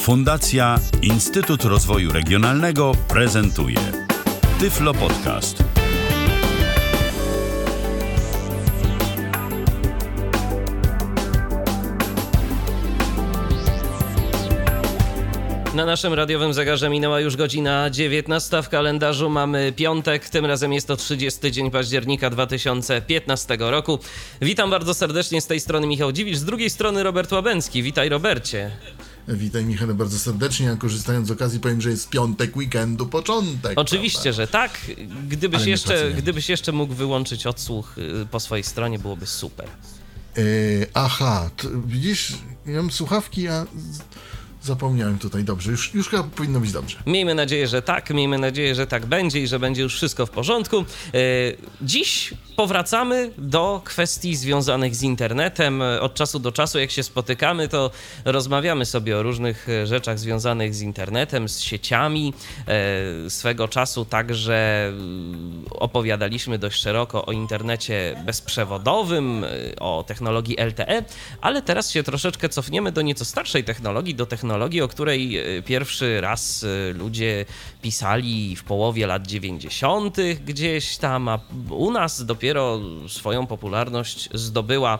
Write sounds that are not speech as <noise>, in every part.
Fundacja Instytut Rozwoju Regionalnego prezentuje Tyflo Podcast. Na naszym radiowym zegarze minęła już godzina 19. W kalendarzu mamy piątek, tym razem jest to 30 dzień października 2015 roku. Witam bardzo serdecznie z tej strony Michał Dziwisz, z drugiej strony Robert Łabęcki. Witaj Robercie. Witaj Michale bardzo serdecznie, a korzystając z okazji powiem, że jest piątek weekendu, początek. Oczywiście, prawda? że tak. Gdybyś jeszcze, gdybyś jeszcze mógł wyłączyć odsłuch y, po swojej stronie, byłoby super. E, aha, to, widzisz, ja mam słuchawki, a zapomniałem tutaj, dobrze, już, już chyba powinno być dobrze. Miejmy nadzieję, że tak, miejmy nadzieję, że tak będzie i że będzie już wszystko w porządku. E, Dziś powracamy do kwestii związanych z internetem. Od czasu do czasu, jak się spotykamy, to rozmawiamy sobie o różnych e, rzeczach związanych z internetem, z sieciami. E, Swego czasu także mm, opowiadaliśmy dość szeroko o internecie bezprzewodowym, o technologii LTE, ale teraz się troszeczkę cofniemy do nieco starszej technologii, do technologii, o której e, pierwszy raz e, ludzie pisali w połowie lat 90. gdzieś tam, a u nas dopiero swoją popularność zdobyła e,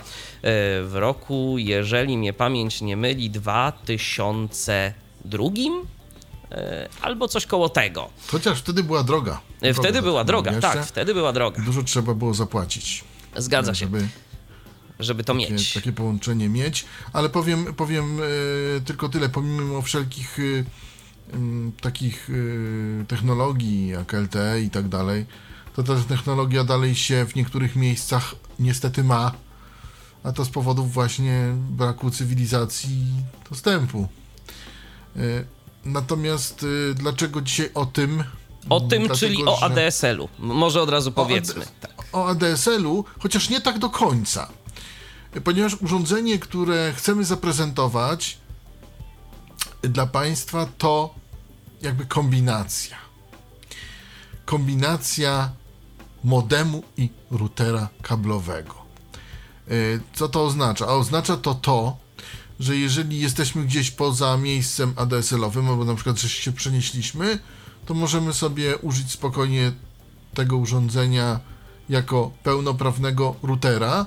w roku, jeżeli mnie pamięć nie myli, 2002 e, albo coś koło tego. Chociaż wtedy była droga. Wtedy Droga była droga, tak, wtedy była droga. Dużo trzeba było zapłacić, Zgadza się, żeby to takie, mieć. takie połączenie mieć, ale powiem, powiem e, tylko tyle, pomimo wszelkich e, takich e, technologii jak LTE i tak dalej, to ta technologia dalej się w niektórych miejscach niestety ma, a to z powodów właśnie braku cywilizacji dostępu. Natomiast dlaczego dzisiaj o tym? O tym, Dlatego, czyli o ADSL-u. Może od razu powiedzmy. o ADSL-u, chociaż nie tak do końca. Ponieważ urządzenie, które chcemy zaprezentować dla Państwa, to jakby kombinacja. Kombinacja modemu i routera kablowego. Y, Co to oznacza? A oznacza to to, że jeżeli jesteśmy gdzieś poza miejscem ADSL-owym, albo na przykład że się przenieśliśmy, to możemy sobie użyć spokojnie tego urządzenia jako pełnoprawnego routera,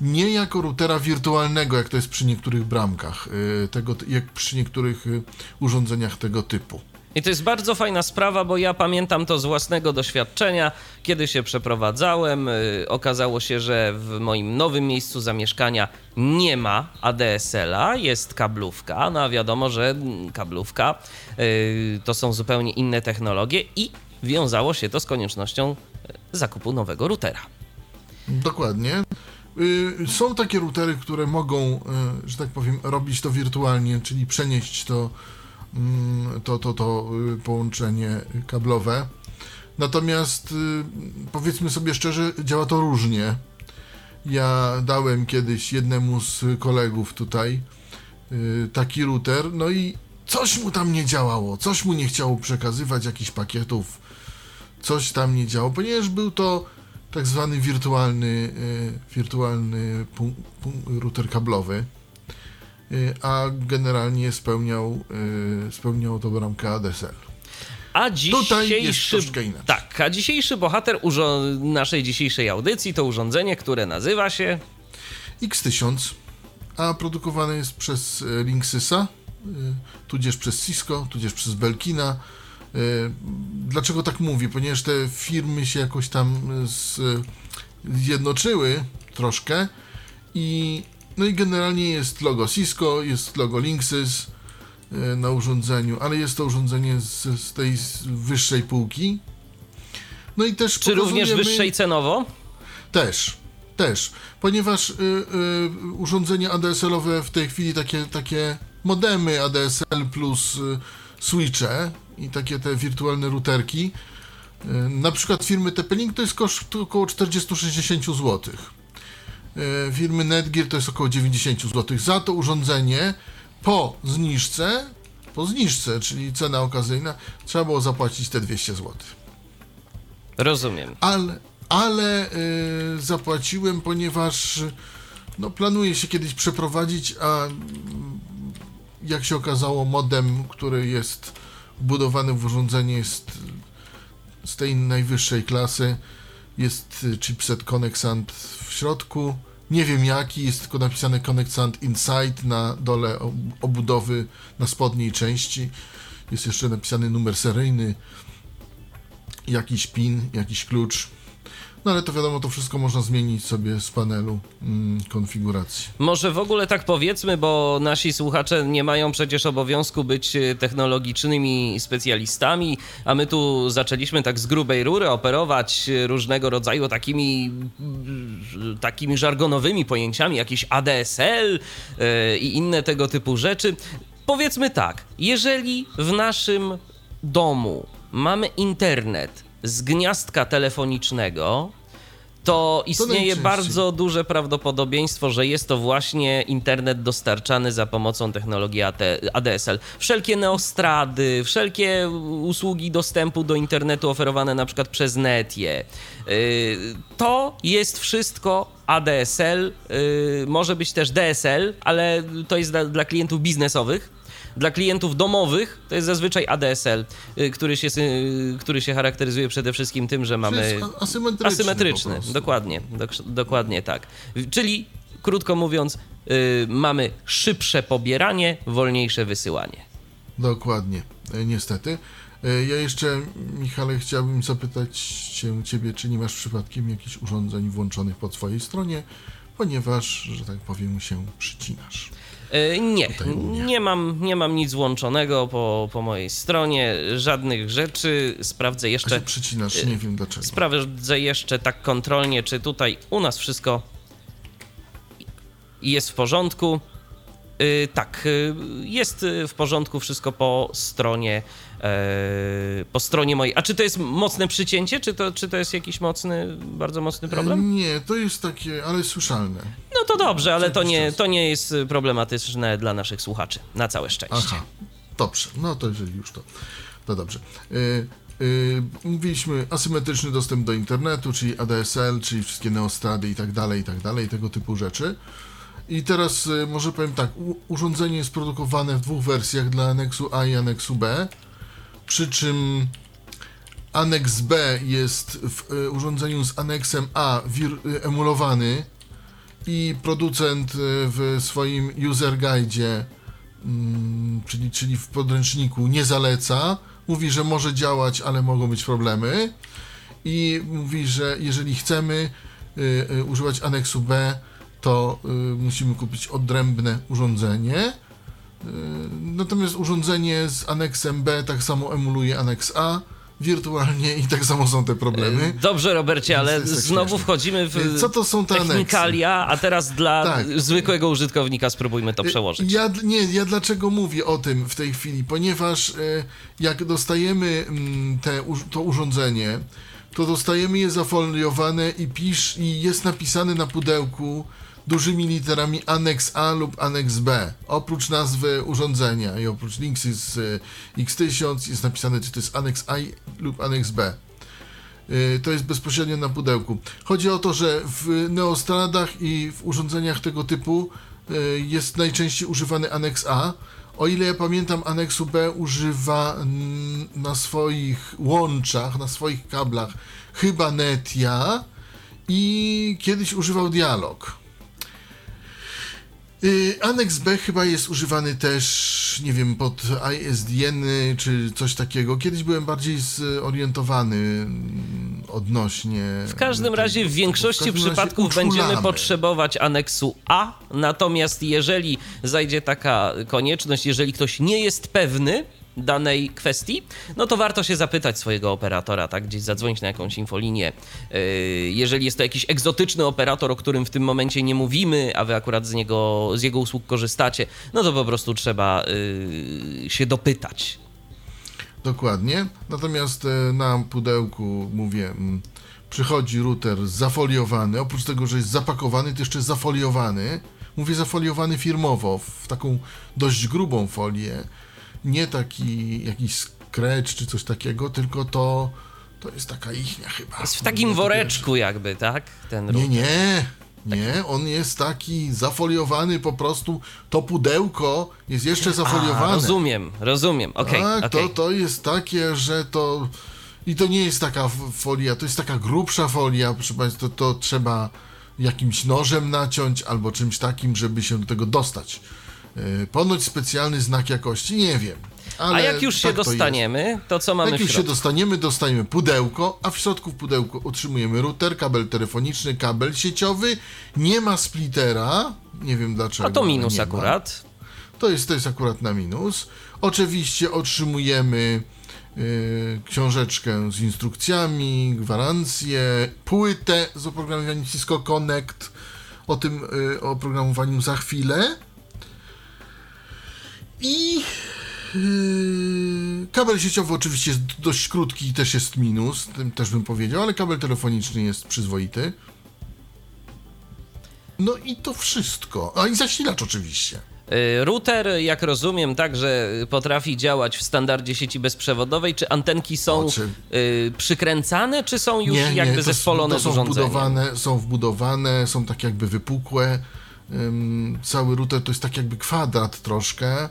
nie jako routera wirtualnego, jak to jest przy niektórych bramkach, y, tego, jak przy niektórych y, urządzeniach tego typu. I to jest bardzo fajna sprawa, bo ja pamiętam to z własnego doświadczenia. Kiedy się przeprowadzałem, y, okazało się, że w moim nowym miejscu zamieszkania nie ma ADSL-a, jest kablówka. No a wiadomo, że mm, kablówka to są zupełnie inne technologie i wiązało się to z koniecznością zakupu nowego routera. Dokładnie. Y, Są takie routery, które mogą, y, że tak powiem, robić to wirtualnie, czyli przenieść to, mm, to, to, to y, połączenie kablowe. Natomiast powiedzmy sobie szczerze, działa to różnie. Ja dałem kiedyś jednemu z kolegów tutaj taki router, no i coś mu tam nie działało, coś mu nie chciało przekazywać jakichś pakietów, coś tam nie działo, ponieważ był to tak zwany wirtualny, y, wirtualny router kablowy, y, a generalnie spełniał, y, spełniał to bramkę ADSL. A dzisiejszy, tak, a dzisiejszy bohater naszej dzisiejszej audycji to urządzenie, które nazywa się X1000, a produkowane jest przez e, Linksysa, tudzież przez Cisco, tudzież przez Belkina. Y, Dlaczego tak mówię? Ponieważ te firmy się jakoś tam y, zjednoczyły troszkę i no i generalnie jest logo Cisco, jest logo Linksys y, na urządzeniu, ale jest to urządzenie z, z tej wyższej półki. No i też czy również wyższej cenowo? też, też, ponieważ y, y, urządzenia ADSL-owe w tej chwili takie, takie modemy ADSL plus y, switche i takie te wirtualne routerki, y, na przykład firmy TP-Link to jest koszt około 40-60 zł. Y, firmy Netgear to jest około 90 zł. Za to urządzenie po zniżce, po zniżce, czyli cena okazyjna, trzeba było zapłacić te 200 zł. Rozumiem. ale, ale y, zapłaciłem, ponieważ no, planuję się kiedyś przeprowadzić, a jak się okazało, modem, który jest wbudowany w urządzenie, jest z tej najwyższej klasy. Jest chipset Connexant w środku. Nie wiem jaki, jest tylko napisane Connexant Inside na dole obudowy na spodniej części. Jest jeszcze napisany numer seryjny, jakiś pin, jakiś klucz. No ale to wiadomo, to wszystko można zmienić sobie z panelu mm, konfiguracji. Może w ogóle tak powiedzmy, bo nasi słuchacze nie mają przecież obowiązku być e, technologicznymi specjalistami, a my tu zaczęliśmy tak z grubej rury operować różnego rodzaju takimi, mm, takimi żargonowymi pojęciami, jakieś ADSL yy, i inne tego typu rzeczy. Powiedzmy tak, jeżeli w naszym domu mamy internet z gniazdka telefonicznego, to istnieje to bardzo duże prawdopodobieństwo, że jest to właśnie internet dostarczany za pomocą technologii ADSL. Wszelkie neostrady, wszelkie usługi dostępu do internetu oferowane na przykład przez Netie, y, to jest wszystko ADSL, y, może być też DSL, ale to jest dla, dla klientów biznesowych dla klientów domowych to jest zazwyczaj ADSL, y, który się, y, który się charakteryzuje przede wszystkim tym, że mamy asymetryczny. asymetryczny dokładnie, dokładnie tak. Czyli krótko mówiąc, yy, mamy szybsze pobieranie, wolniejsze wysyłanie. Dokładnie, e, niestety. E, ja jeszcze, Michale, chciałbym zapytać się Ciebie, czy nie masz przypadkiem jakichś urządzeń włączonych po Twojej stronie, ponieważ, że tak powiem, się przycinasz. E, nie, nie mam, nie mam nic włączonego po, po mojej stronie, żadnych rzeczy. Sprawdzę jeszcze. A się przycinasz, nie wiem dlaczego. Sprawdzę jeszcze tak kontrolnie, czy tutaj u nas wszystko jest w porządku. Yy, tak, yy, jest w porządku wszystko po stronie E, po stronie mojej. A czy to jest mocne przycięcie, czy to, czy to jest jakiś mocny, bardzo mocny problem? Nie, to jest takie, ale słyszalne. No to dobrze, ale to nie, to nie jest problematyczne dla naszych słuchaczy. Na całe szczęście. Aha, dobrze. No to jeżeli już to, to dobrze. Yy, mówiliśmy asymetryczny dostęp do internetu, czyli ADSL, czyli wszystkie neostrady i tak dalej, i tak dalej, tego typu rzeczy. I teraz yy, może powiem tak, urządzenie jest produkowane w dwóch wersjach dla aneksu A i aneksu B przy czym aneks B jest w e, urządzeniu z aneksem A e, emulowany i producent e, w swoim user guide, mm, czyli, czyli w podręczniku, nie zaleca. Mówi, że może działać, ale mogą być problemy. I mówi, że jeżeli chcemy używać aneksu B, to musimy kupić odrębne urządzenie Yy, natomiast urządzenie z aneksem B tak samo emuluje aneks A wirtualnie i tak samo są te problemy. Yy, dobrze, Robercie, ale tak znowu wchodzimy w yy, Co to są te technikalia, aneksy? a teraz dla tak. zwykłego użytkownika spróbujmy to przełożyć. Ja, nie, ja dlaczego mówię o tym w tej chwili? Ponieważ jak dostajemy mm, te, to urządzenie, to dostajemy je zafoliowane i pisz i jest napisane na pudełku dużymi literami aneks A lub aneks B. Oprócz nazwy urządzenia i oprócz Linksys z X1000 jest napisane, czy to jest aneks A lub aneks B. Y, to jest bezpośrednio na pudełku. Chodzi o to, że w neostradach i w urządzeniach tego typu y, jest najczęściej używany aneks A. O ile ja pamiętam, aneksu B używa na swoich łączach, na swoich kablach chyba Netia i kiedyś używał Dialog. Y, aneks B chyba jest używany też, nie wiem, pod ISDN czy coś takiego. Kiedyś byłem bardziej zorientowany mm, odnośnie. W każdym razie w większości w przypadków będziemy potrzebować aneksu A, natomiast jeżeli zajdzie taka konieczność, jeżeli ktoś nie jest pewny, danej kwestii, no to warto się zapytać swojego operatora, tak, gdzieś zadzwonić na jakąś infolinię. Yy, jeżeli jest to jakiś egzotyczny operator, o którym w tym momencie nie mówimy, a wy akurat z niego, z jego usług korzystacie, no to po prostu trzeba yy, się dopytać. Dokładnie. Natomiast e, na pudełku mówię, mm, przychodzi router zafoliowany. Oprócz tego, że jest zapakowany, to jeszcze zafoliowany. Mówię zafoliowany firmowo, w taką dość grubą folię nie taki jakiś scratch czy coś takiego, tylko to, to jest taka ichnia chyba. Jest w takim woreczku jakby, tak? Ten nie, nie. Nie, on jest taki zafoliowany po prostu. To pudełko jest jeszcze A, zafoliowane. rozumiem, rozumiem. Okej, tak, okej. to, to jest takie, że to. I to nie jest taka folia, to jest taka grubsza folia, proszę Państwa, to, to trzeba jakimś nożem naciąć albo czymś takim, żeby się do tego dostać. Yy, ponoć specjalny znak jakości, nie wiem. Ale A jak już się tak to jest. dostaniemy, to co mamy Jak już się dostaniemy, dostajemy pudełko, a w środku w pudełku otrzymujemy router, kabel telefoniczny, kabel sieciowy. Nie ma splittera, nie wiem dlaczego. A to minus ma. akurat. To jest, to jest akurat na minus. Oczywiście otrzymujemy y, książeczkę z instrukcjami, gwarancję, płytę z oprogramowaniem Cisco Connect. O tym y, oprogramowaniu za chwilę. I Yy, kabel sieciowy oczywiście jest dość krótki i też jest minus, tym też bym powiedział, ale kabel telefoniczny jest przyzwoity. No i to wszystko. A i zasilacz oczywiście. Y, Router, jak rozumiem, także potrafi działać w standardzie sieci bezprzewodowej. Czy antenki są Oczy- y, przykręcane, czy są już jakby to, zespolone to z są urządzeniem? wbudowane, są wbudowane, są tak jakby wypukłe. Ym, cały router to jest tak jakby kwadrat troszkę.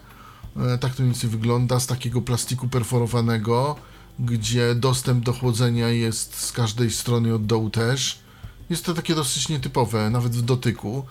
E, tak to mniej więcej wygląda z takiego plastiku perforowanego, gdzie dostęp do chłodzenia jest z każdej strony od dołu też. Jest to takie dosyć nietypowe, nawet w dotyku.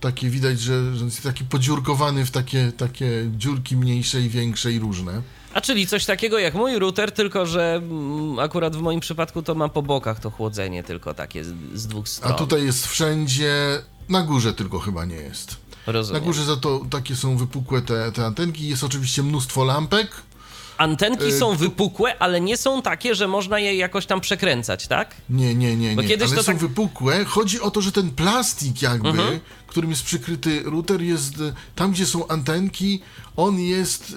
Takie widać, że, że jest taki podziurkowany w takie, takie dziurki mniejsze i większe i różne. A czyli coś takiego jak mój router, tylko że mm, akurat w moim przypadku to ma po bokach to chłodzenie tylko takie z, z dwóch stron. A tutaj jest wszędzie, na górze tylko chyba nie jest. Rozumiem. Na górze za to takie są wypukłe te, te antenki. Jest oczywiście mnóstwo lampek. Antenki Y, są wypukłe, ale nie są takie, że można je jakoś tam przekręcać, tak? Nie, nie, nie, nie. kiedyś Ale to są tak- wypukłe. Chodzi o to, że ten plastik jakby, Mhm. którym jest przykryty router, jest tam, gdzie są antenki, on jest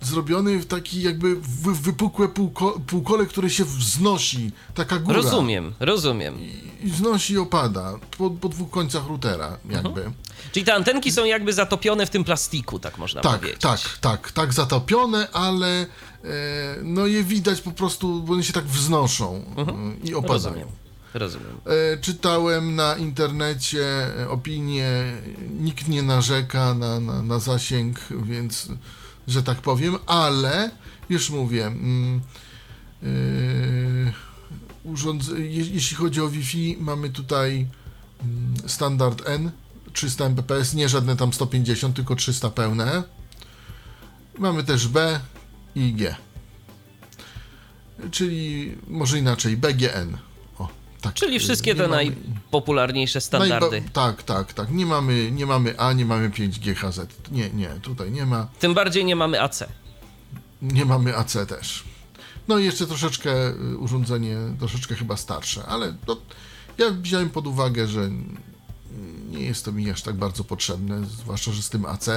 zrobiony w taki jakby wy, wypukłe półko, półkole, które się wznosi. Taka góra. Rozumiem, rozumiem. I wznosi i opada. Po, po dwóch końcach routera jakby. Czyli te antenki są jakby zatopione w tym plastiku, tak można Tak, powiedzieć. tak, tak, tak zatopione, ale e, no je widać po prostu, bo one się tak wznoszą e, i opadają. Rozumiem. Rozumiem. E, czytałem na internecie e, opinie, nikt nie narzeka na, na, na zasięg, więc, że tak powiem, ale już mówię, mm, e, urządz- je, jeśli chodzi o Wi-Fi, mamy tutaj mm, standard N, 300 Mbps, nie żadne tam 150, tylko 300 pełne. Mamy też B i G. Czyli może inaczej, BGN. Tak. Czyli wszystkie Nie te mamy- najpopularniejsze standardy. Najba- tak, tak, tak. Nie mamy, nie mamy A, nie mamy 5GHZ. Nie, nie, tutaj nie ma. Tym bardziej nie mamy AC. Nie mamy AC też. No i jeszcze troszeczkę y, urządzenie, troszeczkę chyba starsze, ale to, ja wziąłem pod uwagę, że nie jest to mi aż tak bardzo potrzebne, zwłaszcza, że z tym AC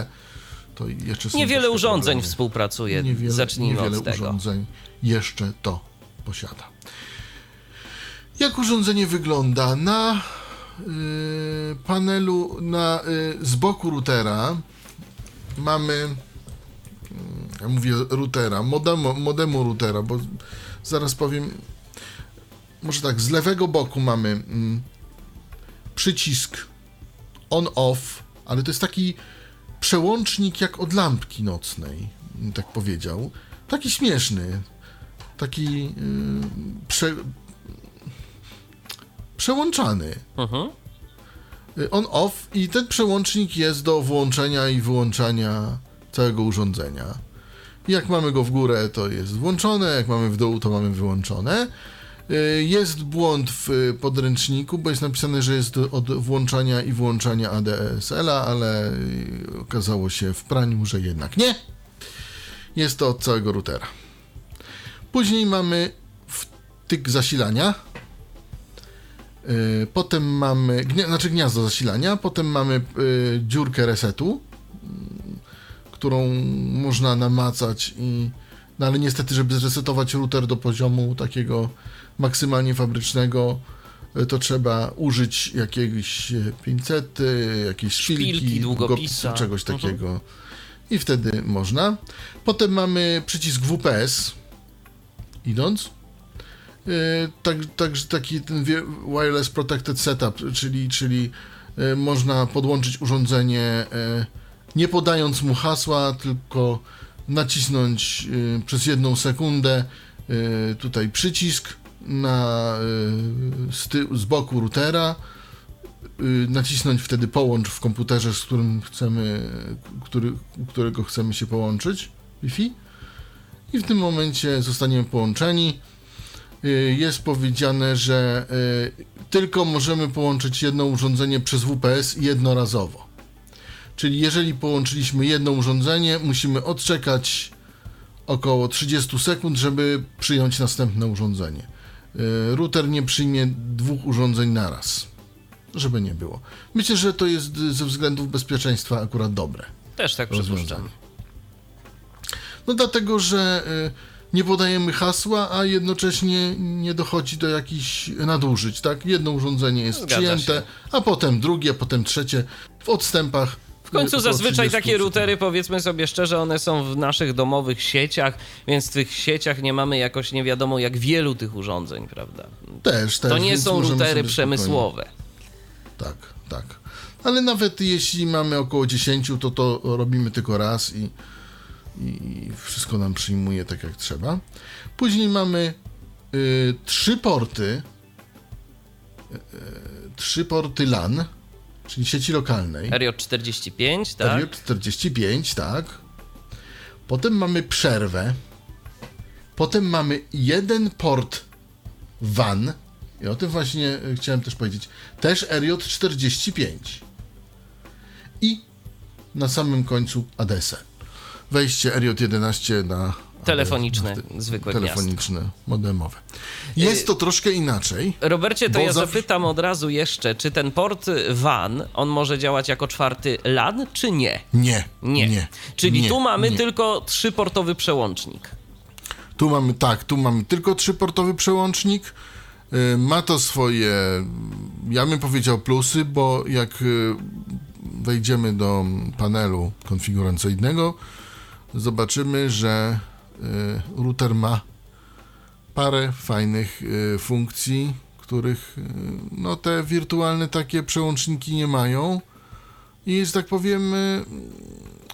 to jeszcze są Niewiele urządzeń problemy. współpracuje. Niewiele, Zacznijmy niewiele od tego. urządzeń jeszcze to posiada. Jak urządzenie wygląda? Na y, panelu, na, y, z boku routera mamy, mm, ja mówię routera, modemu, modemu routera, bo zaraz powiem, może tak, z lewego boku mamy mm, przycisk on-off, ale to jest taki przełącznik jak od lampki nocnej, tak powiedział. Taki śmieszny. Taki yy, prze, przełączany. Mhm. Y, On-off i ten przełącznik jest do włączenia i wyłączania całego urządzenia. Jak mamy go w górę, to jest włączone, jak mamy w dół, to mamy wyłączone. Y, Jest błąd w y, podręczniku, bo jest napisane, że jest od włączania i wyłączania ADSL-a, ale okazało się w praniu, że jednak nie. Jest to od całego routera. Później mamy wtyk zasilania. Y, Potem mamy, gnia, znaczy gniazdo zasilania, potem mamy y, dziurkę resetu, y, którą można namacać i no ale niestety, żeby zresetować router do poziomu takiego maksymalnie fabrycznego, y, to trzeba użyć jakiegoś y, pincety, jakiejś szpilki, Szpilki, długopisa. czegoś Mhm. takiego. I wtedy można. Potem mamy przycisk WPS, idąc. Yy, tak, tak, taki ten wireless protected setup, czyli, czyli e, można podłączyć urządzenie e, nie podając mu hasła, tylko nacisnąć e, przez jedną sekundę e, tutaj przycisk na, e, z, z boku routera, e, nacisnąć wtedy połącz w komputerze, z którym chcemy, który, którego chcemy się połączyć, Wi-Fi i w tym momencie zostaniemy połączeni. Y, Jest powiedziane, że y, tylko możemy połączyć jedno urządzenie przez WPS jednorazowo. Czyli jeżeli połączyliśmy jedno urządzenie, musimy odczekać około 30 sekund, żeby przyjąć następne urządzenie. Y, Router nie przyjmie dwóch urządzeń naraz, żeby nie było. Myślę, że to jest ze względów bezpieczeństwa akurat dobre. Też tak przypuszczam. No dlatego, że y, nie podajemy hasła, a jednocześnie nie dochodzi do jakichś nadużyć, tak? Jedno urządzenie jest Zgadza przyjęte, się. a potem drugie, a potem trzecie w odstępach. W końcu zazwyczaj 30 takie routery, powiedzmy sobie szczerze, one są w naszych domowych sieciach, więc w tych sieciach nie mamy jakoś nie wiadomo jak wielu tych urządzeń, prawda? Też, też. To nie są routery przemysłowe. spokojnie- Tak, tak. Ale nawet jeśli mamy około 10, to to robimy tylko raz i, i wszystko nam przyjmuje tak jak trzeba. Później mamy y, trzy porty, y, y, trzy porty LAN, czyli sieci lokalnej. RJ45, tak? Period 45, tak. Potem mamy przerwę. Potem mamy jeden port WAN. I o tym właśnie e, chciałem też powiedzieć. Też RJ45. I na samym końcu ADSL. Wejście RJ11 na Telefoniczne, na zwykłe telefoniczne, modemowe. Jest to troszkę inaczej. Robercie, to ja zawsze- zapytam od razu jeszcze, czy ten port WAN, on może działać jako czwarty LAN, czy nie? Nie. Nie. nie Czyli nie, tu mamy nie. tylko trzyportowy przełącznik. Tu mamy tak, tu mamy tylko trzyportowy przełącznik. Y, Ma to swoje, ja bym powiedział plusy, bo jak y, wejdziemy do panelu konfiguracyjnego, zobaczymy, że y, router ma parę fajnych y, funkcji, których y, no, te wirtualne takie przełączniki nie mają. I że tak powiem,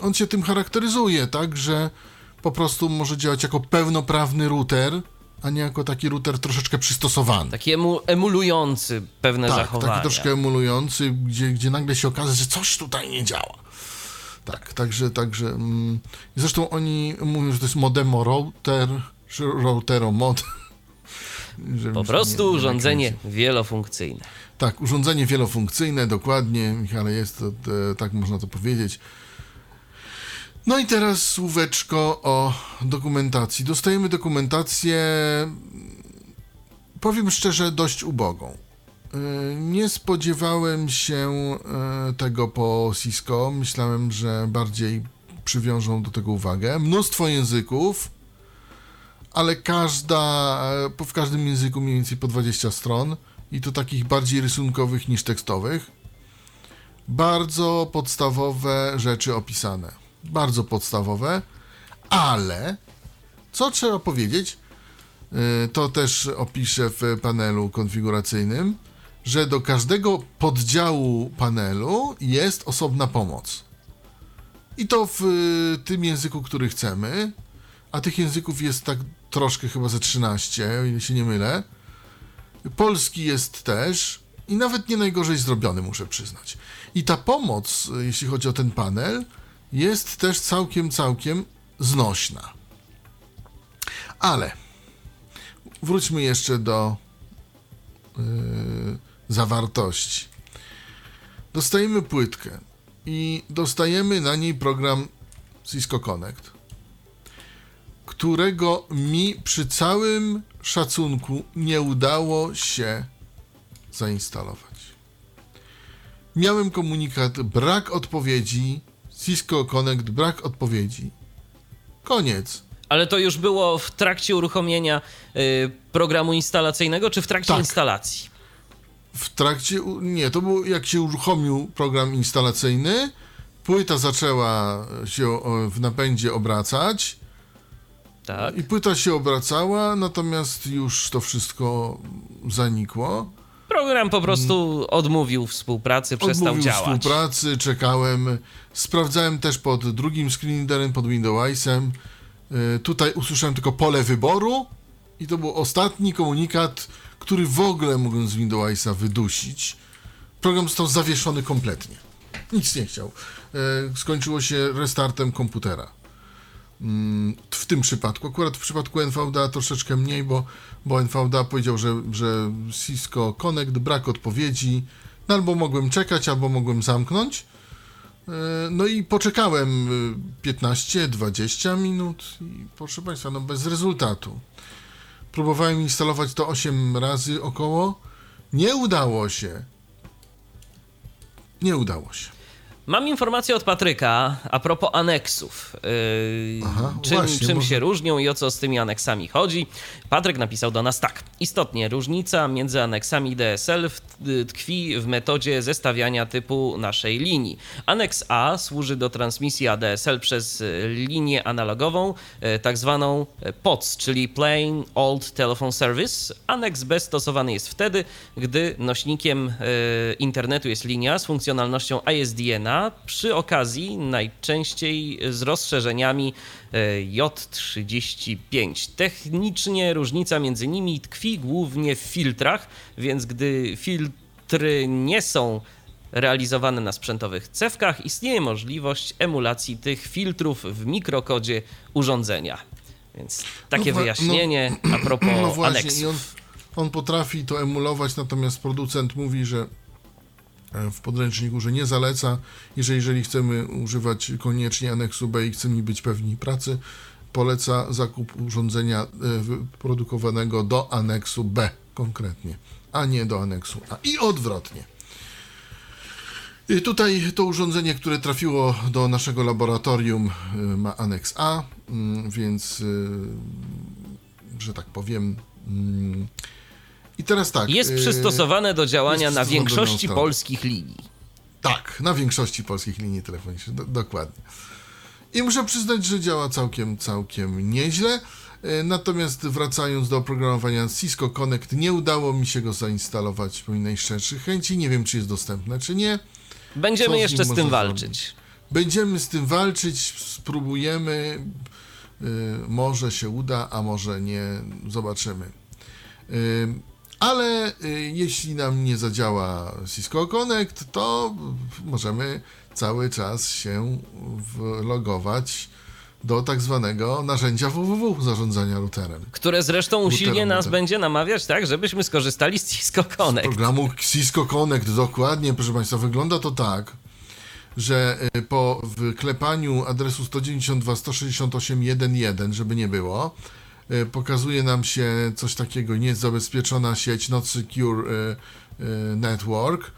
on się tym charakteryzuje, tak, że po prostu może działać jako pełnoprawny router, a nie jako taki router troszeczkę przystosowany. Taki emu, emulujący pewne tak, zachowania. taki troszkę emulujący, gdzie, gdzie nagle się okaże, że coś tutaj nie działa. Tak, także, także. Mm, zresztą oni mówią, że to jest modemo router, czy routero mod. <laughs> Po prostu nie- nie urządzenie wielofunkcyjne. Tak, urządzenie wielofunkcyjne, dokładnie, Michale, jest to, te, tak można to powiedzieć. No i teraz słóweczko o dokumentacji. Dostajemy dokumentację, powiem szczerze, dość ubogą. Yy, Nie spodziewałem się yy, tego po Cisco. Myślałem, że bardziej przywiążą do tego uwagę. Mnóstwo języków, ale każda, e, w każdym języku mniej więcej po 20 stron i to takich bardziej rysunkowych niż tekstowych. Bardzo podstawowe rzeczy opisane. Bardzo podstawowe, ale co trzeba powiedzieć, to też opiszę w panelu konfiguracyjnym, że do każdego poddziału panelu jest osobna pomoc. I to w y, tym języku, który chcemy, a tych języków jest tak troszkę chyba ze 13, o ile się nie mylę. Polski jest też i nawet nie najgorzej zrobiony, muszę przyznać. I ta pomoc, jeśli chodzi o ten panel, jest też całkiem, całkiem znośna. Ale wróćmy jeszcze do yy, zawartości. Dostajemy płytkę i dostajemy na niej program Cisco Connect, którego mi przy całym szacunku nie udało się zainstalować. Miałem komunikat brak odpowiedzi, Cisco Connect brak odpowiedzi. Koniec. Ale to już było w trakcie uruchomienia y, programu instalacyjnego, czy w trakcie Tak. instalacji? W trakcie, nie, to było jak się uruchomił program instalacyjny, płyta zaczęła się w napędzie obracać Tak. i płyta się obracała, natomiast już to wszystko zanikło. program po prostu odmówił współpracy, przestał Odmówił działać. współpracy, czekałem. Sprawdzałem też pod drugim screen readerem, pod Windowsem. Y, Tutaj usłyszałem tylko pole wyboru i to był ostatni komunikat, który w ogóle mogłem z Windowsa wydusić. Program został zawieszony kompletnie. Nic nie chciał. Y, Skończyło się restartem komputera. Mm, W tym przypadku, akurat w przypadku NVDA troszeczkę mniej, bo, bo NVDA powiedział, że, że Cisco Connect brak odpowiedzi. No albo mogłem czekać, albo mogłem zamknąć. E, No i poczekałem e, 15-20 minut i proszę Państwa, no bez rezultatu. Próbowałem instalować to 8 razy około. Nie udało się. Nie udało się. Mam informację od Patryka a propos aneksów. Yy, Aha, czym właśnie, czym może- się różnią i o co z tymi aneksami chodzi? Patryk napisał do nas tak. Istotnie różnica między aneksami DSL w- y, tkwi w metodzie zestawiania typu naszej linii. Aneks A służy do transmisji ADSL przez y, linię analogową, y, tak zwaną POTS, czyli Plain Old Telephone Service. Aneks B stosowany jest wtedy, gdy nośnikiem internetu jest linia z funkcjonalnością Przy okazji najczęściej z rozszerzeniami y, J35. Technicznie różnica między nimi tkwi głównie w filtrach, więc gdy filtry nie są realizowane na sprzętowych cewkach, istnieje możliwość emulacji tych filtrów w mikrokodzie urządzenia. Więc takie No wa- wyjaśnienie <clears throat> a propos No właśnie, on, on potrafi to emulować, natomiast producent mówi, że e, w podręczniku, że nie zaleca, że jeżeli chcemy używać koniecznie aneksu B i chcemy być pewni pracy, poleca zakup urządzenia e, wyprodukowanego do aneksu B konkretnie, a nie do aneksu A. I odwrotnie. I tutaj to urządzenie, które trafiło do naszego laboratorium, y, ma aneks A, mm, więc, że tak powiem. I teraz tak. Jest y, przystosowane do działania na większości polskich linii. Tak, na większości polskich linii telefonicznych, do, dokładnie. I muszę przyznać, że działa całkiem, całkiem nieźle. E, Natomiast wracając do oprogramowania Cisco Connect, nie udało mi się go zainstalować pomimo najszczerszych chęci. Nie wiem, czy jest dostępne, czy nie. Będziemy z jeszcze z tym zrobić? walczyć. Będziemy z tym walczyć, spróbujemy. Y, Może się uda, a może nie. Zobaczymy. Y, Ale y, jeśli nam nie zadziała Cisco Connect, to możemy cały czas się wlogować do tak zwanego narzędzia www zarządzania routerem. Które zresztą usilnie Routerem, nas routerem. będzie namawiać, tak, żebyśmy skorzystali z Cisco Connect. programu Cisco Connect, dokładnie, proszę Państwa, wygląda to tak, że y, po wklepaniu adresu 192.168.1.1, żeby nie było, pokazuje nam się coś takiego, niezabezpieczona sieć, not secure y, y, network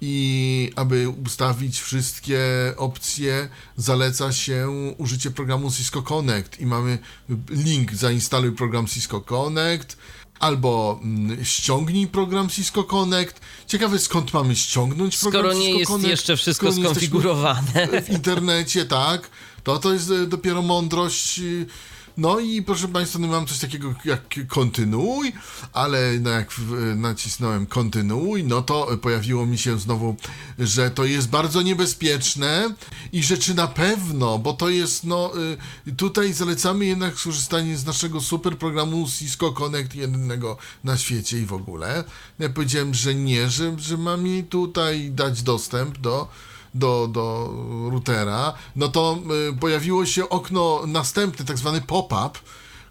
i aby ustawić wszystkie opcje, zaleca się użycie programu Cisco Connect i mamy link zainstaluj program Cisco Connect albo mm, ściągnij program Cisco Connect. Ciekawe skąd mamy ściągnąć program Skoro nie Cisco jest Connect, jeszcze wszystko skonfigurowane. w internecie, tak, to to jest e, dopiero mądrość. No i proszę Państwa, no mam coś takiego jak kontynuuj, ale no jak nacisnąłem kontynuuj, no to pojawiło mi się znowu, że to jest bardzo niebezpieczne i że czy na pewno, bo to jest, no y, tutaj zalecamy jednak korzystanie z naszego super programu Cisco Connect jedynego na świecie i w ogóle. Ja powiedziałem, że nie, że, że ma mi tutaj dać dostęp do do, do routera, no to y, pojawiło się okno następne, tak zwany pop-up,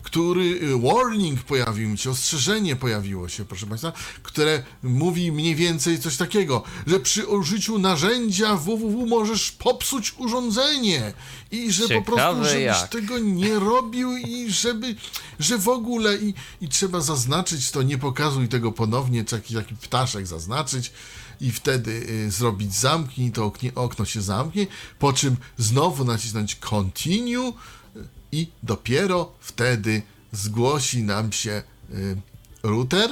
który, y, warning pojawił się, ostrzeżenie pojawiło się, proszę Państwa, które mówi mniej więcej coś takiego, że przy użyciu narzędzia www możesz popsuć urządzenie i że po Ciekawe prostu, żebyś jak. tego nie robił i żeby, że w ogóle i, i trzeba zaznaczyć to, nie pokazuj tego ponownie, czy jakiś taki ptaszek zaznaczyć i wtedy y, zrobić zamknij, to oknie, okno się zamknie, po czym znowu nacisnąć continue y, i dopiero wtedy zgłosi nam się y, router,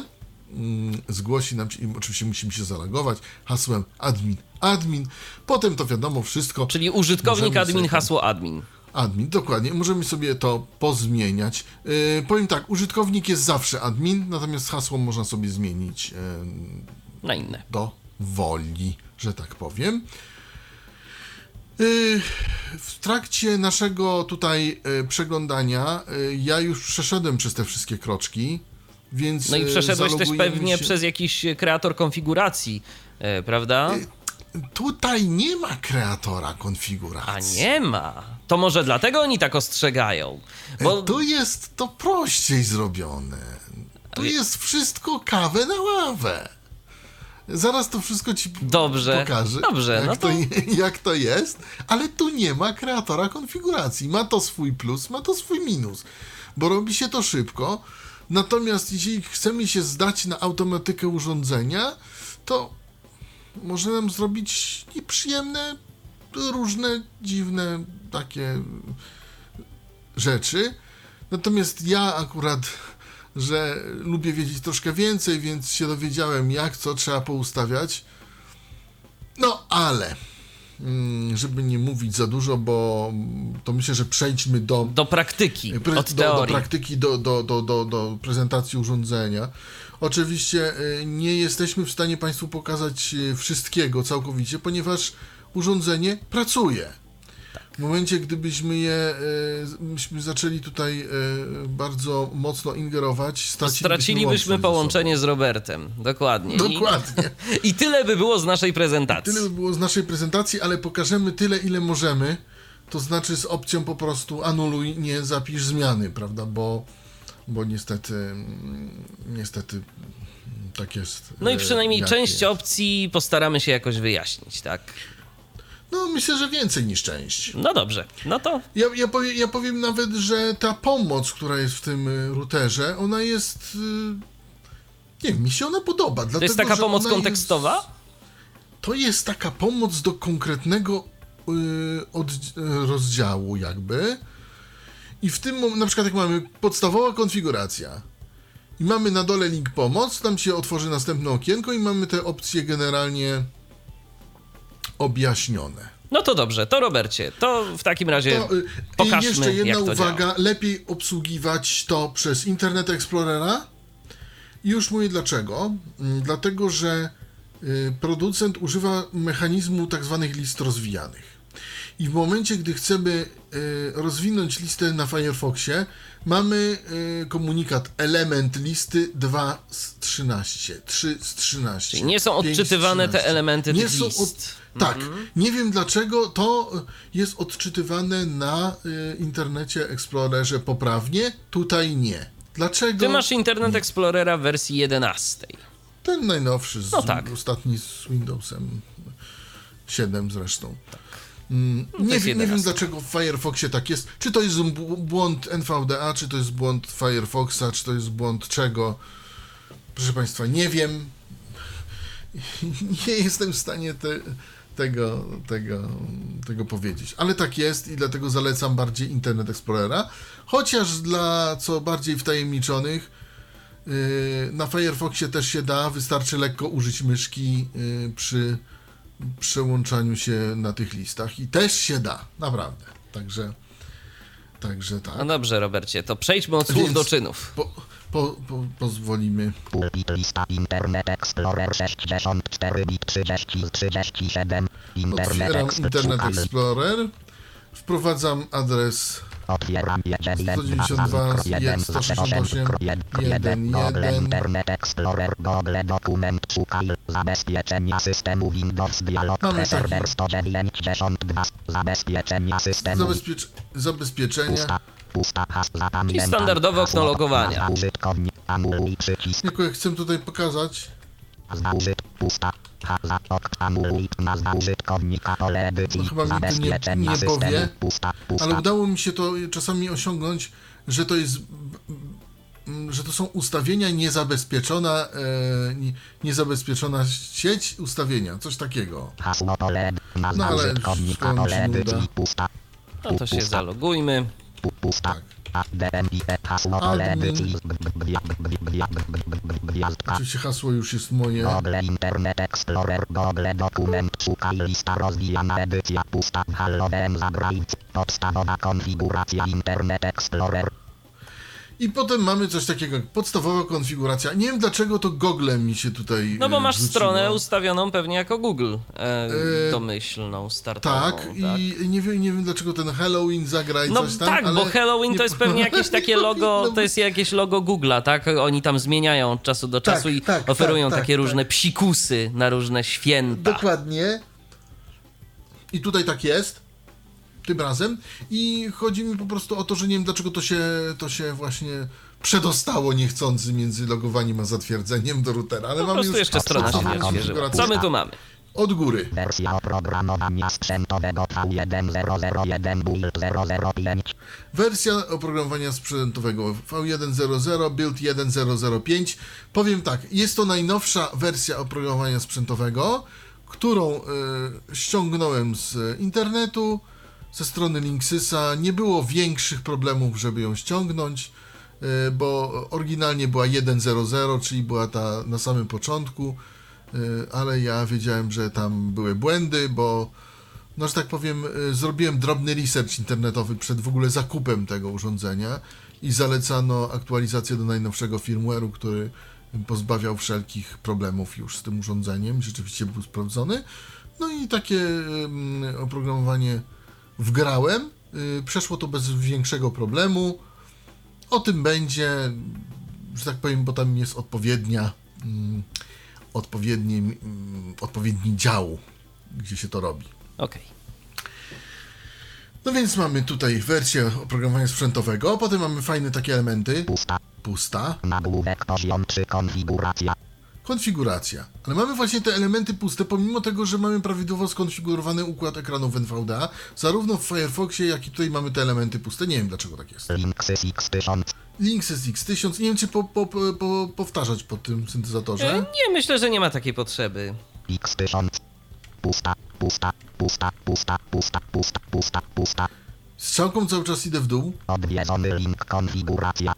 mm, zgłosi nam się, oczywiście musimy się zalogować hasłem admin, admin, potem to wiadomo wszystko, Czyli użytkownik admin, sobie- hasło admin. Admin, dokładnie. Możemy sobie to pozmieniać. Yy, powiem tak, użytkownik jest zawsze admin, natomiast hasło można sobie zmienić. Yy, na inne. do woli, że tak powiem. Y, W trakcie naszego tutaj y, przeglądania y, ja już przeszedłem przez te wszystkie kroczki, więc No i przeszedłeś też pewnie się- przez jakiś kreator konfiguracji, e, prawda? Tutaj nie ma kreatora A konfiguracji. nie ma. To może dlatego oni tak ostrzegają. Bo Tu jest to prościej zrobione. Tu jest wszystko kawę na ławę. Zaraz to wszystko ci Dobrze, pokażę. dobrze, jak, no to... to- <laughs> jak to jest, ale tu nie ma kreatora konfiguracji. Ma to swój plus, ma to swój minus, bo robi się to szybko. Natomiast jeśli chcemy się zdać na automatykę urządzenia, to może nam zrobić nieprzyjemne, różne dziwne takie rzeczy. Natomiast ja akurat, że lubię wiedzieć troszkę więcej, więc się dowiedziałem, jak co trzeba poustawiać. No ale, mm, żeby nie mówić za dużo, bo to myślę, że przejdźmy do do praktyki, Pre- od do, do teorii. praktyki, do, do, do, do, do prezentacji urządzenia. Oczywiście y, nie jesteśmy w stanie Państwu pokazać y, wszystkiego całkowicie, ponieważ urządzenie pracuje. W momencie, gdybyśmy je y, myśmy zaczęli tutaj y, bardzo mocno ingerować, stracilibyśmy, Stracilibyśmy połączenie z Robertem. Dokładnie. sobą. I- Dokładnie. <laughs> I tyle by było z naszej prezentacji. Tyle by było z naszej prezentacji, ale pokażemy tyle, ile możemy. To znaczy z opcją po prostu anuluj, nie zapisz zmiany, prawda? Bo, bo niestety, mm, niestety tak jest. No i e, przynajmniej część jest. opcji postaramy się jakoś wyjaśnić, tak? No myślę, że więcej niż część. No dobrze, no to Ja, ja, powie, ja powiem nawet, że ta pomoc, która jest w tym y, routerze, ona jest. y, Nie wiem, mi się ona podoba. to Dlatego, jest taka pomoc kontekstowa? Jest, to jest taka pomoc do konkretnego y, od, y, rozdziału, jakby. I w tym na przykład, jak mamy podstawowa konfiguracja i mamy na dole link pomoc, tam się otworzy następne okienko i mamy te opcje generalnie objaśnione. No to dobrze, to Robercie, to w takim razie To, y, pokażmy, I jeszcze jedna uwaga, działa. lepiej obsługiwać to przez Internet Explorera. Już mówię dlaczego. Mm, Dlatego, że y, producent używa mechanizmu tak zwanych list rozwijanych. I w momencie, gdy chcemy y, rozwinąć listę na Firefoxie, mamy komunikat element listy 2 z 13, 3 z 13. Czyli nie są 5 z odczytywane te 13. elementy nie tych są list. Tak, Mhm. nie wiem dlaczego to jest odczytywane na y, internecie Explorerze poprawnie, tutaj nie. Dlaczego? Ty masz Internet Explorera w wersji 11. Ten najnowszy, z, No tak. ostatni z Windowsem 7 zresztą. Mm, No nie, nie wiem 11. dlaczego w Firefoxie tak jest. Czy to jest bł- błąd NVDA, czy to jest błąd Firefoxa, czy to jest błąd czego? Proszę Państwa, nie wiem. <laughs> Nie jestem w stanie te, tego, tego, tego powiedzieć. Ale tak jest i dlatego zalecam bardziej Internet Explorera. Chociaż dla co bardziej wtajemniczonych, yy, na Firefoxie też się da, wystarczy lekko użyć myszki yy, przy przełączaniu się na tych listach i też się da, naprawdę. Także, także tak. No dobrze, Robercie, to przejdźmy od słów Więc- do czynów. Po, po, po, pozwolimy. Lista Internet Explorer 64 bit 30 z 37 Internet Otwieram Internet Explorer. Wprowadzam adres Otwieram 192, 1, 168, 1 Google 1. Internet Explorer Google Dokument Szukaj Zabezpieczenia systemu Windows Dialog Mamy Serwer taki- 192 Zabezpieczenia systemu Zabezpiecz, zabezpieczenia. Zapamiętam standardowe okno logowania. Tylko jak chcę tutaj pokazać, No chyba mi nie- nie powie. ale udało mi się to czasami osiągnąć, że to jest że to są ustawienia niezabezpieczona e, nie- niezabezpieczona sieć ustawienia, coś takiego. No, ale No to się zalogujmy. Pu- pusta Tak. Oczywiście hasło już jest moje. Google Internet Explorer Google Dokument Szukaj lista rozwijana edycja pusta w Halloween zagrajc Podstawowa konfiguracja Internet Explorer I potem mamy coś takiego jak podstawowa konfiguracja. Nie wiem dlaczego to Google mi się tutaj. No bo e, masz wrzuciło. stronę ustawioną pewnie jako Google e, E, domyślną, startową. Tak, i nie wiem, nie wiem dlaczego ten Halloween zagra i No coś tam. tak, ale bo Halloween nie to jest pewnie jakieś takie <laughs> nie logo, to jest jakieś logo Google'a, tak? Oni tam zmieniają od czasu do Tak, czasu i tak, oferują tak, takie tak, różne psikusy na różne święta. Dokładnie. I tutaj tak jest. Tym razem. I chodzi mi po prostu o to, że nie wiem dlaczego to się, to się właśnie przedostało niechcący między logowaniem a zatwierdzeniem do routera. Ale Po mamy prostu już jeszcze strona się nie podstawową odświeżyła. konfigurację. Co my tu mamy? Od góry. Wersja oprogramowania sprzętowego V1001 Build 005. Wersja oprogramowania sprzętowego V1.00 Build 1.005. Powiem tak, jest to najnowsza wersja oprogramowania sprzętowego, którą y, ściągnąłem z internetu, ze strony Linksysa. Nie było większych problemów, żeby ją ściągnąć, y, bo oryginalnie była 1.00, czyli była ta na samym początku, y, ale ja wiedziałem, że tam były błędy, bo no, że tak powiem, y, zrobiłem drobny research internetowy przed w ogóle zakupem tego urządzenia i zalecano aktualizację do najnowszego firmware'u, który pozbawiał wszelkich problemów już z tym urządzeniem. Rzeczywiście był sprawdzony. No i takie oprogramowanie wgrałem. Y, Przeszło to bez większego problemu. O tym będzie, że tak powiem, bo tam jest odpowiednia, mm, odpowiedni, mm, odpowiedni dział, gdzie się to robi. Okej. No więc mamy tutaj wersję oprogramowania sprzętowego, potem mamy fajne takie elementy. Pusta. Pusta. Nagłówek poziom 3 konfiguracja. Konfiguracja. Ale mamy właśnie te elementy puste, pomimo tego, że mamy prawidłowo skonfigurowany układ ekranu w NVDA, zarówno w Firefoxie, jak i tutaj mamy te elementy puste. Nie wiem dlaczego tak jest. Linksys X1000. Linksys X1000. Nie wiem, czy po, po, po, powtarzać po tym syntezatorze. E, nie, myślę, że nie ma takiej potrzeby. X1000. Pusta, pusta, pusta, pusta, pusta, pusta, pusta, pusta. Strzałką cały czas idę w dół. Odwiedzony link konfiguracja.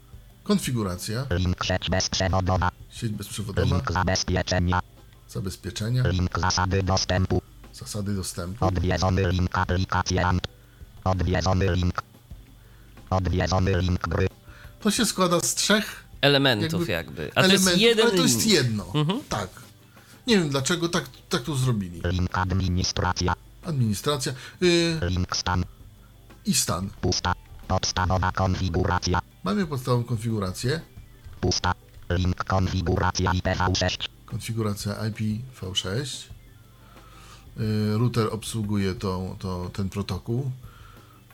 Konfiguracja, Link sieć bezprzewodowa. sieć bezprzewodowa, Link zabezpieczenia. zabezpieczenia, Link zasady dostępu. zasady dostępu. Odwiedzony link aplikacja. Odwiedzony link. Odwiedzony link gry. To się składa z trzech Elementów Jakby jakby. A to jest elementów, jeden ale to jest link. jedno. Tak. Nie wiem dlaczego tak, tak to zrobili. Link administracja. Administracja yy, Link stan. i stan. Pusta. Podstawowa konfiguracja. Mamy podstawową konfigurację. Pusta. Link konfiguracja IPv6. Konfiguracja IPv6. Yy, router obsługuje to, to, ten protokół.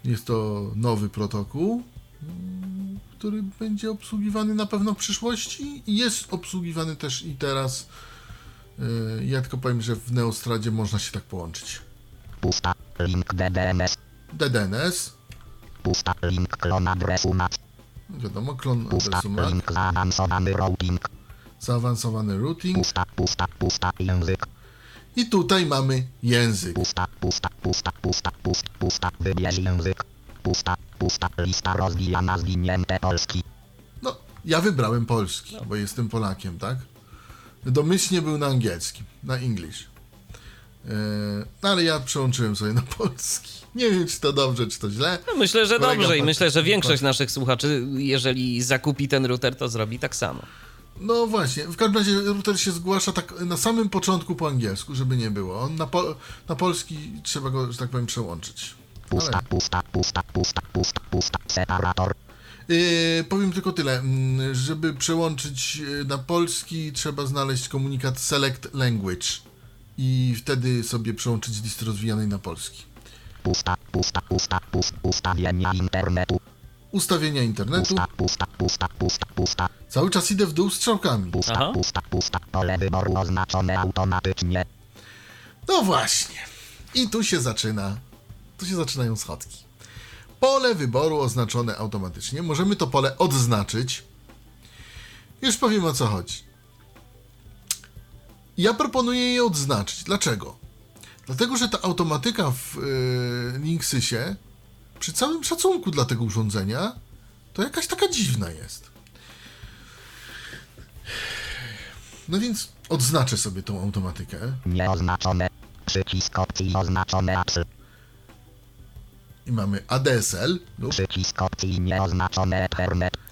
Jest to nowy protokół, mm, który będzie obsługiwany na pewno w przyszłości i jest obsługiwany też i teraz. Yy, ja tylko powiem, że w Neostradzie można się tak połączyć. Pusta. Link DDNS. DDNS, Pusta. Link klon adresu NAT. Wiadomo, klon Pusta. adresu zaawansowany routing. zaawansowany routing Pusta. Pusta. Pusta. Język. i tutaj mamy język. Pusta. Pusta. Pusta. Pusta. Pusta. Pusta. Wybierz język. Pusta. Pusta. Lista rozwijana zwinięte polski. No, ja wybrałem polski, bo jestem Polakiem, tak? Domyślnie był na angielskim, na English. Yy, no ale ja przełączyłem sobie na polski. Nie wiem, czy to dobrze, czy to źle. No, myślę, że Kolega dobrze i pat- myślę, że większość naszych słuchaczy, jeżeli zakupi ten router, to zrobi tak samo. No właśnie, w każdym razie router się zgłasza tak na samym początku po angielsku, żeby nie było. On na, po, na polski trzeba go, że tak powiem, przełączyć. Pusta. Pusta. Pusta. Pusta. Pusta. Pusta. Separator. Yy, powiem tylko tyle. mm, Żeby przełączyć yy, na polski, trzeba znaleźć komunikat Select Language i wtedy sobie przełączyć z listy rozwijanej na polski. Pusta. Pusta. Pusta. Pusta. Ustawienia internetu. Ustawienia internetu. Pusta. Pusta. Pusta. Pusta. Pusta. Cały czas idę w dół strzałkami. Pusta, Aha. pusta, pusta. Pole wyboru oznaczone automatycznie. No właśnie. I tu się zaczyna. Tu się zaczynają schodki. Pole wyboru oznaczone automatycznie. Możemy to pole odznaczyć. Już powiem o co chodzi. Ja proponuję je odznaczyć. Dlaczego? Dlatego, że ta automatyka w yy, Linksysie, przy całym szacunku dla tego urządzenia, to jakaś taka dziwna jest. No więc odznaczę sobie tą automatykę. Nieoznaczone. Przycisk opcji oznaczone apps. I mamy ADSL lub Przycisk opcji nieoznaczone Ethernet.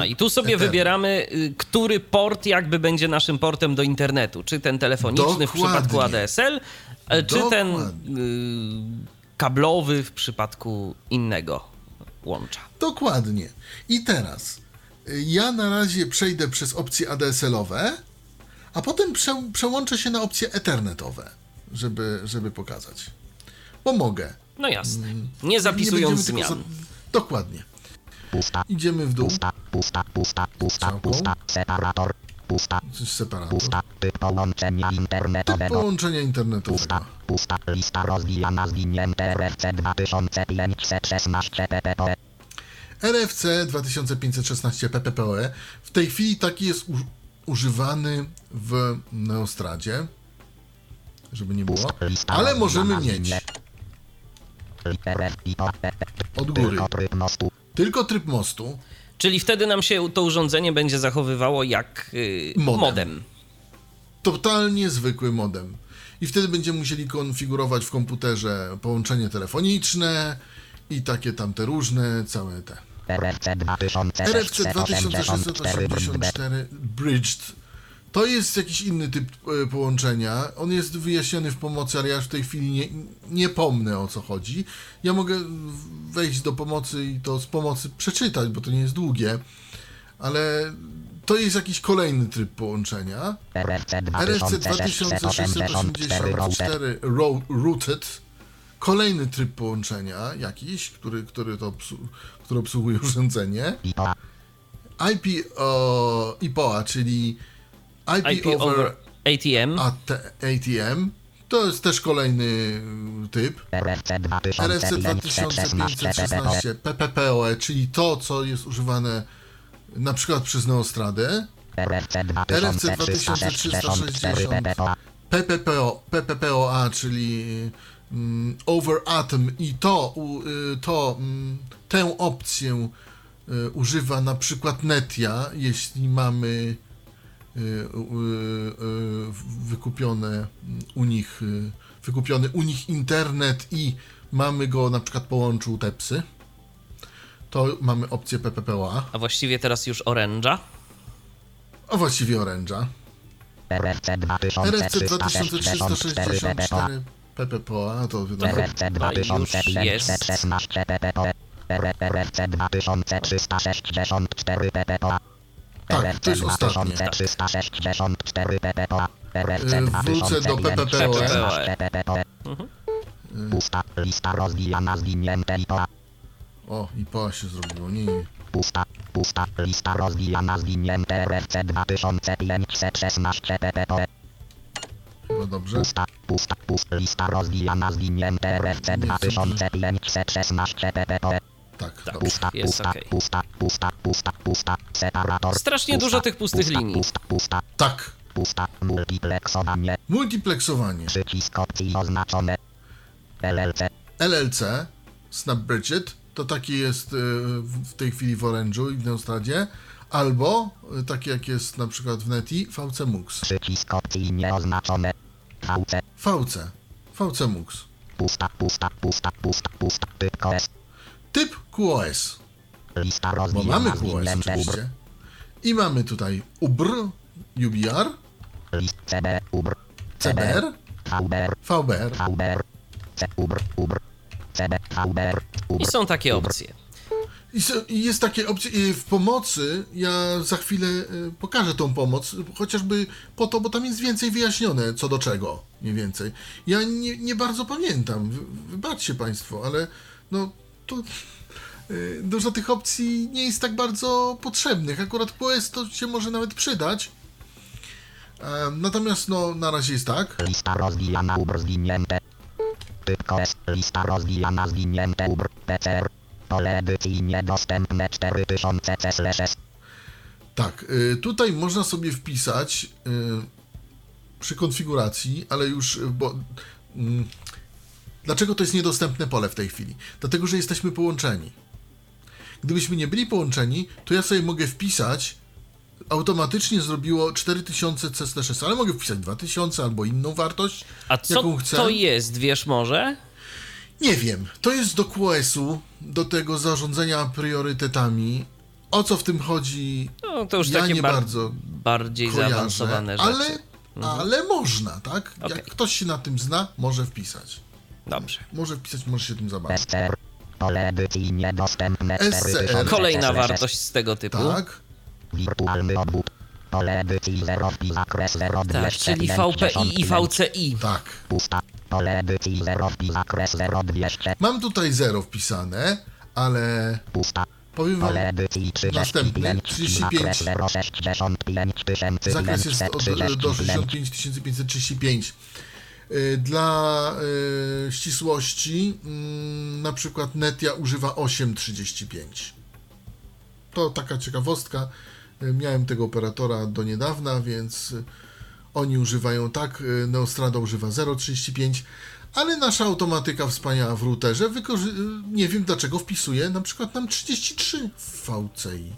A, i tu sobie Ethernet. wybieramy, y, który port jakby będzie naszym portem do internetu. Czy ten telefoniczny w Dokładnie. przypadku ADSL, e, czy ten y, kablowy w przypadku innego łącza. Dokładnie. I teraz y, ja na razie przejdę przez opcje ADSL-owe, a potem prze, przełączę się na opcje Ethernetowe, żeby, żeby pokazać. Bo mogę. No jasne. Nie Nie zapisując tylko zmian. Dokładnie. Idziemy w dół. Pusta. Pusta. Pusta. Pusta. Pusta. Separator. Pusta. Separator. Pusta. Typ połączenia Typ internetowego. połączenia internetowego. Pusta. Pusta. Lista rozwijana zwinięte RFC 2516 ppp. RFC 2516 pppoe w tej chwili taki jest używany w Neostradzie, żeby nie było, ale możemy mieć od góry Tylko tryb mostu. Czyli wtedy nam się to urządzenie będzie zachowywało jak y, Modem. modem. totalnie zwykły modem. I wtedy będziemy musieli konfigurować w komputerze połączenie telefoniczne i takie tamte różne, całe te. RFC RFC 2684 2684 Bridged. To jest jakiś inny typ e, połączenia. On jest wyjaśniony w pomocy, ale ja w tej chwili nie, nie pomnę o co chodzi. Ja mogę wejść do pomocy i to z pomocy przeczytać, bo to nie jest długie, ale to jest jakiś kolejny tryb połączenia. RFC RFC 2684 router. 2684 ro- Routed. Kolejny tryb połączenia jakiś, który, który to który obsługuje urządzenie. IP IPOA, czyli IP, IP over, over ATM. AT, ATM. To jest też kolejny typ. RFC RFC 2516 ppp. 2516 PPPoE, czyli to, co jest używane na przykład przez Neostradę. RFC RFC 2364 pppa. PPPO, PPPoA, czyli mm, Over Atom i to, y, to mm, tę opcję y, używa na przykład Netia, jeśli mamy wykupione u nich y, wykupiony u nich internet i mamy go na przykład połączył Tepsy, to mamy opcję PPPoA, A właściwie teraz już Orange'a. a właściwie Orange'a. RFC RFC 2364 pppa. 2364 PPPoA, to wiadomo. RFC 2516 pppa. RFC 2364 pppa. Tak, to jest ostatnie. 2364 pppa. RFC Y, wrócę do PPPoE. 2516 pppa. Pusta lista rozwijana zwinięte IPA. O, i POA się zrobiło, nie, nie. Pusta, pusta lista rozwijana zwinięte RFC 2516 pppa. Chyba dobrze. Pusta, pusta, pusta lista rozwijana zwinięte RFC 2516 pppa. Tak, Tak. Pusta, Jest pusta, okej. pusta, pusta, pusta, pusta, separator. Strasznie pusta, dużo tych pustych pusta, linii. Pusta, pusta, Tak. pusta, multiplexowanie, Multiplexowanie. przycisk opcji oznaczone. LLC, LLC, Snap Bridget, to taki jest y, w w tej chwili w Orange'u i w Neostradzie. Albo y, taki jak jest na przykład w Neti, VC Mux. przycisk opcji nieoznaczone. VC, VC. VC Mux. pusta, pusta, pusta, pusta, pusta, typ KS, Typ QoS. Bo mamy QoS oczywiście. I mamy tutaj UBR, UBR, CBR, VBR, I są takie opcje. I i jest takie opcje w pomocy. Ja za chwilę y, pokażę tą pomoc, chociażby po to, bo tam jest więcej wyjaśnione co do czego, mniej więcej. Ja nie, nie bardzo pamiętam, wy- wybaczcie Państwo, ale no to y, dużo tych opcji nie jest tak bardzo potrzebnych. Akurat QoS to się może nawet przydać. E, Natomiast no, na razie jest tak. Lista rozwijana UBR zwinięte. Typ KS, lista rozwijana zwinięte UBR, PCR. Pole edycji niedostępne 4000 C/S. Tak, y, tutaj można sobie wpisać y, przy konfiguracji, ale już, bo mm, dlaczego to jest niedostępne pole w tej chwili? Dlatego, że jesteśmy połączeni. Gdybyśmy nie byli połączeni, to ja sobie mogę wpisać, automatycznie zrobiło 4000 C/S, ale mogę wpisać 2000 albo inną wartość, A co jaką chcę. to jest, wiesz może? Nie wiem. To jest do QoS-u, do tego zarządzania priorytetami. O co w tym chodzi? No to już ja takie nie bar- bardzo bardziej kojarzę, zaawansowane rzeczy. ale, ale można, tak? Okej. Jak ktoś się na tym zna, może wpisać. Dobrze. Może wpisać, może się tym zabawić. SCR. 4000 Kolejna wartość z tego typu. Tak, Wirtualny obwód. Pole edycji 0 wpis zakres 0 Tak, czyli VPI i VCI. tak. Pusta. Pole edycji 0 wpis zakres 0 200. Mam tutaj 0 wpisane, ale Pusta. powiem wam, Następny, 35 35. zakres 065 tysięcy zakres jest od, do 535. 65535. Y, Dla y, ścisłości, mm, na przykład Netia używa 835. To taka ciekawostka. Y, Miałem tego operatora do niedawna, więc oni używają tak, Neostrada używa 035, ale nasza automatyka wspaniała w routerze nie wiem dlaczego wpisuje na przykład nam 33 w VCI.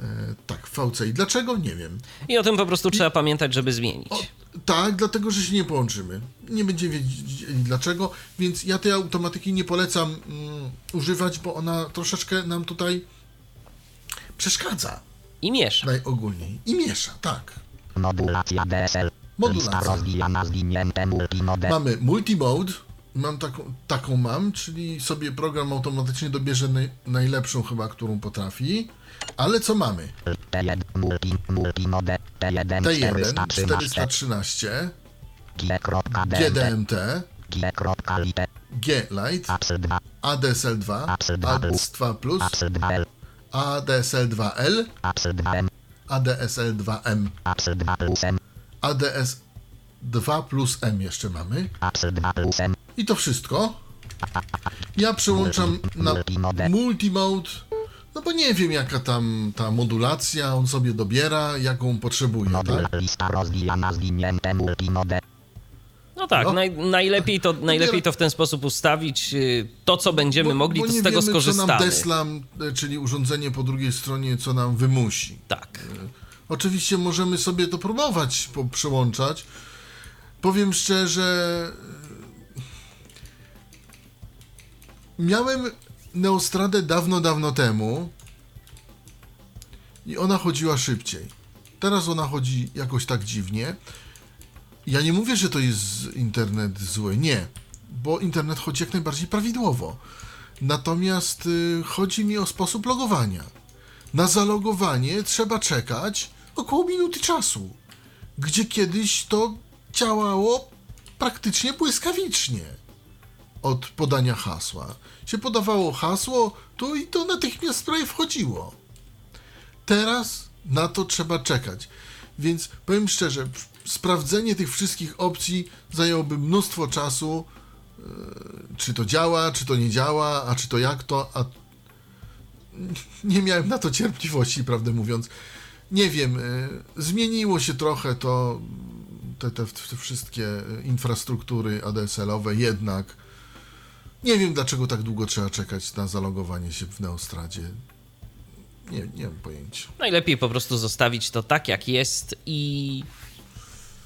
E, tak, VCI. Dlaczego? Nie wiem. I o tym po prostu trzeba pamiętać, żeby zmienić. O, tak, dlatego, że się nie połączymy. Nie będziemy wiedzieli dlaczego, więc ja tej automatyki nie polecam mm, używać, bo ona troszeczkę nam tutaj przeszkadza I miesza. najogólniej. I miesza, tak. Modulacja DSL. Modulacja. Mamy multimode, mam taką, taką mam, czyli sobie program automatycznie dobierze naj, najlepszą chyba, którą potrafi. Ale co mamy? T1 multi, multimode. T1 T1 413. 413, G.DMT. G.Lite. G-Lite, Apsel 2. ADSL2, Apsel 2 ADS2+, Apsel 2L. ADSL2L, Apsel 2M. ADSL2M, Apsel 2 plus M. ADS2 plus M jeszcze mamy. Apsel 2 plus M. I to wszystko. Ja przełączam na Multimode. No bo nie wiem jaka tam ta modulacja, on sobie dobiera, jaką potrzebuje, Modul tak? lista rozwijana zwinięte multimode. No tak, No. naj, najlepiej, to, najlepiej to w ten sposób ustawić. y, To, co będziemy mogli, to nie z tego wiemy, co nam skorzystamy. Deslam, e, czyli urządzenie po drugiej stronie, co nam wymusi. Tak. Oczywiście możemy sobie to próbować po- przełączać. Powiem szczerze, miałem Neostradę dawno, dawno temu i ona chodziła szybciej. Teraz ona chodzi jakoś tak dziwnie. Ja nie mówię, że to jest internet zły, nie, bo internet chodzi jak najbardziej prawidłowo. Natomiast y, chodzi mi o sposób logowania. Na zalogowanie trzeba czekać około minuty czasu, gdzie kiedyś to działało praktycznie błyskawicznie od podania hasła. Się podawało hasło, to i to natychmiast prawie wchodziło. Teraz na to trzeba czekać. Więc powiem szczerze, sprawdzenie tych wszystkich opcji zajęłoby mnóstwo czasu. Yy, Czy to działa, czy to nie działa, a czy to jak to, a nie miałem na to cierpliwości, prawdę mówiąc. Nie wiem, y, zmieniło się trochę to, te, te, te wszystkie infrastruktury ADSL-owe, jednak nie wiem, dlaczego tak długo trzeba czekać na zalogowanie się w Neostradzie. Nie, nie mam pojęcia. Najlepiej po prostu zostawić to tak, jak jest i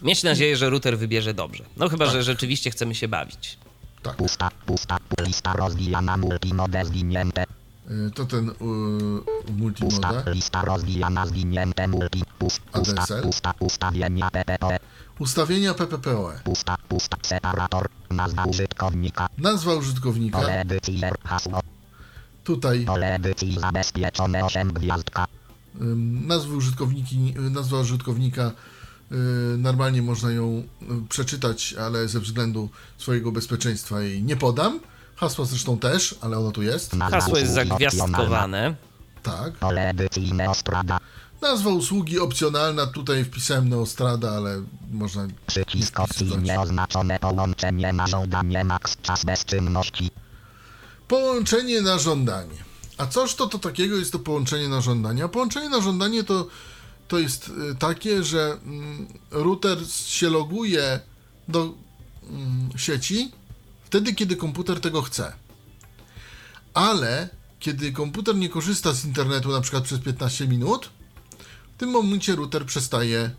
mieć nadzieję, że router wybierze dobrze. No chyba, Tak. że rzeczywiście chcemy się bawić. Tak, Pusta, pusta, lista rozwijana multimode zwinięte. Y, to ten y, multimoda. Lista rozwijana zwinięte multi. ADSL? ustawienia PPE. Ustawienia PPPoE. Pusta, pusta, separator. Nazwa użytkownika. Nazwa użytkownika. Pole edycji, hasło. Tutaj Pole edycji zabezpieczone 8 gwiazdka. Ym, nazwy użytkowniki, y, nazwa użytkownika y, normalnie można ją y, przeczytać, ale ze względu swojego bezpieczeństwa jej nie podam. Hasła zresztą też, ale ono tu jest. Hasło jest zagwiazdkowane. Tak. Nazwa usługi opcjonalna, tutaj wpisałem Neostrada, ale można Przycisk opcji wpisywać. nieoznaczone połączenie na żądanie max czas bezczynności. Połączenie na żądanie. A coż to, to takiego jest to połączenie na żądanie? A połączenie na żądanie to, to jest y, takie, że mm, router się loguje do mm, sieci wtedy, kiedy komputer tego chce. Ale kiedy komputer nie korzysta z internetu na przykład przez 15 minut, w tym momencie router przestaje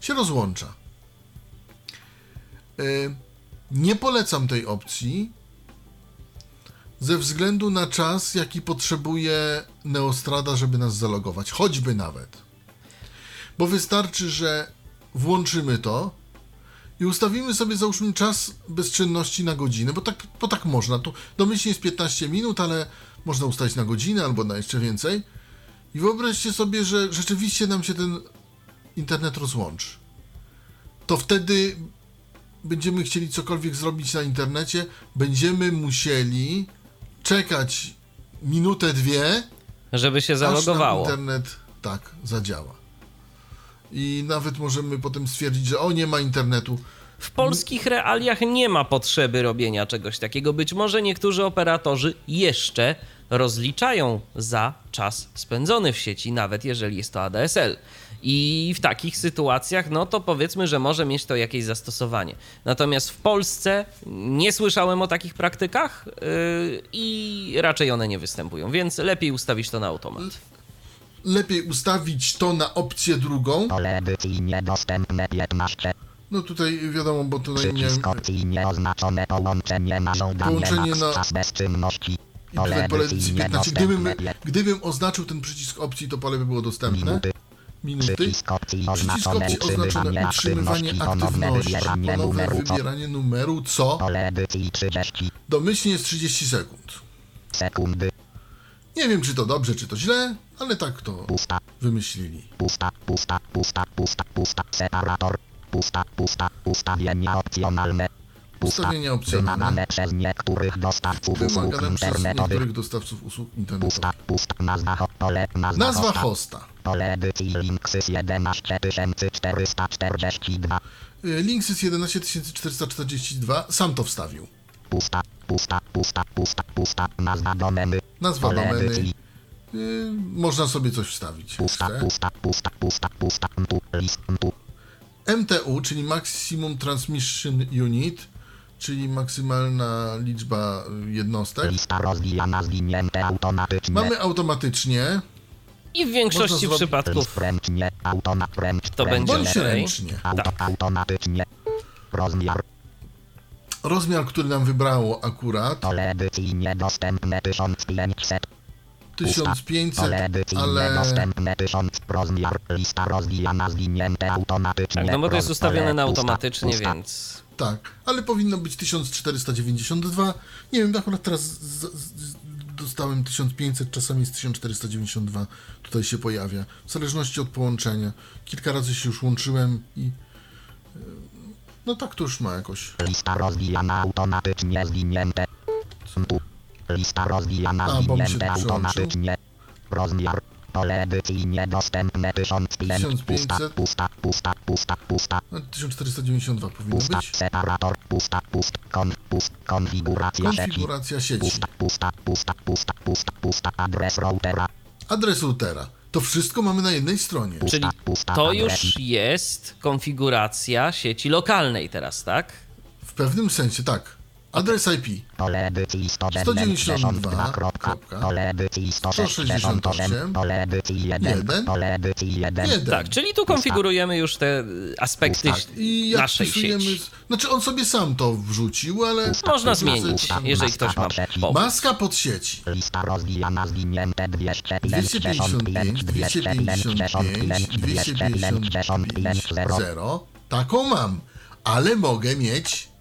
się rozłącza. Y, Nie polecam tej opcji, ze względu na czas, jaki potrzebuje Neostrada, żeby nas zalogować, choćby nawet. Bo wystarczy, że włączymy to i ustawimy sobie, załóżmy, czas bezczynności na godzinę, bo tak, bo tak można. Tu domyślnie jest 15 minut, ale można ustawić na godzinę albo na jeszcze więcej. I wyobraźcie sobie, że rzeczywiście nam się ten internet rozłączy. To wtedy będziemy chcieli cokolwiek zrobić na internecie, będziemy musieli czekać minutę, dwie, Żeby się zalogowało. internet tak zadziała. I nawet możemy potem stwierdzić, że o, nie ma internetu. W polskich realiach nie ma potrzeby robienia czegoś takiego. Być może niektórzy operatorzy jeszcze rozliczają za czas spędzony w sieci, nawet jeżeli jest to ADSL. I w takich sytuacjach, no to powiedzmy, że może mieć to jakieś zastosowanie. Natomiast w Polsce nie słyszałem o takich praktykach yy, i raczej one nie występują, więc lepiej ustawić to na automat. Lepiej ustawić to na opcję drugą. Pole edycji niedostępne 15. No tutaj wiadomo, bo tutaj. Przycisk opcji nieoznaczone połączenie na żądanie Połączenie na- czas bezczynności. I tutaj Pole edycji edycji 15. Gdybym, niedostępne gdybym oznaczył ten przycisk opcji, to pole by było dostępne. minuty. Minuty. Przycisk opcji oznaczone utrzymywanie aktywności, ponowne wybieranie numeru co. wybieranie numeru, co Pole edycji 30 domyślnie jest 30 sekund. sekundy. Nie wiem, czy to dobrze, czy to źle, ale tak to Pusta, wymyślili. pusta, pusta, pusta, pusta, pusta. Separator. Pusta, pusta, ustawienia opcjonalne. Pusta, Ustawienia opcjonalne. wymagane przez niektórych dostawców usług internetowych. niektórych dostawców usług internetowych. Pusta, pusta, nazwa, pole, nazwa, Nazwa hosta. hosta. Pole edycji Linksys 11442. Y, Linksys 11442 sam to wstawił. Pusta, pusta, pusta, pusta, pusta. Nazwa domeny. Nazwa domeny. Y, można sobie coś wstawić. Pusta, jeszcze. pusta, pusta, pusta, pusta. Tu, list, tu. MTU, czyli Maximum Transmission Unit, czyli maksymalna liczba jednostek. Lista rozwijana zwinięte automatycznie. Mamy automatycznie, I w większości przypadków ręcznie, To będzie bądź ręcznie. Auto, Tak. automatycznie. Rozmiar. Rozmiar, który nam wybrało akurat, Pole edycji niedostępne 1500. 1500, Pole edycji ale niedostępne 1000. Rozmiar. Lista rozwijana zwinięte automatycznie. Tak, no bo to jest ustawione na automatycznie, pusta. więc tak, ale powinno być 1492. Nie wiem, akurat teraz z, z, dostałem 1500, czasami jest 1492, tutaj się pojawia, w zależności od połączenia. Kilka razy się już łączyłem i y, no tak to już ma jakoś. Lista rozwijana automatycznie zwinięte. Tu. Lista rozwijana A, bo mi się automatycznie. Rozmiar. Pole edycji niedostępne 1500. Pusta, 1500. pusta, pusta, pusta, pusta. No, 1492 powinno Pusta, być. separator, pusta, pust, kon, pust, konfiguracja sieci. Konfiguracja sieci. Pusta, pusta, pusta, pusta, pusta, pusta, adres routera. Adres routera. To wszystko mamy na jednej stronie. Pusta, Czyli pusta, to adres. już jest konfiguracja sieci lokalnej teraz, tak? W pewnym sensie tak. Adres IP Pole edycji 192, 192. Pole edycji 168. Pole edycji 1. Jeden. Pole edycji 1. 1. Tak, czyli tu konfigurujemy już te aspekty Tak, I jak naszej sieci. Znaczy on sobie sam to wrzucił, ale. Można zmienić, jeżeli ktoś ma Maska pomysł. Maska pod sieci. Lista rozwijana zwinięte 255, 255, 255, 0. Taką mam. Ale mogę mieć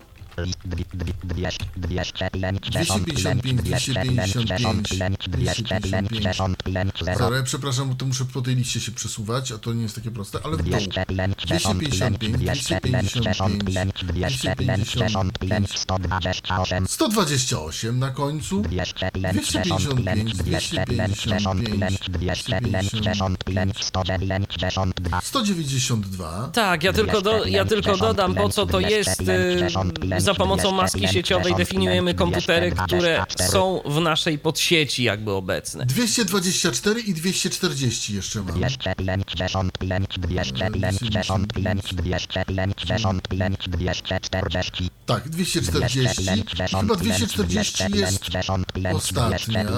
0. Przepraszam, bo to muszę po tej liście się przesuwać, a to nie jest takie proste, ale w dół. 255, 255, 255, 128 na końcu. 255, 255, 192. Tak, ja tylko, do, ja tylko dodam, po co to jest. y, Za pomocą maski sieciowej definiujemy komputery, które są w naszej podsieci jakby obecne. 224 i 240 jeszcze mam. 240. Tak, 240. Chyba 240 jest ostatnia.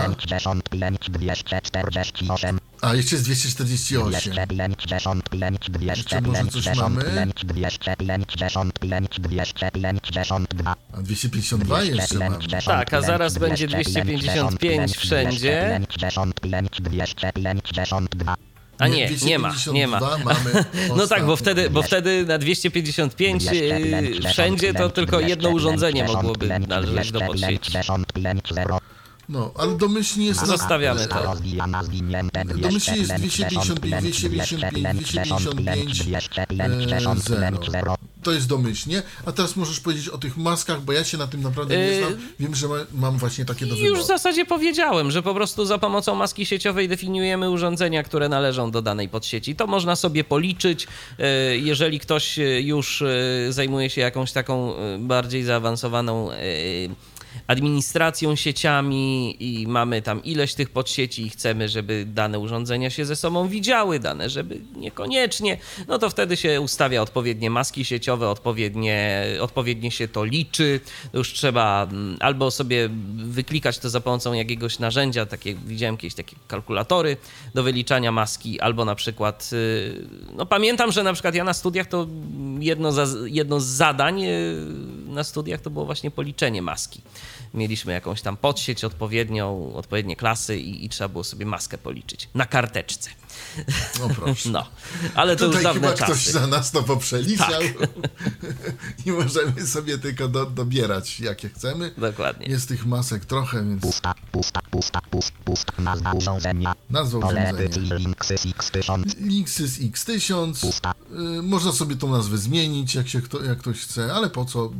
A, jeszcze jest 248. 255, Jeszcze może coś 255, mamy? 255, 252. A 252 jeszcze mamy. Tak, a zaraz będzie 255 wszędzie. 252. A nie, nie ma, nie ma. 252 mamy <laughs> No tak, bo wtedy, bo wtedy na 255 yy, wszędzie to tylko jedno urządzenie mogłoby należeć do podsieci. No, ale domyślnie jest... Zostawiamy to. Domyślnie jest 255, 255, 255, e, 0. To jest domyślnie. A teraz możesz powiedzieć o tych maskach, bo ja się na tym naprawdę nie Yy, znam. Wiem, że ma, mam właśnie takie do Już w zasadzie powiedziałem, że po prostu za pomocą maski sieciowej definiujemy urządzenia, które należą do danej podsieci. To można sobie policzyć. E, Jeżeli ktoś e, już e, zajmuje się jakąś taką e, bardziej zaawansowaną e, administracją sieciami i mamy tam ileś tych podsieci i chcemy, żeby dane urządzenia się ze sobą widziały, dane, żeby niekoniecznie, no to wtedy się ustawia odpowiednie maski sieciowe, odpowiednie, odpowiednie się to liczy. Już trzeba mm, albo sobie wyklikać to za pomocą jakiegoś narzędzia, takie widziałem kiedyś takie kalkulatory do wyliczania maski, albo na przykład, y, no pamiętam, że na przykład ja na studiach to jedno, za, jedno z zadań y, na studiach to było właśnie policzenie maski. Mieliśmy jakąś tam podsieć odpowiednią, odpowiednie klasy i, i trzeba było sobie maskę policzyć na karteczce. No proszę. No, ale to Tutaj już dawne chyba ktoś czasy. za nas to poprzeliczał Tak. <laughs> i możemy sobie tylko do, dobierać jakie chcemy. Dokładnie. Jest tych masek trochę, więc Pusta, pusta, pusta, pusta, pusta, nazwa urządzenia. nazwa urządzenia. Linksys X1000. Linksys X1000. Pusta. Y, Można sobie tą nazwę zmienić, jak, się kto, jak ktoś chce, ale po co?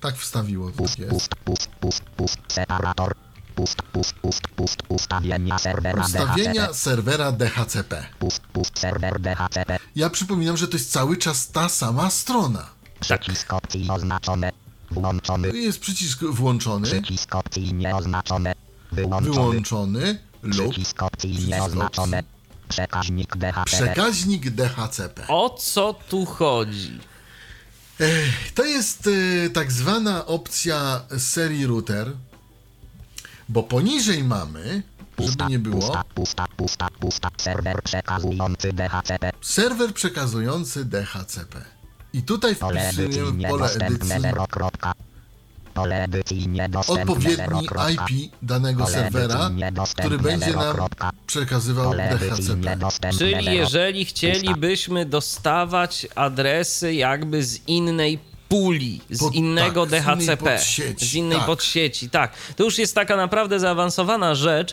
Tak wstawiło, Pust, pust, pust, pust, pust, separator. Pust, pust, pust, pust, ustawienia serwera Ustawienia DHCP. serwera DHCP. Pust, pust, serwer DHCP. Ja przypominam, że to jest cały czas ta sama strona. Przycisk opcji oznaczone. Włączony. Jest przycisk włączony, Przycisk opcji nieoznaczone. Wyłączony. wyłączony lub Przycisk opcji Przycisk nieoznaczone. Przekaźnik DHCP. przekaźnik DHCP. O co tu chodzi? To jest y, tak zwana opcja serii router, bo poniżej mamy, żeby nie było, Pusta, pusta, pusta, pusta. Serwer przekazujący DHCP. serwer przekazujący DHCP. I tutaj wpisujemy pole edycji 0. kropka. Pole edycji niedostępne 0. odpowiedni. IP danego Pole serwera, który będzie nam przekazywał DHCP. Czyli jeżeli chcielibyśmy dostawać adresy jakby z innej puli, z Pod- innego tak, z innej DHCP, podsieci, z innej tak. podsieci, tak. To już jest taka naprawdę zaawansowana rzecz,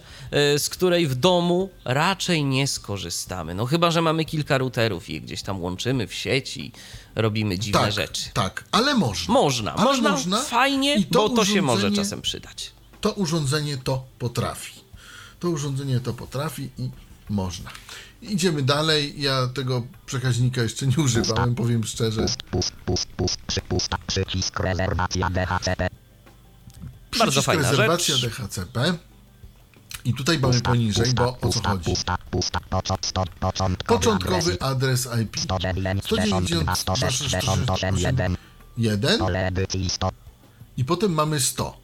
y, z której w domu raczej nie skorzystamy. No chyba, że mamy kilka routerów i gdzieś tam łączymy w sieci, robimy dziwne Tak, rzeczy. tak, ale można. Można, Ale można, można fajnie, i to bo to się może czasem przydać. To urządzenie to potrafi. To urządzenie to potrafi i można. Idziemy dalej. Ja tego przekaźnika jeszcze nie używałem, powiem szczerze. Pust, pust, pust, pust, przy, pusta, przycisk rezerwacja DHCP. Bardzo fajna rezerwacja rzecz. DHCP. I tutaj mamy poniżej, bo o co chodzi? Początkowy, Początkowy adres IP 109, 192, 168, 1 1 Pole edycji 100. i potem mamy 100.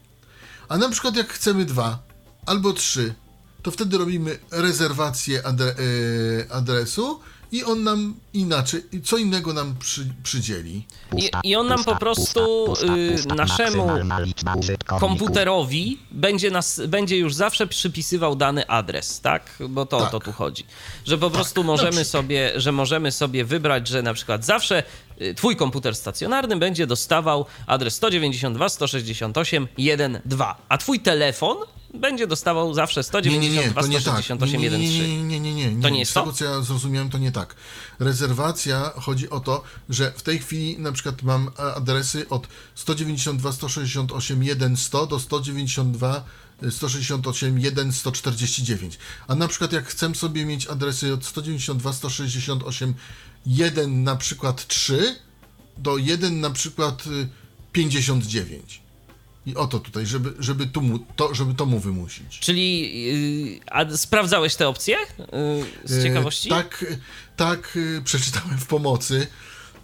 A na przykład jak chcemy 2 albo 3, to wtedy robimy rezerwację adre, e, adresu i on nam inaczej, co innego nam przy, przydzieli. I, I on nam po prostu y, naszemu komputerowi będzie, nas, będzie już zawsze przypisywał dany adres, tak? Bo to o Tak. to tu chodzi. Że po prostu możemy sobie, że możemy sobie wybrać, że na przykład zawsze y, twój komputer stacjonarny będzie dostawał adres 192 168 1.2, a twój telefon będzie dostawał zawsze Nie, nie, nie, 192 to nie tak. 168 Nie, nie, nie, 1.3. nie, nie, nie, nie, nie. To nie jest Z tego, to? co ja zrozumiałem, to nie tak. Rezerwacja chodzi o to, że w tej chwili na przykład mam adresy od 192 168 1 100 do 192 168 1 149. A na przykład jak chcę sobie mieć adresy od 192 168 1 na przykład 3 do 1 na przykład y, 59. I o to tutaj, żeby, żeby, tu mu, to, żeby to mu wymusić. Czyli y, a sprawdzałeś te opcje y, z E, ciekawości? Tak, tak, e, przeczytałem w pomocy.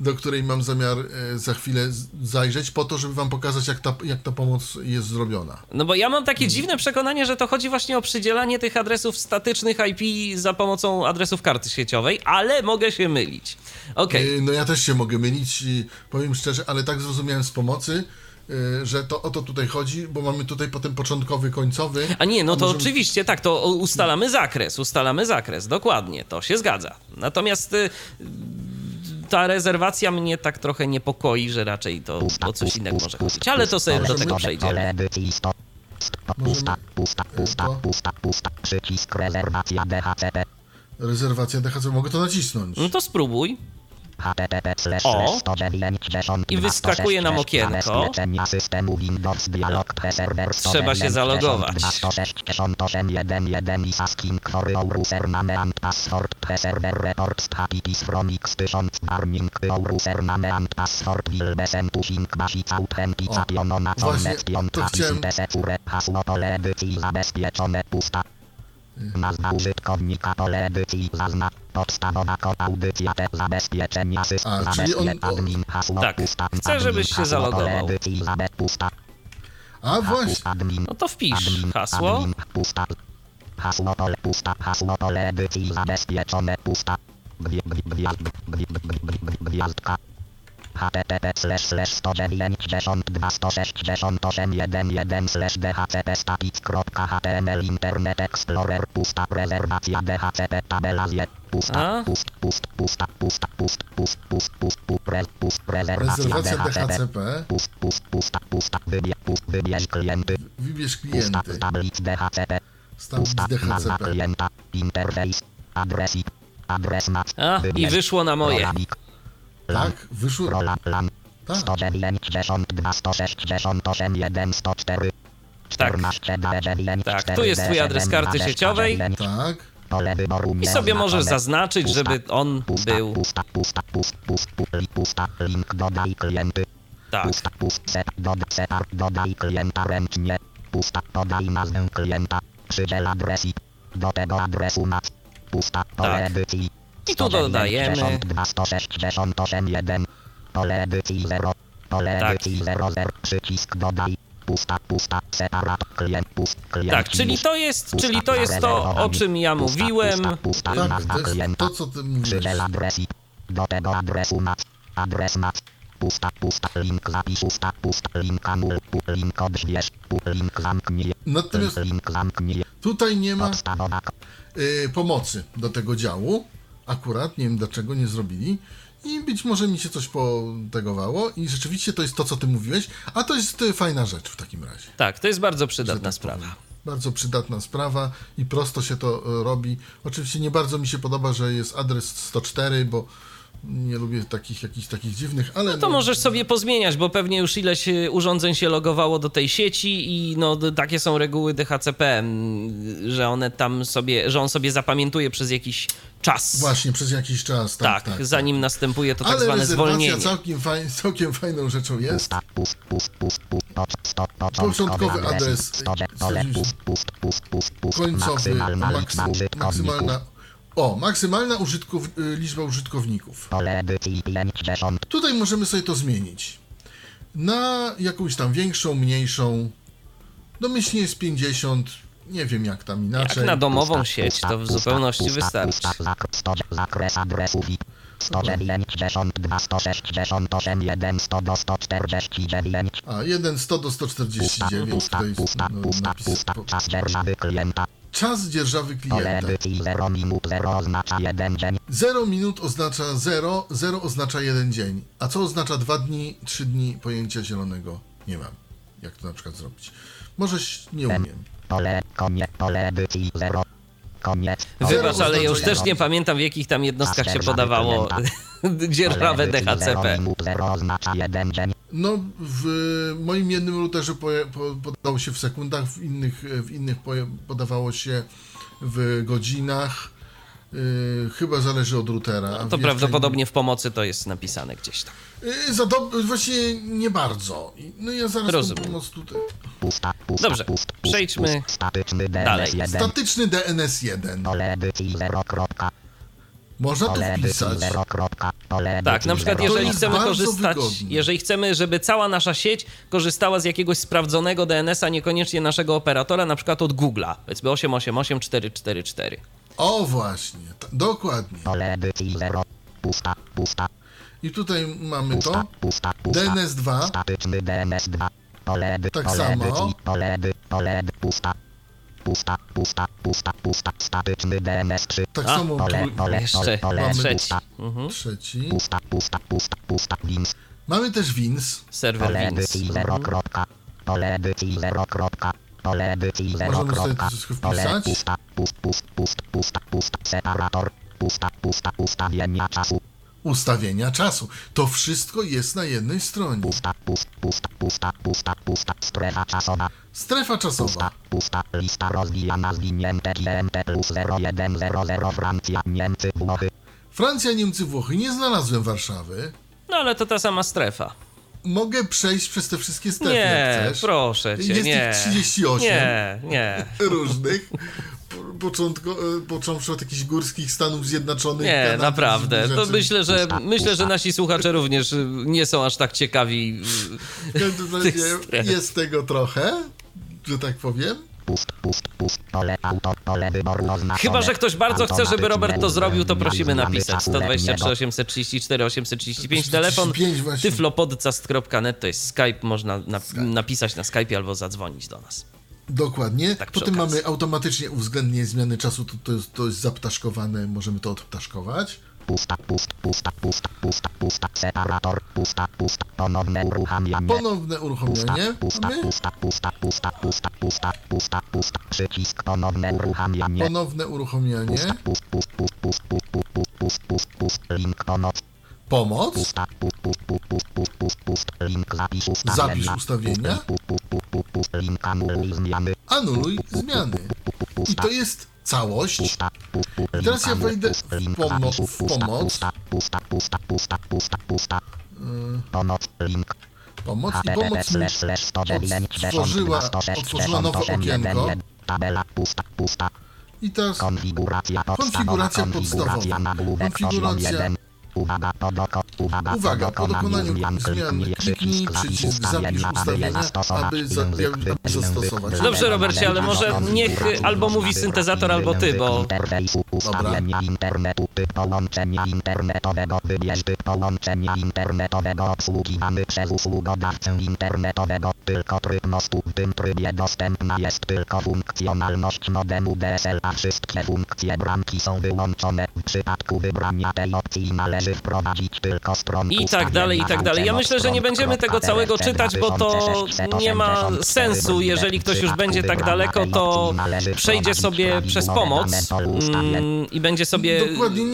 do której mam zamiar e, za chwilę zajrzeć, po to, żeby wam pokazać, jak ta, jak ta pomoc jest zrobiona. No bo ja mam takie dziwne przekonanie, że to chodzi właśnie o przydzielanie tych adresów statycznych IP za pomocą adresów karty sieciowej, ale mogę się mylić. E, No ja też się mogę mylić, i powiem szczerze, ale tak zrozumiałem z pomocy, że to o to tutaj chodzi, bo mamy tutaj potem początkowy, końcowy. A nie, no to możemy- oczywiście, tak, to ustalamy zakres, ustalamy zakres, dokładnie, to się zgadza. Natomiast y, ta rezerwacja mnie tak trochę niepokoi, że raczej to o coś innego może chodzić, ale to sobie do tego przejdziemy. Pole edycji 100. St- Pusta, pusta, pusta, pusta, pusta. Przycisk rezerwacja DHCP. Rezerwacja DHC, mogę to nacisnąć. No to spróbuj. Http slash O. slash 190 I wyskakuje nam okienko. Zabezpieczenia systemu Windows Dialog Preserver Trzeba się zalogować. 168 i Sasking for your username and password Preserver reports https from x 1000 warning your username and password will be sent to sync basic authentication on właśnie, to chciałem- secure hasło pole edycji zabezpieczone pusta Nazwa użytkownika pole edycji zaznacz podstawowa kod audycja te zabezpieczenia system A, czyli on- zabezpie- admin hasło Tak, pusta chcę, żebyś się zalogował. A właśnie, admin No to wpisz admin hasło. admin pusta hasło pole pusta hasło pole edycji zabezpieczone pusta Gwie- gwie- gwiazd- gwie- gwie- gwie- gwie- gwiazdka http slash slash 192 168 11 slash dhcp static.html internet explorer pusta rezerwacja dhcp tabela z pusta pust pust pusta pusta pust pust pust pust pust pre- pust rezerwacja dhcp pust pust pusta pusta wybierz pust wybierz klienty. Wybierz pusta klienty, z tablic dhcp pusta nazwa klienta. Interfejs. Adres i adres mac A, i wyszło na moje. Tak, wyszło, Rola plan tak, 192 168 1 104 14 9 Tak, tu jest twój adres karty sieciowej. tak. Pole wyboru I sobie możesz zaznaczyć, żeby on pusta, był. Pusta, pusta, pust, pust, pust, pusta, link dodaj klienty. Tak. Pusta, pust, set, dodaj, setar, dodaj klienta ręcznie. Pusta, podaj nazwę klienta. Przydziel adres i do tego adresu mac. Pusta, pole Tak. I tu dodajemy. 192, 168, 1. Pole edycji 0. Pole Tak. edycji 0, 0. Przycisk dodaj. Pusta, pusta, separat, klient, pust, klient. Tak, czyli to jest, Pusta, czyli to jest to, o czym ja Pusta, mówiłem. Pusta, pusta, Tak, to jest klienta. to, co ty mówisz. Adres i do tego adresu mac. Adres mac. Pusta, pusta, link zapisz, pusta, pusta, link anul, pu- link odśwież, pu- link zamknij, Natomiast link zamknij, tutaj nie ma y, pomocy do tego działu. Akurat, nie wiem dlaczego nie zrobili. I być może mi się coś potegowało i rzeczywiście to jest to, co ty mówiłeś, a to jest y, fajna rzecz w takim razie. Tak, to jest bardzo przydatna tak sprawa. powiem. Bardzo przydatna sprawa i prosto się to y, robi. Oczywiście nie bardzo mi się podoba, że jest adres 104, bo nie lubię takich jakichś takich dziwnych, ale No to możesz sobie pozmieniać, bo pewnie już ileś y, urządzeń się logowało do tej sieci i no takie są reguły DHCP, mm, że one tam sobie, że on sobie zapamiętuje przez jakiś czas. Właśnie przez jakiś czas, tak, tak, tak. zanim następuje to tak ale zwane zwolnienie. całkiem, faj, całkiem fajną rzeczą jest. Początkowy adres, Końcowy, maksymalna. O, maksymalna użytkow, y, liczba użytkowników. pole edycji 50, Tutaj możemy sobie to zmienić. Na jakąś tam większą, mniejszą. Domyślnie jest 50. Nie wiem jak tam inaczej. Jak na domową Pusta, sieć, pusta, to w pusta, zupełności pusta, wystarczy. pusta, Zakres adresów i 192, 168, 1, 100 do 149, A, 1 100 do 149. pusta, pusta, no, pusta, napis. pusta, po- czas dzierżawy klienta, Czas dzierżawy klienta. edycji 0 minut, 0 oznacza 1 dzień, 0 minut oznacza 0, 0 oznacza 1 dzień. A co oznacza 2 dni, 3 dni? Pojęcia zielonego nie mam. Jak to na przykład zrobić? Możeś nie umiem. pole, koniec, pole edycji 0, koniec, Wybacz, ale ja już też nie pamiętam w jakich tam jednostkach się podawało dzierżawę DHCP. 0 minut, 0 oznacza 1 dzień, No, w moim jednym routerze poje- po, podało się w sekundach, w innych, w innych podawało się w godzinach. Yy, chyba zależy od routera. No To prawdopodobnie w pomocy to jest napisane gdzieś tam. Yy, za dob- właśnie nie bardzo. I- No ja zaraz Rozumiem. pomoc tutaj. pusta, pusta, Dobrze, pust, pust, przejdźmy pust, statyczny dalej. DNS 1, Statyczny DNS1. pole edycji 0, kropka, Można to wpisać. edycji 0. kropka, Pole Tak, na przykład jeżeli chcemy korzystać, wygodne. jeżeli chcemy, żeby cała nasza sieć korzystała z jakiegoś sprawdzonego DNS-a, niekoniecznie naszego operatora, na przykład od Google'a, powiedzmy 888444. O właśnie, dokładnie. Pole edycji 0. Pusta, pusta, I tutaj mamy pusta, to. pusta, pusta. DNS2. Statyczny DNS2. Pole edy, Tak samo. edy, pusta. Pusta, pusta, pusta, pusta. Statyczny DNS3. Tak A, samo Pole, tu, pole, Jeszcze pole, pole, mamy trzeci. pusta, Mhm. trzeci. pusta, pusta, pusta, pusta, Wins. Mamy też Wins. Serwer Pole Wins. edycji 0. Pole edycji 0. kropka, Pole edycji 0. Możemy sobie kropka, to wszystko Pole wpisać. pusta, pust, pust, pust, pusta, pusta, separator, pusta, pusta, ustawienia czasu, Ustawienia czasu. To wszystko jest na jednej stronie. pusta, pust, pusta, pusta, pusta, pusta, strefa czasowa, Strefa czasowa. pusta, pusta, lista rozwijana zwinięte GMT plus 0100 Francja, Niemcy, Włochy, Francja, Niemcy, Włochy. Nie znalazłem Warszawy. No ale to ta sama strefa. Mogę przejść przez te wszystkie strefy, jak Nie, chcesz. proszę cię, Jest nie. ich 38 Nie, nie. <laughs> różnych. Po- Początko, e, począwszy od jakichś górskich Stanów Zjednoczonych. Nie, Kanady, naprawdę. To myślę, że myślę, że nasi słuchacze również y, nie są aż tak ciekawi. y, W każdym razie <laughs> jest tego trochę, że tak powiem. Pust, pust, pust, pole auto, pole wyboru oznaczone. Chyba, że ktoś bardzo chce, żeby Robert to zrobił, to prosimy napisać. czasu 123 letniego. 834 835 telefon 35 właśnie. tyflopodcast.net to jest Skype, można na, napisać na Skype albo zadzwonić do nas. Dokładnie. Tak Potem okazji. mamy automatycznie uwzględnienie zmiany czasu, to, to, jest, to jest zaptaszkowane, możemy to odptaszkować. Pusta, pust, pusta, pusta, pusta, pusta, separator, pusta, pusta, ponowne uruchamianie. Ponowne Pusta, uruchomienie. pusta, pusta, pusta, pusta, pusta, pusta, pusta, pusta, przycisk ponowne uruchamianie. ponowne uruchomienie. Pust, pust, pust, pust, pust, pust, pust, pust, pust, pust, link pomoc. Pomoc. Pusta, pust, pust, pust, pust, pust, pust, pust, link zapis ustawienia. Zapisz ustawienia. Pust, pust, pust, pust, pust, link anuluj zmiany. Anuluj zmiany. I to jest całość. I teraz ja wejdę w, pomo w pomoc. Pomoc, link. Pomoc i pomoc mi otworzyła, otworzyła nowe okienko. Tabela pusta, pusta. I teraz konfiguracja podstawowa. Konfiguracja Konfiguracja podstawowa. nagłówek poziom Konfiguracja- 1. Uwaga, po doko, uwaga, Uwaga, po dokonaniu zmian zmian kliknij przycisk zapisz ustawienia, aby, za, aby zastosować. Dobrze, Robercie, ale może niech albo mówi syntezator, albo ty, bo- Interfejsu, ustawienia internetu, typ połączenia internetowego, wybierz typ połączenia internetowego obsługiwany przez usługodawcę internetowego, tylko tryb mostu. W tym trybie dostępna jest tylko funkcjonalność modemu DSL, a wszystkie funkcje bramki są wyłączone. W przypadku wybrania tej opcji należy wprowadzić tylko stronę I tak dalej, i tak dalej. Ja myślę, że nie będziemy tego całego czytać, bo to nie ma sensu. Jeżeli ktoś już będzie tak daleko, to przejdzie sobie przez pomoc mm, i będzie sobie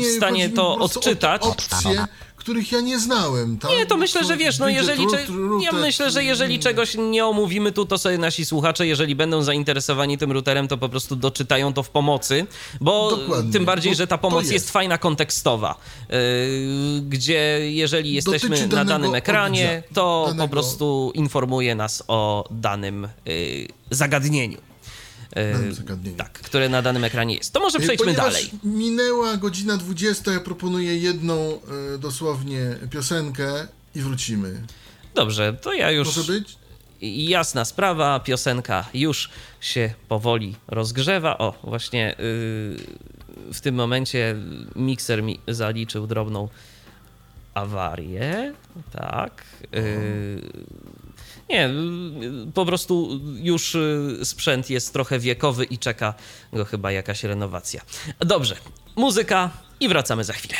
w stanie to po odczytać. O opcje, których ja nie znałem. Tak? Nie, to myślę, że wiesz, no jeżeli, cze- ja myślę, że jeżeli czegoś nie omówimy tu, to sobie nasi słuchacze, jeżeli będą zainteresowani tym routerem, to po prostu doczytają to w pomocy, bo Dokładnie, tym bardziej, bo że ta pomoc jest. jest. fajna kontekstowa, yy, gdzie jeżeli jesteśmy na danym ekranie, to po danego- prostu informuje nas o danym yy, zagadnieniu. Yy. Tak, które na danym ekranie jest. To może przejdźmy Ponieważ dalej. minęła godzina 20, ja proponuję jedną e, dosłownie piosenkę i wrócimy. Dobrze, to ja już... Może być? Jasna sprawa, piosenka już się powoli rozgrzewa. O, właśnie yy, w tym momencie mikser mi zaliczył drobną awarię. Tak. Yy, nie, yy, po prostu już yy, sprzęt jest trochę wiekowy i czeka go chyba jakaś renowacja. Dobrze, muzyka i wracamy za chwilę.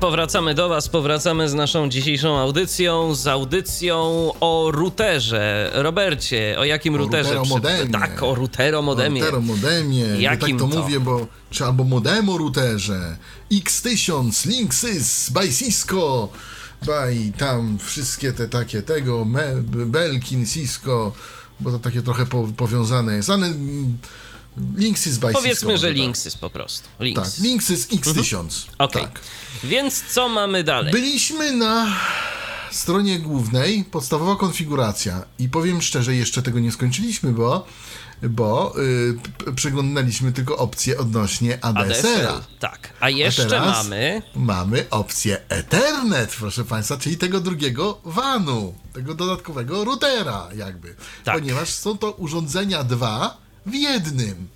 Powracamy do Was, powracamy z naszą dzisiejszą audycją, z audycją o routerze. Robercie, o jakim O routerze? routeromodemie. Tak, o routeromodemie. Routeromodemie. Ja Jakim tak to, to? mówię, bo czy albo modemo routerze, X1000, Linksys, by Cisco, by tam wszystkie te takie tego, me, Belkin, Cisco, bo to takie trochę po, powiązane jest, ale mm, Linksys by Cisco. Powiedzmy, że może tak. Linksys po prostu. Tak, Linksys. Linksys X1000. Okej. Tak. Więc co mamy dalej? Byliśmy na stronie głównej podstawowa konfiguracja i powiem szczerze, jeszcze tego nie skończyliśmy, bo, bo y, przeglądaliśmy tylko opcje odnośnie ADSL-a. ADSL. Tak. A jeszcze teraz mamy. Mamy opcję Ethernet, proszę Państwa, czyli tego drugiego vanu, tego dodatkowego routera, jakby. Tak. Ponieważ są to urządzenia dwa w jednym,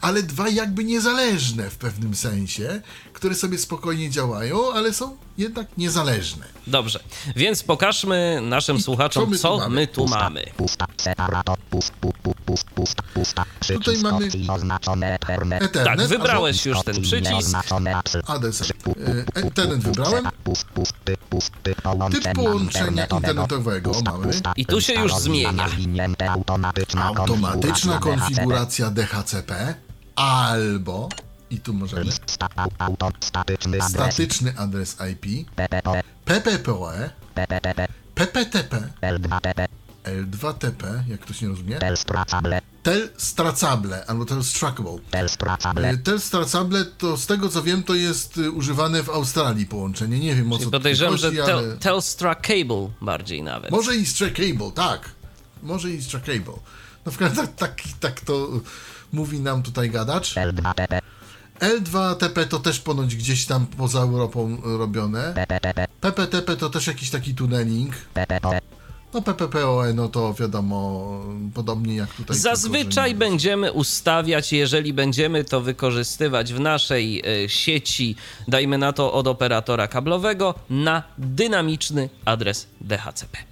ale dwa jakby niezależne w pewnym sensie, które sobie spokojnie działają, ale są jednak niezależne. Dobrze. Więc pokażmy naszym słuchaczom, co my tu co mamy? my tu mamy. Pusta, separator, pust, pu, pu, pust, pusta, pusta. Przycisk mamy- Ethernet. Tak, wybrałeś już ten przycisk. Y, Ethernet wybrałem. Pust, pust, typ, połączenia, internetowego mamy. I tu się już zmienia. automatyczna konfiguracja DHCP albo, i tu możemy, statyczny adres. IP, PPP, PPPoE, PPTP, PPTP, L2TP, L2TP, jak to się rozumie, Telstracable, Tel stracable albo Tel struckable. Telstracable, Tel stracable to z tego co wiem to jest y, używane w Australii połączenie. Nie wiem o co Czyli tu podejrzewam, że chodzi, tel, ale... Telstra Cable bardziej nawet. Może i Cable, tak. Może i Cable. No w każdym razie tak, tak, tak to mówi nam tutaj gadacz. L2TP, L2TP to też ponoć gdzieś tam poza Europą robione. PPTP, to też jakiś taki tunneling. PPPoE, No PPPoE no to wiadomo, podobnie jak tutaj. Zazwyczaj będziemy ustawiać, jeżeli będziemy to wykorzystywać w naszej e, sieci, dajmy na to od operatora kablowego, na dynamiczny adres DHCP.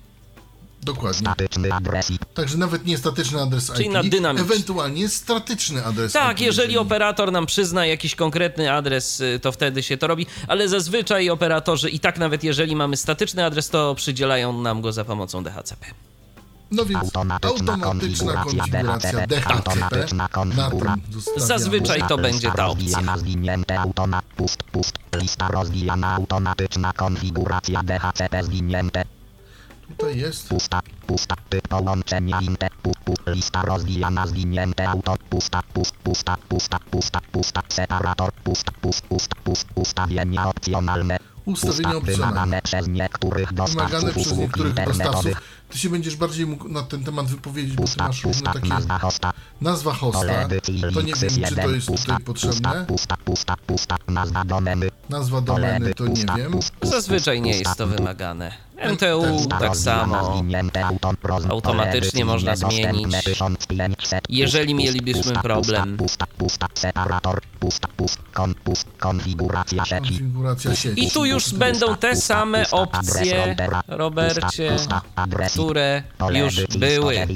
Dokładnie. statyczny adres Także nawet nie statyczny adres Czyli IP, na dynamiczny. ewentualnie statyczny adres Tak, IP. jeżeli operator nam przyzna jakiś konkretny adres, y, to wtedy się to robi, ale zazwyczaj operatorzy i tak nawet jeżeli mamy statyczny adres, to przydzielają nam go za pomocą DHCP. No więc Automatyczna automatyczna konfiguracja konfiguracja DHCP. Automatyczna Na tym. Zazwyczaj to będzie ta opcja. Automat, pust, pust, lista rozwijana, automatyczna konfiguracja DHCP zwinięte, Tutaj jest. pusta, pusta, typ połączenia inte, pu, pu, lista rozwijana, zwinięte auto, pusta, pust, pusta, pusta, pusta, pusta, separator, pusta, pust, pust, pust, ustawienia opcjonalne, Ustawienia pusta, opcjonalne. wymagane przez niektórych Wymagane dostawców przez usług niektórych dostawców. internetowych, Ty się będziesz bardziej mógł na ten temat wypowiedzieć, bo ty pusta, masz pusta, takie... nazwa hosta, Nazwa hosta. To nie wiem, czy to jest 1, tutaj pusta, potrzebne. pusta, pusta, pusta, nazwa domeny, Nazwa domeny to nie wiem. Zazwyczaj nie jest to wymagane. MTU tak samo. Automatycznie można zmienić. Jeżeli mielibyśmy problem. I tu już będą te same opcje, Robercie, które już były.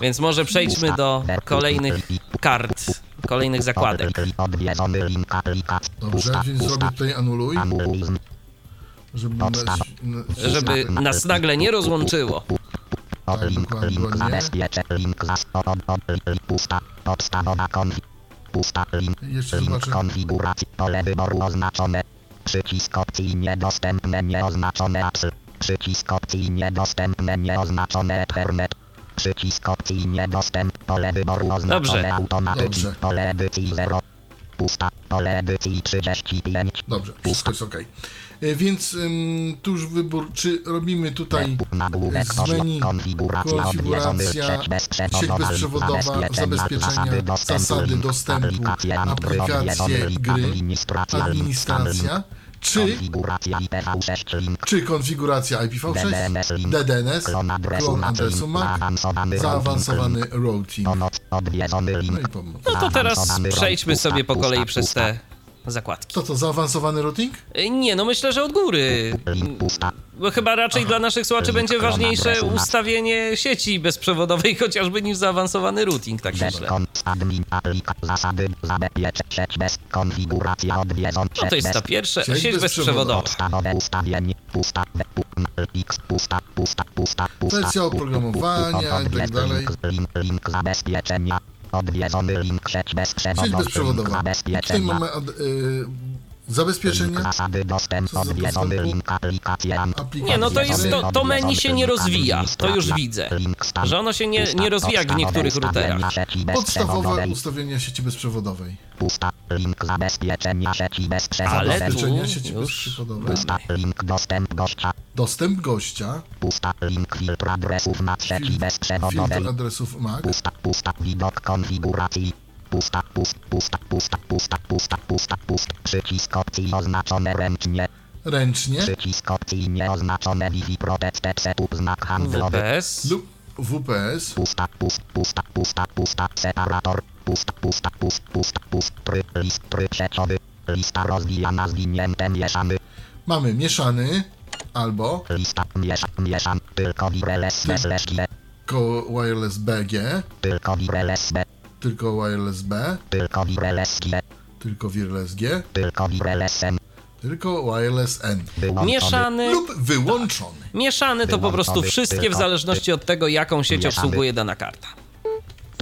Więc może przejdźmy do kolejnych kart, kolejnych zakładek. Dobrze, więc zrobię tutaj anuluj. Żeby... Podstaw. na- Żeby nas nagle nie rozłączyło. Tak, link, link zabezpiecze, link pusta, podstawowa konfi, pusta, link, Jeszcze link konfiguracji, pole wyboru oznaczone, przycisk opcji niedostępne, nieoznaczone apsy, przycisk opcji niedostępne, nieoznaczone Ethernet, przycisk opcji niedostępne, pole wyboru oznaczone Dobrze. automatycznie, Dobrze. pole edycji 0, pusta, pole edycji 35, Dobrze, wszystko jest ok. Więc ym, tu już wybór, czy robimy tutaj z menu konfiguracja sieć bezprzewodowa, zabezpieczenia, zasady dostępu, aplikacje, gry, administracja, czy, konfiguracja IPv6 link czy konfiguracja IPv6, DDNS, klon adresu MAC, zaawansowany routing, No i pomoc. No to teraz przejdźmy sobie po kolei przez te zakładki. To co, zaawansowany routing? Y, Nie, no myślę, że od góry. Bo chyba raczej dla naszych słuchaczy będzie ważniejsze na- ustawienie sieci bezprzewodowej <laughs> chociażby niż zaawansowany routing, tak myślę. No to jest ta pierwsza, Sieć bezprzewodowa. Pu, oprogramowania i tak dalej. Link zabezpieczenia, odwiedzony link, sieć bezprzewodowa, Sieć bezprzewodowa. tutaj mamy ad, y, Zabezpieczenia. Nie, no to jest to, to menu się nie rozwija, to już widzę. Że ono się nie, nie rozwija jak w Podstawowe niektórych ustawienia routerach. sieci Podstawowe bezprzewodowej. ustawienia sieci bezprzewodowej. Pusta. Link zabezpieczenia sieci bezprzewodowej. Ale tu sieci już bezprzewodowej. Pusta. Link dostęp gościa. Dostęp gościa. Pusta. Link filtr adresów na sieci Filtr bezprzewodowej. adresów MAC. Pusta, pusta, widok konfiguracji. Pusta, pust, pusta, pusta, pusta, pusta, pusta, pust. Przycisk opcji oznaczone ręcznie. Ręcznie. Przycisk opcji nieoznaczone Wi-Fi Protected Setup znak handlowy. WPS. Lub WPS. Pusta, pust, pusta, pusta, pusta, separator. Pusta, pusta, pust, pusta, pust, tryb, list, tryb sieciowy. Lista rozwijana zwinięte mieszamy. Mamy mieszany albo Lista miesza, mieszam. Tylko wireless slash ko wireless BG, Tylko wireless B. tylko wireless B, Tylko wireless G. tylko wireless G, Tylko wireless M. tylko wireless N. Wyłączony. Mieszany. Lub wyłączony. Mieszany to po prostu wszystkie w zależności od tego, jaką sieć Mieszany. obsługuje dana karta.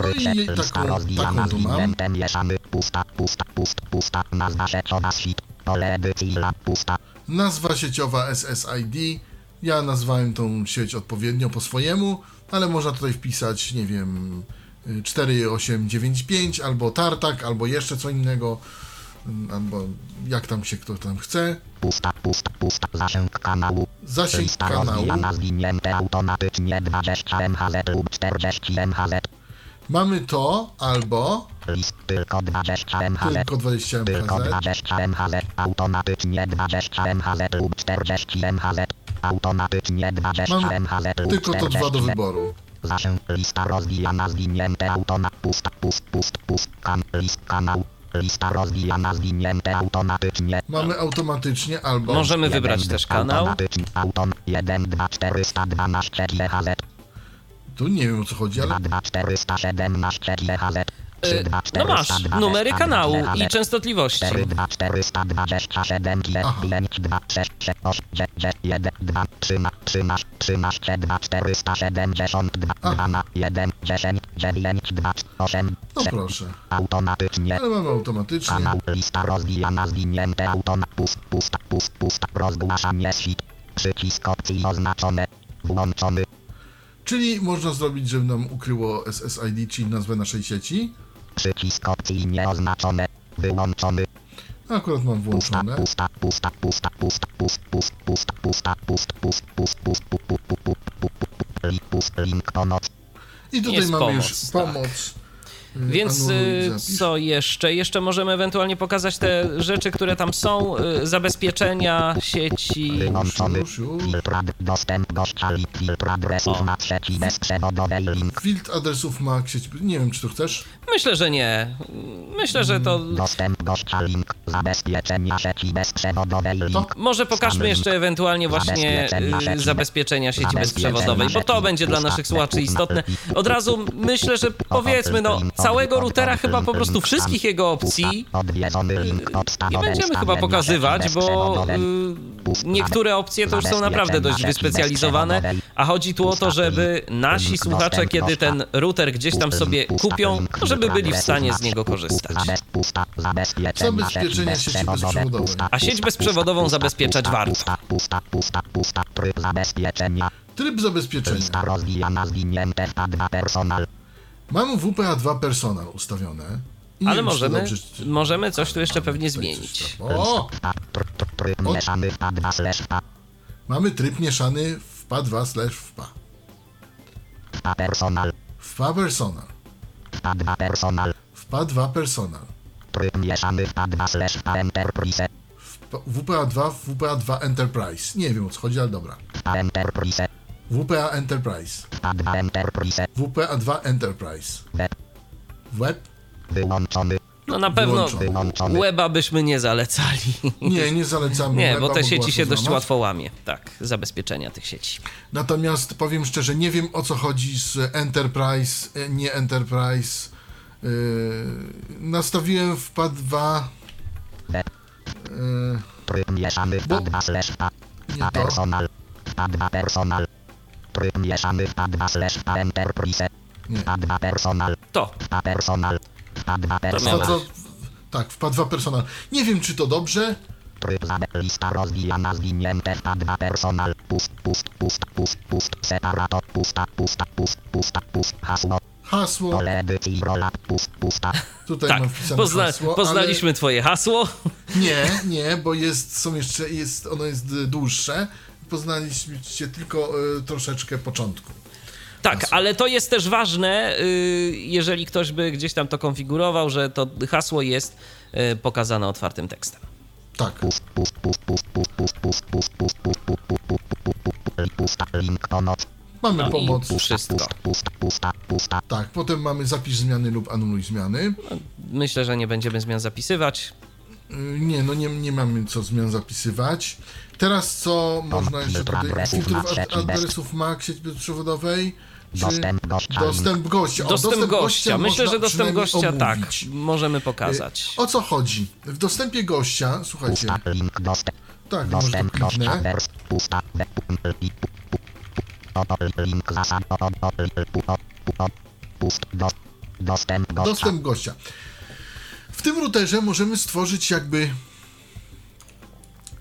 No i jej Lista taką, rozwijana taką tu mam. zwinięte mieszamy. Pusta, pusta, pust, pusta. Nazwa sieciowa świt. Pole edycyjna. Pusta. Nazwa sieciowa SSID. Ja nazwałem tą sieć odpowiednio po swojemu, ale można tutaj wpisać, nie wiem, 4895 albo Tartak, albo jeszcze co innego, y, albo jak tam się kto tam chce. Pusta, pusta, pusta. Zasięg kanału. Zasięg kanału. zwinięte automatycznie 20 MHz lub 40 MHz. Mamy to albo List tylko 20 MHz. tylko 20 Tylko MHz, 20 MHz. Automatycznie 20 MHz lub 40 MHz. Automatycznie 20 Mam MHz lub tylko to 40 dwa do wyboru. Zasięg lista rozwijana zwinięte automat pusta pust pust pust kan list kanał. Lista rozwijana zwinięte automatycznie. Mamy automatycznie albo Możemy wybrać Jeden, też kanał. automatycznie autom 1 2 412 GHz tu nie wiem o co chodzi, ale 2 2 417 GHz 3 2 No masz 422 numery kanału i częstotliwości. 4 2 427 G Aha. 5 2 6 6 8 9 1 2 13 13 13 2 472 Aha. 2 na 1 10 9 2 8 no proszę. automatycznie Ale mamy automatycznie. kanał lista rozwijana zwinięte automat pust pusta pust pusta rozgłaszanie świt przycisk opcji oznaczone włączony Czyli można zrobić, żeby nam ukryło SSID, czyli nazwę naszej sieci. Przycisk opcji nieoznaczone wyłączony Akurat mam pusta włączone. pusta pusta pusta pusta pust pust pusta pusta pust pust pust pust pu- pu- pu- pu- pu- pu- pu- li- pust link pomoc I tutaj Jest mamy pomoc, już tak. pomoc. Y, Więc anuluj y, zapis. co jeszcze? Jeszcze możemy ewentualnie pokazać te rzeczy, które tam są. y, Zabezpieczenia sieci. wyłączony już, już. dostęp gościa link filtr adresów na sieci bezprzewodowej link Filtr adresów ma sieć. Nie wiem, czy to chcesz. Myślę, że nie. Myślę, że to. dostęp gościa link zabezpieczenia sieci bezprzewodowej link Może pokażmy jeszcze ewentualnie właśnie y, zabezpieczenia sieci bezprzewodowej, bo to będzie dla naszych słuchaczy istotne. Od razu myślę, że powiedzmy, no, całego routera chyba po prostu wszystkich jego opcji nie będziemy chyba pokazywać, bo y, niektóre opcje to już są naprawdę dość wyspecjalizowane, a chodzi tu o to, żeby nasi słuchacze, kiedy ten router gdzieś tam sobie kupią, to żeby byli w stanie z niego korzystać. Zabezpieczenia sieci bezprzewodowej. A sieć bezprzewodową zabezpieczać warto. Tryb zabezpieczenia. Tryb zabezpieczenia. Lista rozwijana, zwinięte, A2 personal. Mam WPA2 personal ustawione. I nie Ale wiem, możemy, dobrze, czy- możemy coś tu jeszcze pewnie zmienić. tam- O! O. mieszany, A2 slash A, Mamy tryb mieszany WPA2 slash WPA. A personal, WPA personal. A2 personal. WPA2 personal. Tryb mieszany, A2 slash A enterprise. WPA2, WPA2 Enterprise. Nie wiem o co chodzi, ale dobra. Enterprise. WPA Enterprise. A2 enterprise. WPA2 Enterprise. Web. Web? No Wyłączony. na pewno Wyłączony. weba byśmy nie zalecali. Nie, nie zalecamy. Nie, weba, bo te sieci się dość łatwo łamie. Tak, zabezpieczenia tych sieci. Natomiast powiem szczerze, nie wiem o co chodzi z Enterprise, e, nie Enterprise. Yy, nastawiłem w PA2. Web. Yy, Tryb mieszany, Bo- A2 slash A. nie to. personal. A2 personal. Tryb mieszany, A2 slash A enterprise. A2 personal. To, A personal. A2 To, personal. to, Tak, w PA2 personal. Nie wiem, czy to dobrze. Tryb zabe, lista rozwijana, zwinięte w A2 personal, pust, pust, pust, pust, pust, separator, pusta, pusta, pust, pusta, pust, hasło, Hasło. pole edycji, rola, pust, pusta, Tutaj Tak, mam wpisane pozna, hasło. poznaliśmy twoje hasło. Ale nie, nie, bo jest, są jeszcze, jest, ono jest dłuższe poznaliście tylko y, troszeczkę początku. Tak, hasło. ale to jest też ważne, y, jeżeli ktoś by gdzieś tam to konfigurował, że to hasło jest y, pokazane otwartym tekstem. Tak. Mamy no pomoc. Wszystko. Tak, potem mamy zapis zmiany lub anuluj zmiany. Myślę, że nie będziemy zmian zapisywać. Nie, no nie, nie mamy co zmian zapisywać. Teraz co można jeszcze tutaj filtrów adresów MAC sieci bezprzewodowej? Dostęp gościa. Dostęp gościa. O, dostęp, dostęp gościa. Myślę, że dostęp gościa omówić. tak. Możemy pokazać. O co chodzi? W dostępie gościa, słuchajcie. Tak, dostęp może to kliknę. Dostęp gościa. W tym routerze możemy stworzyć jakby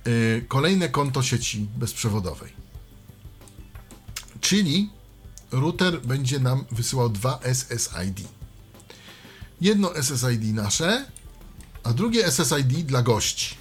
y, kolejne konto sieci bezprzewodowej. Czyli router będzie nam wysyłał dwa SSID. Jedno SSID nasze, a drugie SSID dla gości.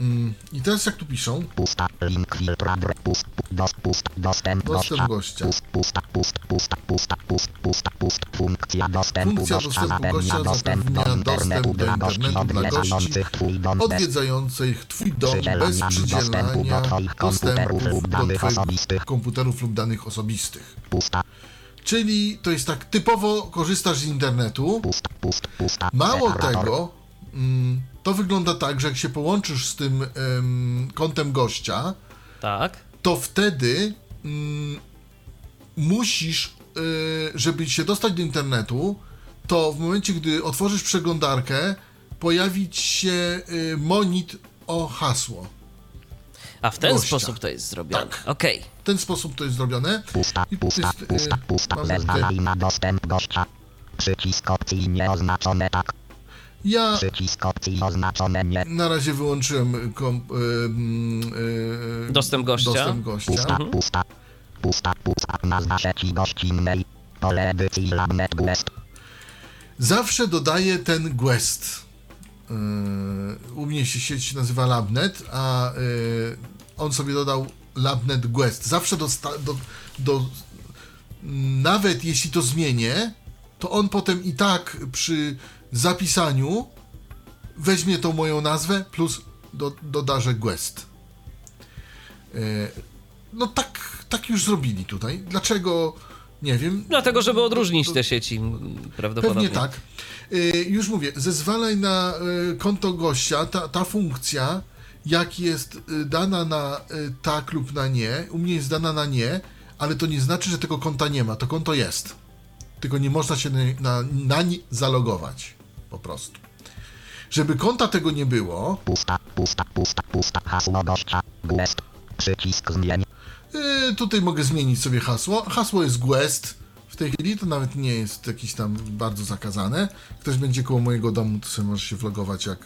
Mm, I teraz jak tu piszą, pusta, link, filtr, pust, dos, pust, dostęp Dostęp gościa, pust, pusta, pust, pusta, pusta, pust, pusta, pust, funkcja dostępu Funkcja gościa zapewnia dostęp do internetu dla gości odwiedzających twój dom odwiedzających Twój dom bez Przydzielania dostępu do twoich komputerów lub danych osobistych. komputerów lub danych osobistych. pusta, Czyli to jest tak, typowo korzystasz z internetu. pust, pust, pusta, Mało tego, mm, to wygląda tak, że jak się połączysz z tym em, kontem gościa, Tak. to wtedy mm, musisz, y, żeby się dostać do internetu, to w momencie, gdy otworzysz przeglądarkę, pojawić się y, monit o hasło. A w ten Gościa. sposób to jest zrobione. Tak. Okej. W ten sposób to jest zrobione. pusta, to pusta, jest, pusta, pusta, dostęp gościa, przycisk opcji nieoznaczone tak, Ja przycisk opcji oznaczone nie, na razie wyłączyłem kom, y, y, Dostęp gościa. Dostęp gościa. pusta, pusta, pusta, pusta, nazwa sieci gościnnej, pole edycji labnet guest, Zawsze dodaję ten Guest. Yy, u mnie się sieć nazywa Labnet, a yy, on sobie dodał Labnet Guest. Zawsze dosta- do, do, nawet jeśli to zmienię, to on potem i tak przy zapisaniu weźmie tą moją nazwę plus do, dodarze Guest. Yy, no tak, tak już zrobili tutaj. Dlaczego? Nie wiem. Dlatego, żeby odróżnić te sieci prawdopodobnie. Pewnie tak. Y, już mówię, zezwalaj na y, konto gościa, ta, ta funkcja, jak jest dana na tak lub na nie, u mnie jest dana na nie, ale to nie znaczy, że tego konta nie ma, to konto jest. Tylko nie można się na, na, nań zalogować, po prostu. Żeby konta tego nie było, pusta, pusta, pusta, pusta, hasło gościa, guest, przycisk zmień, y, tutaj mogę zmienić sobie hasło. Hasło jest Guest. W tej chwili to nawet nie jest jakieś tam bardzo zakazane. Ktoś będzie koło mojego domu, to sobie może się vlogować jak,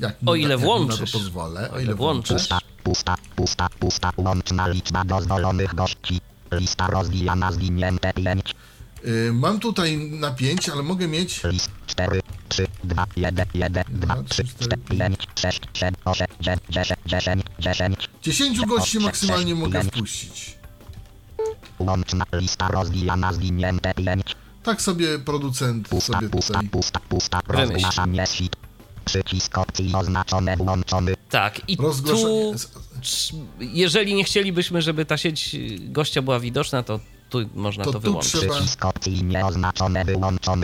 jak O ile na włączysz. to pozwolę. O ile włączysz. pusta, pusta, pusta, pusta, łączna liczba dozwolonych gości, lista rozwijana zwinięte 5, Y, mam tutaj na 5, ale mogę mieć. list 4, 3, 2, 1, 1, 2, Dwa, 3, trzy, cztery, 4, 5, 6, 7, 8, 9, 10, 10, 10, 10 gości maksymalnie mogę wpuścić. łączna lista rozwijana zwinięte 5, Tak sobie producent pusta, sobie pusta, tutaj. pusta, pusta, Wymyśl. rozgłaszanie sheet, przycisk opcji oznaczone włączony, Tak, i tu, jeżeli nie chcielibyśmy, żeby ta sieć y, gościa była widoczna, to tu można To to, tu wyłączyć. trzeba-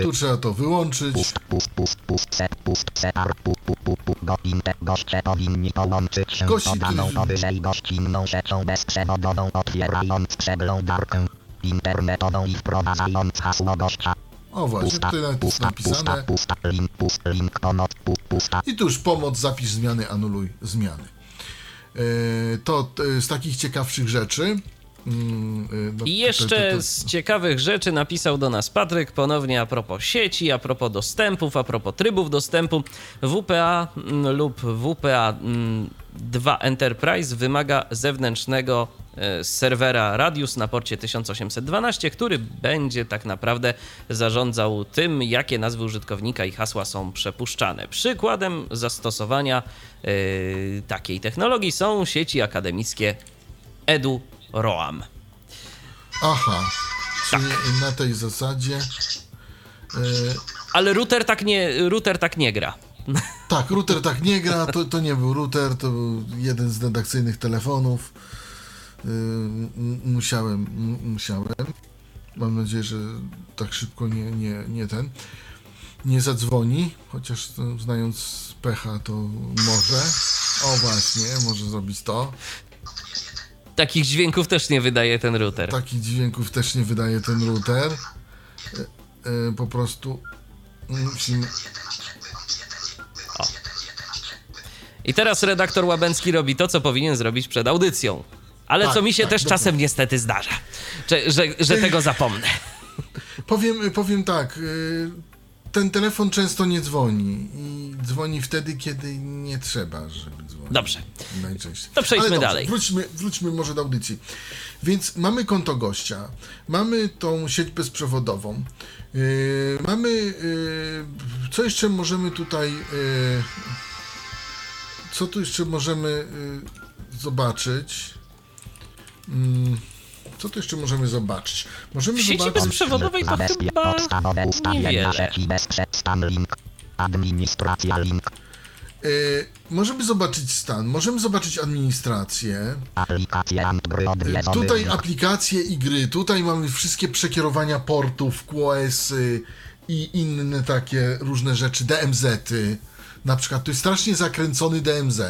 Tu trzeba to wyłączyć. Pust, pust, pust, pust, set, pust, setar, pu, pu, pu, pu, go, inte, goście powinni połączyć się Gości, z podaną powyżej gościnną siecią bezprzewodową, otwierając przeglądarkę internetową i wprowadzając hasło gościa. O właśnie, Pusta, tutaj nawet jest pusta, pusta, napisane. pusta, link, pust, link, pomoc, pu, pusta, I tu już pomoc, zapisz zmiany, anuluj zmiany. Y, To y, z takich ciekawszych rzeczy. Mm, y, no, I to- jeszcze to- to- z ciekawych rzeczy napisał do nas Patryk ponownie a propos sieci, a propos dostępów, a propos trybów dostępu. WPA mm, lub WPA 2 Enterprise wymaga zewnętrznego e, serwera Radius na porcie 1812, który będzie tak naprawdę zarządzał tym, jakie nazwy użytkownika i hasła są przepuszczane. Przykładem zastosowania e, takiej technologii są sieci akademickie EduRoam. Aha, czyli na tej zasadzie. y, Ale router tak nie, router tak nie gra. <laughs> Tak, router tak nie gra, to, to nie był router, to był jeden z redakcyjnych telefonów. Yy, m- musiałem, musiałem. Mam nadzieję, że tak szybko nie, nie, nie ten, nie zadzwoni, chociaż znając pecha to może. O właśnie, może zrobić to. Takich dźwięków też nie wydaje ten router. Takich dźwięków też nie wydaje ten router. Yy, yy, po prostu musimy... I teraz redaktor Łabęcki robi to, co powinien zrobić przed audycją. Ale Tak, co mi się tak, też dokładnie. czasem niestety zdarza, że, że, że tego zapomnę. Powiem, powiem tak. y, Ten telefon często nie dzwoni i dzwoni wtedy, kiedy nie trzeba, żeby dzwonić. Dobrze. Najczęściej. To przejdźmy dobrze, dalej. Wróćmy, wróćmy może do audycji. Więc mamy konto gościa, mamy tą sieć bezprzewodową, yy, mamy. Yy, co jeszcze możemy tutaj. Yy, co tu jeszcze możemy yy, zobaczyć? Co tu jeszcze możemy zobaczyć? Możemy W sieci zobaczyć. bezprzewodowej to chyba podstawowe sieci link. Administracja link. Yy, możemy zobaczyć stan, możemy zobaczyć administrację. Aplikacje Yy, Tutaj aplikacje i gry, tutaj mamy wszystkie przekierowania portów, QoS-y i inne takie różne rzeczy, DMZ-y. Na przykład tu jest strasznie zakręcony DMZ.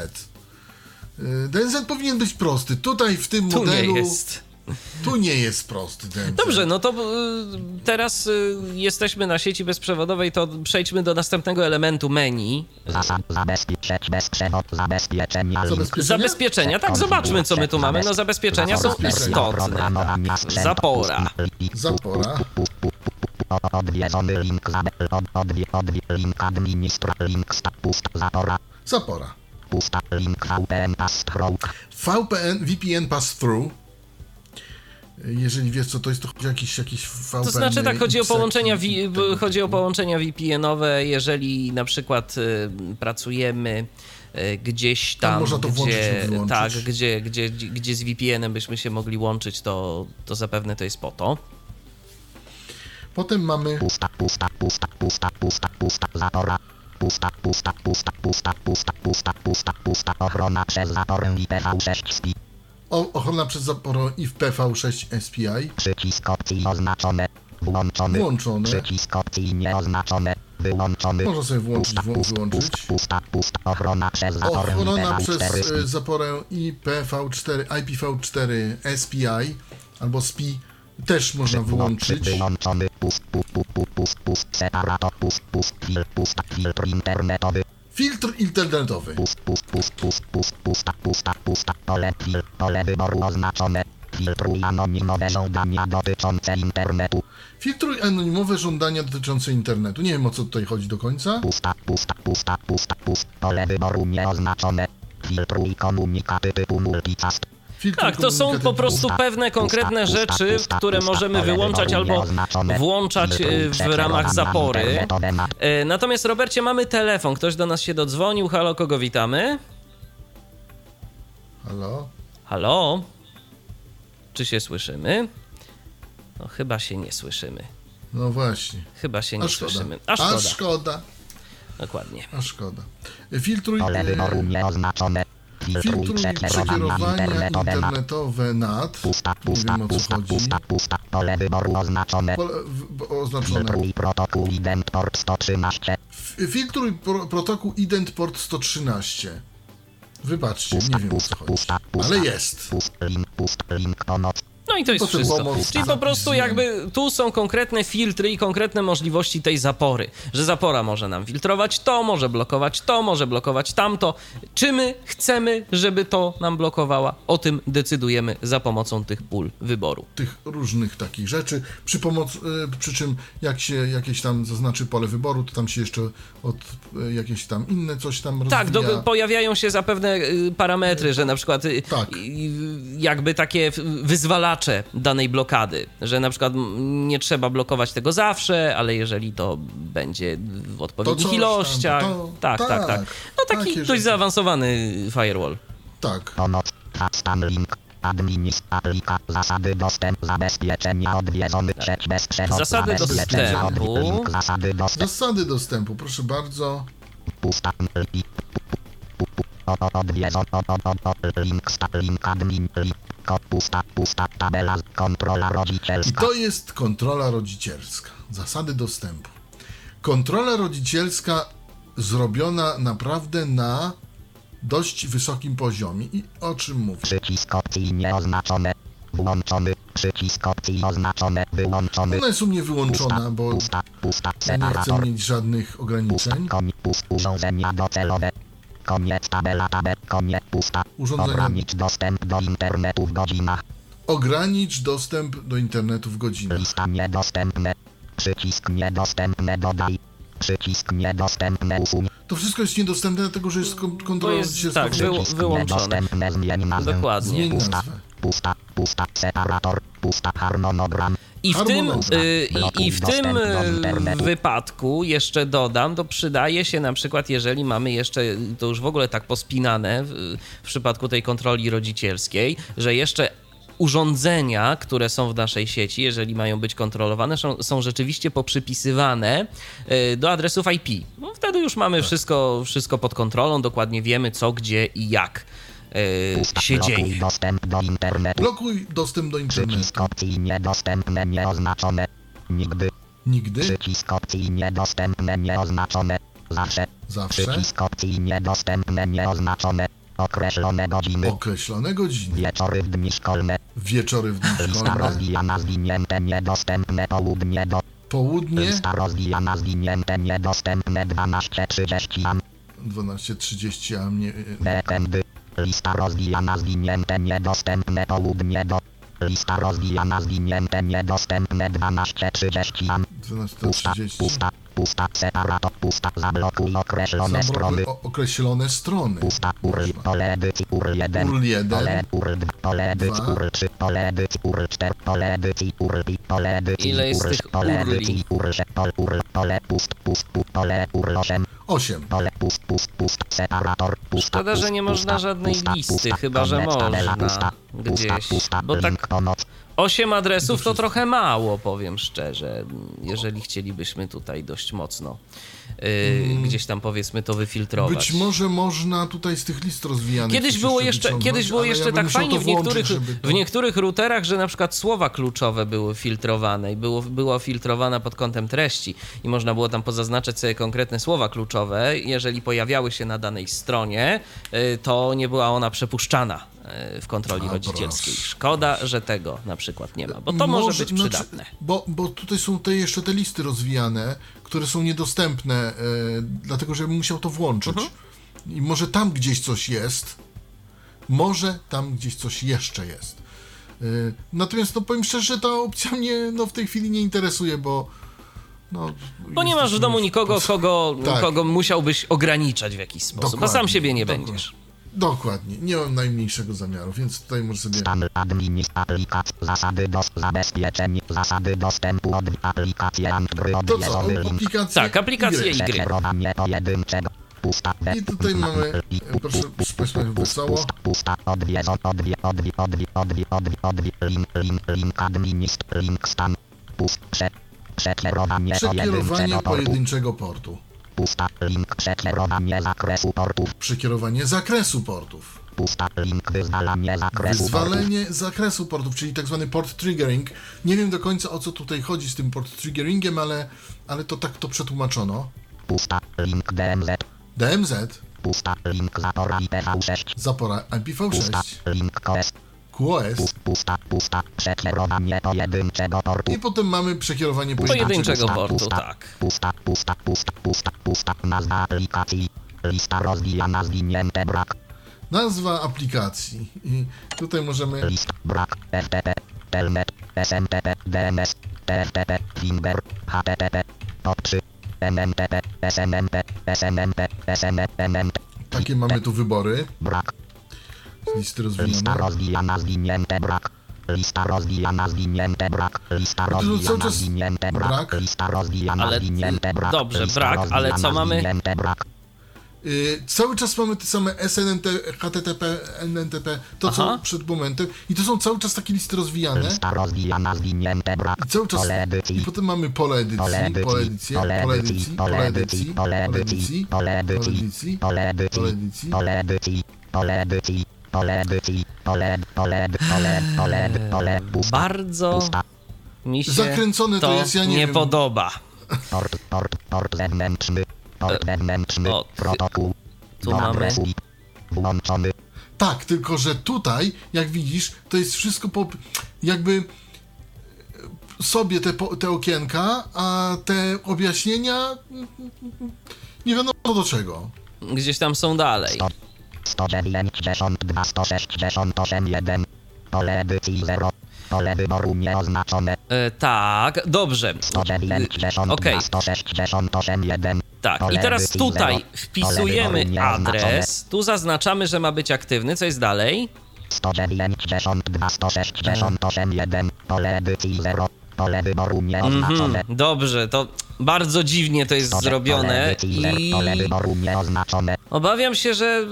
Yy, DMZ powinien być prosty. Tutaj w tym Tu nie modelu jest. Tu nie jest prosty DMZ. Dobrze, no to y, teraz y, jesteśmy na sieci bezprzewodowej, to przejdźmy do następnego elementu menu. Zasad zabezpieczeń bezprzewod zabezpieczenia. Zabezpieczenia? Zabezpieczenia. Tak, zobaczmy co my tu mamy. No zabezpieczenia są istotne. Zapora. Zapora. Odwiedzony link link administra... Link. Pust... Zapora. Zapora. Pusta. Link VPN Passtroke. VPN, VPN Pass-Through. Jeżeli wiesz co to jest, to chodzi o jakiś, jakiś VPN. To znaczy tak, chodzi o połączenia, wi- chodzi o połączenia VPN-owe, jeżeli na przykład y, pracujemy y, gdzieś Tam tam, można to włączyć gdzie, tak, gdzie, gdzie, gdzie z VPN-em byśmy się mogli łączyć, to, to zapewne to jest po to. Potem mamy Pusta, pusta, pusta, pusta, pusta, pusta, zapora. Pusta, pusta, pusta, pusta, pusta, pusta, pusta, pusta, ochrona przez zaporę IPv6 SPI. Ochrona przez zaporę i w PV6 SPI. Przycisk opcji oznaczone. Włączony. Włączone. Przycisk opcji nieoznaczone. Wyłączony. Można sobie włączyć, Pusta, włą- wyłączyć. pusta, pusta, pusta, ochrona przez zaporę Ochrona przez IPv4 e, zaporę IPv4, IPv4 SPI albo SPI też można wyłączyć. Wyłączony. Pust, pust, pust, pust, pust, pust, separato, pust, pust, fil, pusta, filtr internetowy. Filtr internetowy. Pust, pust, pust, pust, pust, pusta, pusta, pusta, pole, fil, pole wyboru oznaczone. Filtruj anonimowe żądania dotyczące internetu. Filtruj anonimowe żądania dotyczące internetu. Nie wiem o co tutaj chodzi do końca. Pusta, pusta, pusta, pusta, pust, pole wyboru nieoznaczone. Filtruj komunikaty typu multicast. Tak, to są po prostu pewne konkretne pusta, rzeczy, pusta, które pusta, możemy wyłączać albo włączać w ramach zapory. Natomiast Robercie, mamy telefon. Ktoś do nas się dodzwonił. Halo, kogo witamy? Halo? Halo? Czy się słyszymy? No chyba się nie słyszymy. No właśnie. Chyba się nie A szkoda. słyszymy. A A szkoda. szkoda. Dokładnie. A szkoda. Filtruj, pole e, wyboru nieoznaczone. Filtruj przekierowania internetowe na internetowe nad. Pusta, pusta, pusta, pusta, pusta, pole wyboru oznaczone. Pole, w, oznaczone. Filtruj protokół ident port 113. F- Filtruj pro, protokół ident port 113. Wybaczcie, Pusta, nie wiem o co pusta, chodzi. pusta, pusta. Ale jest. Pust, link, pust, link pomoc. No i to jest wszystko. pomoc, Czyli po prostu jakby tu są konkretne filtry i konkretne możliwości tej zapory. Że zapora może nam filtrować to, może blokować to, może blokować tamto. Czy my chcemy, żeby to nam blokowała? O tym decydujemy za pomocą tych pól wyboru. tych różnych takich rzeczy. Przy, pomoc, y, przy czym jak się jakieś tam zaznaczy pole wyboru, to tam się jeszcze od y, jakieś tam inne coś tam Tak, rozwija. do, pojawiają się zapewne y, parametry, że na przykład Tak. jakby takie w- danej blokady, że na przykład nie trzeba blokować tego zawsze, ale jeżeli to będzie w odpowiednich coś tam, ilościach. to- tak, tak, tak, tak. No taki dość rzeczy. zaawansowany firewall. Tak. Zasady dostępu. Zabezpieczenia odwiedzony. Zasady dostępu. Zasady dostępu. Zasady dostępu, proszę bardzo. Link. Link. Admin. Link. Pusta. Pusta. Tabela. Kontrola I rodzicielska. to jest kontrola rodzicielska. Zasady dostępu. Kontrola rodzicielska zrobiona naprawdę na dość wysokim poziomie. I o czym mówię? Przycisk opcji nieoznaczone. Włączony. Przycisk opcji oznaczone. Wyłączony. Ona jest u mnie wyłączona, bo Pusta. Pusta. nie chcę mieć żadnych Pusta. ograniczeń. Koniec. Pust. Urządzenia docelowe. Koniec tabela tabel. Koniec. Pusta. Urządzenia- Ogranicz dostęp do internetu w godzinach. Ogranicz dostęp do internetu w godzinach. Lista niedostępne. Przycisk niedostępne dodaj. Przycisk niedostępne usuń. To wszystko jest niedostępne, dlatego że jest kon- kontrola jest- tak, w- wyło- Przycisk wyłączone. niedostępne zmień nazwę. Dokładnie. Pusta. Pusta. Pusta. Separator. Pusta. Harmonogram. I w tym, y, i, i w tym y, wypadku jeszcze dodam, to przydaje się na przykład, jeżeli mamy jeszcze, to już w ogóle tak pospinane w, w przypadku tej kontroli rodzicielskiej, że jeszcze urządzenia, które są w naszej sieci, jeżeli mają być kontrolowane, są, są rzeczywiście poprzypisywane y, do adresów IP. No, wtedy już mamy wszystko, wszystko pod kontrolą, dokładnie wiemy co, gdzie i jak y, Pusta. się Blokuj dzieje. dostęp do internetu. Blokuj dostęp do internetu. Przycisk opcji niedostępne nieoznaczone. Nigdy. Nigdy, Przycisk opcji niedostępne nieoznaczone. Zawsze. zawsze, Przycisk opcji niedostępne nieoznaczone. Określone godziny. określone godziny. Wieczory w dni szkolne. Wieczory w dni Lista szkolne, rozwijana zwinięte niedostępne południe do. południe Lista rozwijana zwinięte niedostępne 12.30 am. 12.30, a mnie... Weekendy. Lista rozwijana zwinięte niedostępne południe do. Lista rozwijana zwinięte niedostępne 12.30 am. Pusta, 12.30. pusta, pusta, separator, pusta, zablokuj określone strony. określone strony. Pusta, URL, pole edycji, URL 1, URL 1, pole, URL 2, pole edycji. URL 3, pole edycji, URL 4, pole edycji, URL 5, pole edycji, Ile jest URL, pole edycji, URL 6, pole, URL, pole, pust, pust, pust, pole, URL 8, 8. pole, pust, pust, pust, separator, pusta, Szkoda, że nie można pusta, żadnej pusta, listy, pusta, chyba że można pusta, pusta, gdzieś, pusta, bo tak- pomoc, 8 adresów to trochę mało, powiem szczerze, jeżeli chcielibyśmy tutaj dość mocno yy, gdzieś tam powiedzmy to wyfiltrować. Mm. Być może można tutaj z tych list rozwijanych Kiedyś było jeszcze, wyciągnąć, kiedyś było ja jeszcze bym tak fajnie w niektórych, to- w niektórych routerach, że na przykład słowa kluczowe były filtrowane i było, była filtrowana pod kątem treści i można było tam pozaznaczać sobie konkretne słowa kluczowe. Jeżeli pojawiały się na danej stronie, y, to nie była ona przepuszczana y, w kontroli A, rodzicielskiej. proszę, Szkoda, że tego na przykład nie ma, bo to może, być przydatne. bo, bo tutaj są te jeszcze te listy rozwijane, które są niedostępne, e, dlatego że ja bym musiał to włączyć. Mhm. I może tam gdzieś coś jest, może tam gdzieś coś jeszcze jest. E, natomiast no powiem szczerze, że ta opcja mnie no, w tej chwili nie interesuje, bo no, Bo nie masz w domu nikogo, kogo, Tak. kogo musiałbyś ograniczać w jakiś sposób, a sam Dokładnie, siebie nie dokładnie. będziesz. Dokładnie, nie mam najmniejszego zamiaru, więc tutaj może sobie... Stan administ aplikacji, zasady dos, zabezpieczeń, zasady dostępu od aplikacje Android, To co, aplikacje? Tak, aplikacje Y. przekierowanie pojedynczego, pusta, I tutaj mamy, e, proszę, spójrzmy wesoło. pusta, pusta, odwiedzon, odwie, odwie, odwie, odwie, odwie, odwie, link, link, link, administ, link, stan, pust, prze, przekierowanie Przekierowanie pojedynczego portu, pojedynczego portu. Pusta, link, przekierowanie zakresu portów, Przekierowanie zakresu portów. pusta, link, wyzwalanie zakresu portów, Wyzwalenie zakresu portów, czyli tak zwany port triggering. Nie wiem do końca o co tutaj chodzi z tym port triggeringiem, ale, ale to tak to przetłumaczono. pusta, link, DMZ, DMZ, pusta, link, zapora IPv6, zapora pusta, IPv6, link, KS, QoS. Pusta, pusta. Przekierowanie pojedynczego portu. I potem mamy przekierowanie Pojedynczego portu, pusta, tak. Pusta, pusta, pusta, pusta, pusta. Nazwa aplikacji. Lista rozwijana, zwinięte brak. Nazwa aplikacji. I tutaj możemy List, brak, FTP, Telnet, SMTP, DNS, TFTP, Finger, HTTP, POP3, MMTP, SMMP, SMMP, SMMP, takie mamy tu wybory brak, listy lista rozwijane. rozwijana, zwinięte brak, lista rozwijana, zwinięte brak, lista to rozwijana, czas zwinięte brak, brak. lista rozwijana, Ale- zwinięte brak, dobrze, lista brak, ale co mamy? zwinięte brak, Y, cały czas mamy te same SNNT, HTTP, NNTP, to Aha. co przed momentem. I to są cały czas takie listy rozwijane. lista rozwijana, zwinięte brak, I cały czas. pole I potem mamy pole edycji, pole edycji, pole edycję, pole pole edycji, edycji, pole edycji, pole edycji, pole edycji, pole edycji, pole edycji. pole edycji, pole edycji, Bardzo mi się Zakręcone to jest, ja nie nie wiem. podoba. port, port, port zewnętrzny, port wewnętrzny, o, protokół, tu mamy- włączony, Tak, tylko że tutaj, jak widzisz, to jest wszystko po, jakby sobie te, te okienka, a te objaśnienia nie wiadomo do czego. Gdzieś tam są dalej. 192, 168, 1, pole edycji 0, pole wyboru nieoznaczone, E, tak, dobrze. 192, Okej. 168, 1, Tak, i teraz tutaj 0, wpisujemy adres, tu zaznaczamy, że ma być aktywny, co jest dalej? 192, 168, 1, pole edycji 0, pole wyboru nieoznaczone. Mhm, dobrze, to bardzo dziwnie to jest 100, zrobione pole edycji 0, i obawiam się, że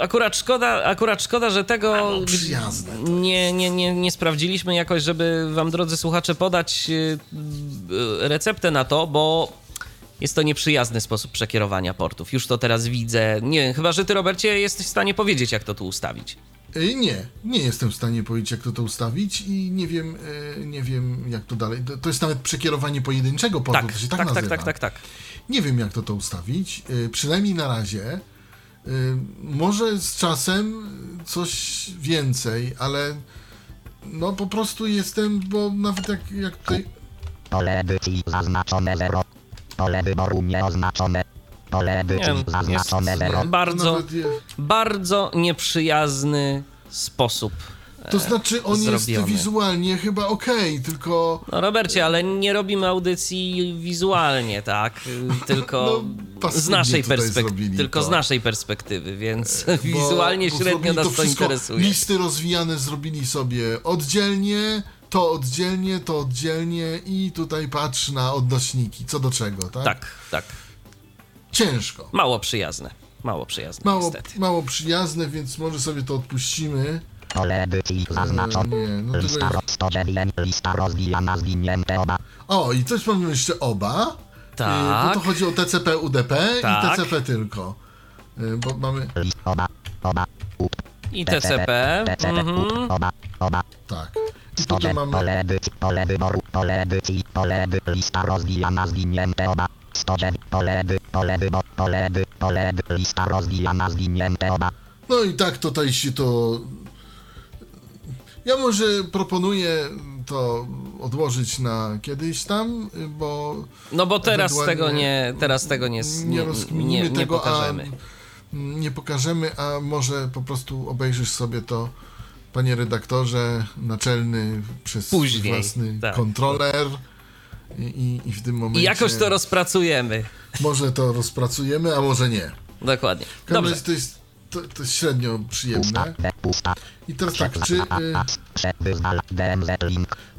akurat szkoda, akurat szkoda, że tego to nie, nie, nie, nie sprawdziliśmy jakoś, żeby wam, drodzy słuchacze, podać y, y, receptę na to, bo jest to nieprzyjazny sposób przekierowania portów. Już to teraz widzę. Nie, chyba, że ty, Robercie, jesteś w stanie powiedzieć, jak to tu ustawić. E, Nie, nie jestem w stanie powiedzieć, jak to to ustawić i nie wiem, e, nie wiem, jak to dalej. To- jest nawet przekierowanie pojedynczego portu, Tak, to się tak, tak, tak, nazywa. tak, tak, tak. Nie wiem, jak to to ustawić. e, Przynajmniej na razie. Może z czasem coś więcej, ale no po prostu jestem, bo nawet jak, jak tutaj. Pole edycji zaznaczone 0. Pole wyboru nieoznaczone. Nie, jest- zaznaczone 0. Bardzo, je- bardzo nieprzyjazny sposób. To znaczy, on zrobiony. jest wizualnie chyba okej, tylko. No Robercie, ale nie robimy audycji wizualnie, tak? <laughs> Tylko No, z naszej perspektywy. Tylko to. z naszej perspektywy, więc bo- <laughs> wizualnie bo średnio nas to, interesuje. Listy rozwijane zrobili sobie oddzielnie, to oddzielnie, to oddzielnie i tutaj patrz na odnośniki, co do czego, tak? Tak, tak. Ciężko. Mało przyjazne. Mało przyjazne, Mało, niestety. mało przyjazne, więc może sobie to odpuścimy. Pole edycji zaznaczone. nie, no Lista jest... ro- 109. Lista rozwijana zwinięte oba. O, i coś mamy jeszcze oba. Tak. E, Bo to chodzi o TCP, UDP Tak. i TCP tylko. E, Bo mamy... List oba. Oba. Up. I TCP. TCP. Mhm. Up. Oba. Oba. Tak. I 109. mamy... Pole edycji. Pole wyboru. Pole edycji. Pole edy. Lista rozwijana zwinięte oba. 109. Pole edy. Pole edy. Pole edy. Lista rozwijana zwinięte oba. No i tak tutaj się to. Ja może proponuję to odłożyć na kiedyś tam, bo. No bo teraz tego nie, teraz tego nie, nie nie, nie, rozkminimy nie tego, pokażemy. a nie pokażemy, a może po prostu obejrzysz sobie to, panie redaktorze, naczelny przez Później, własny tak. kontroler. I, i, I w tym momencie I jakoś to rozpracujemy. może to rozpracujemy, a może nie. Dokładnie. Dobrze. to jest, to, to jest średnio przyjemne. I teraz tak, czy... Y.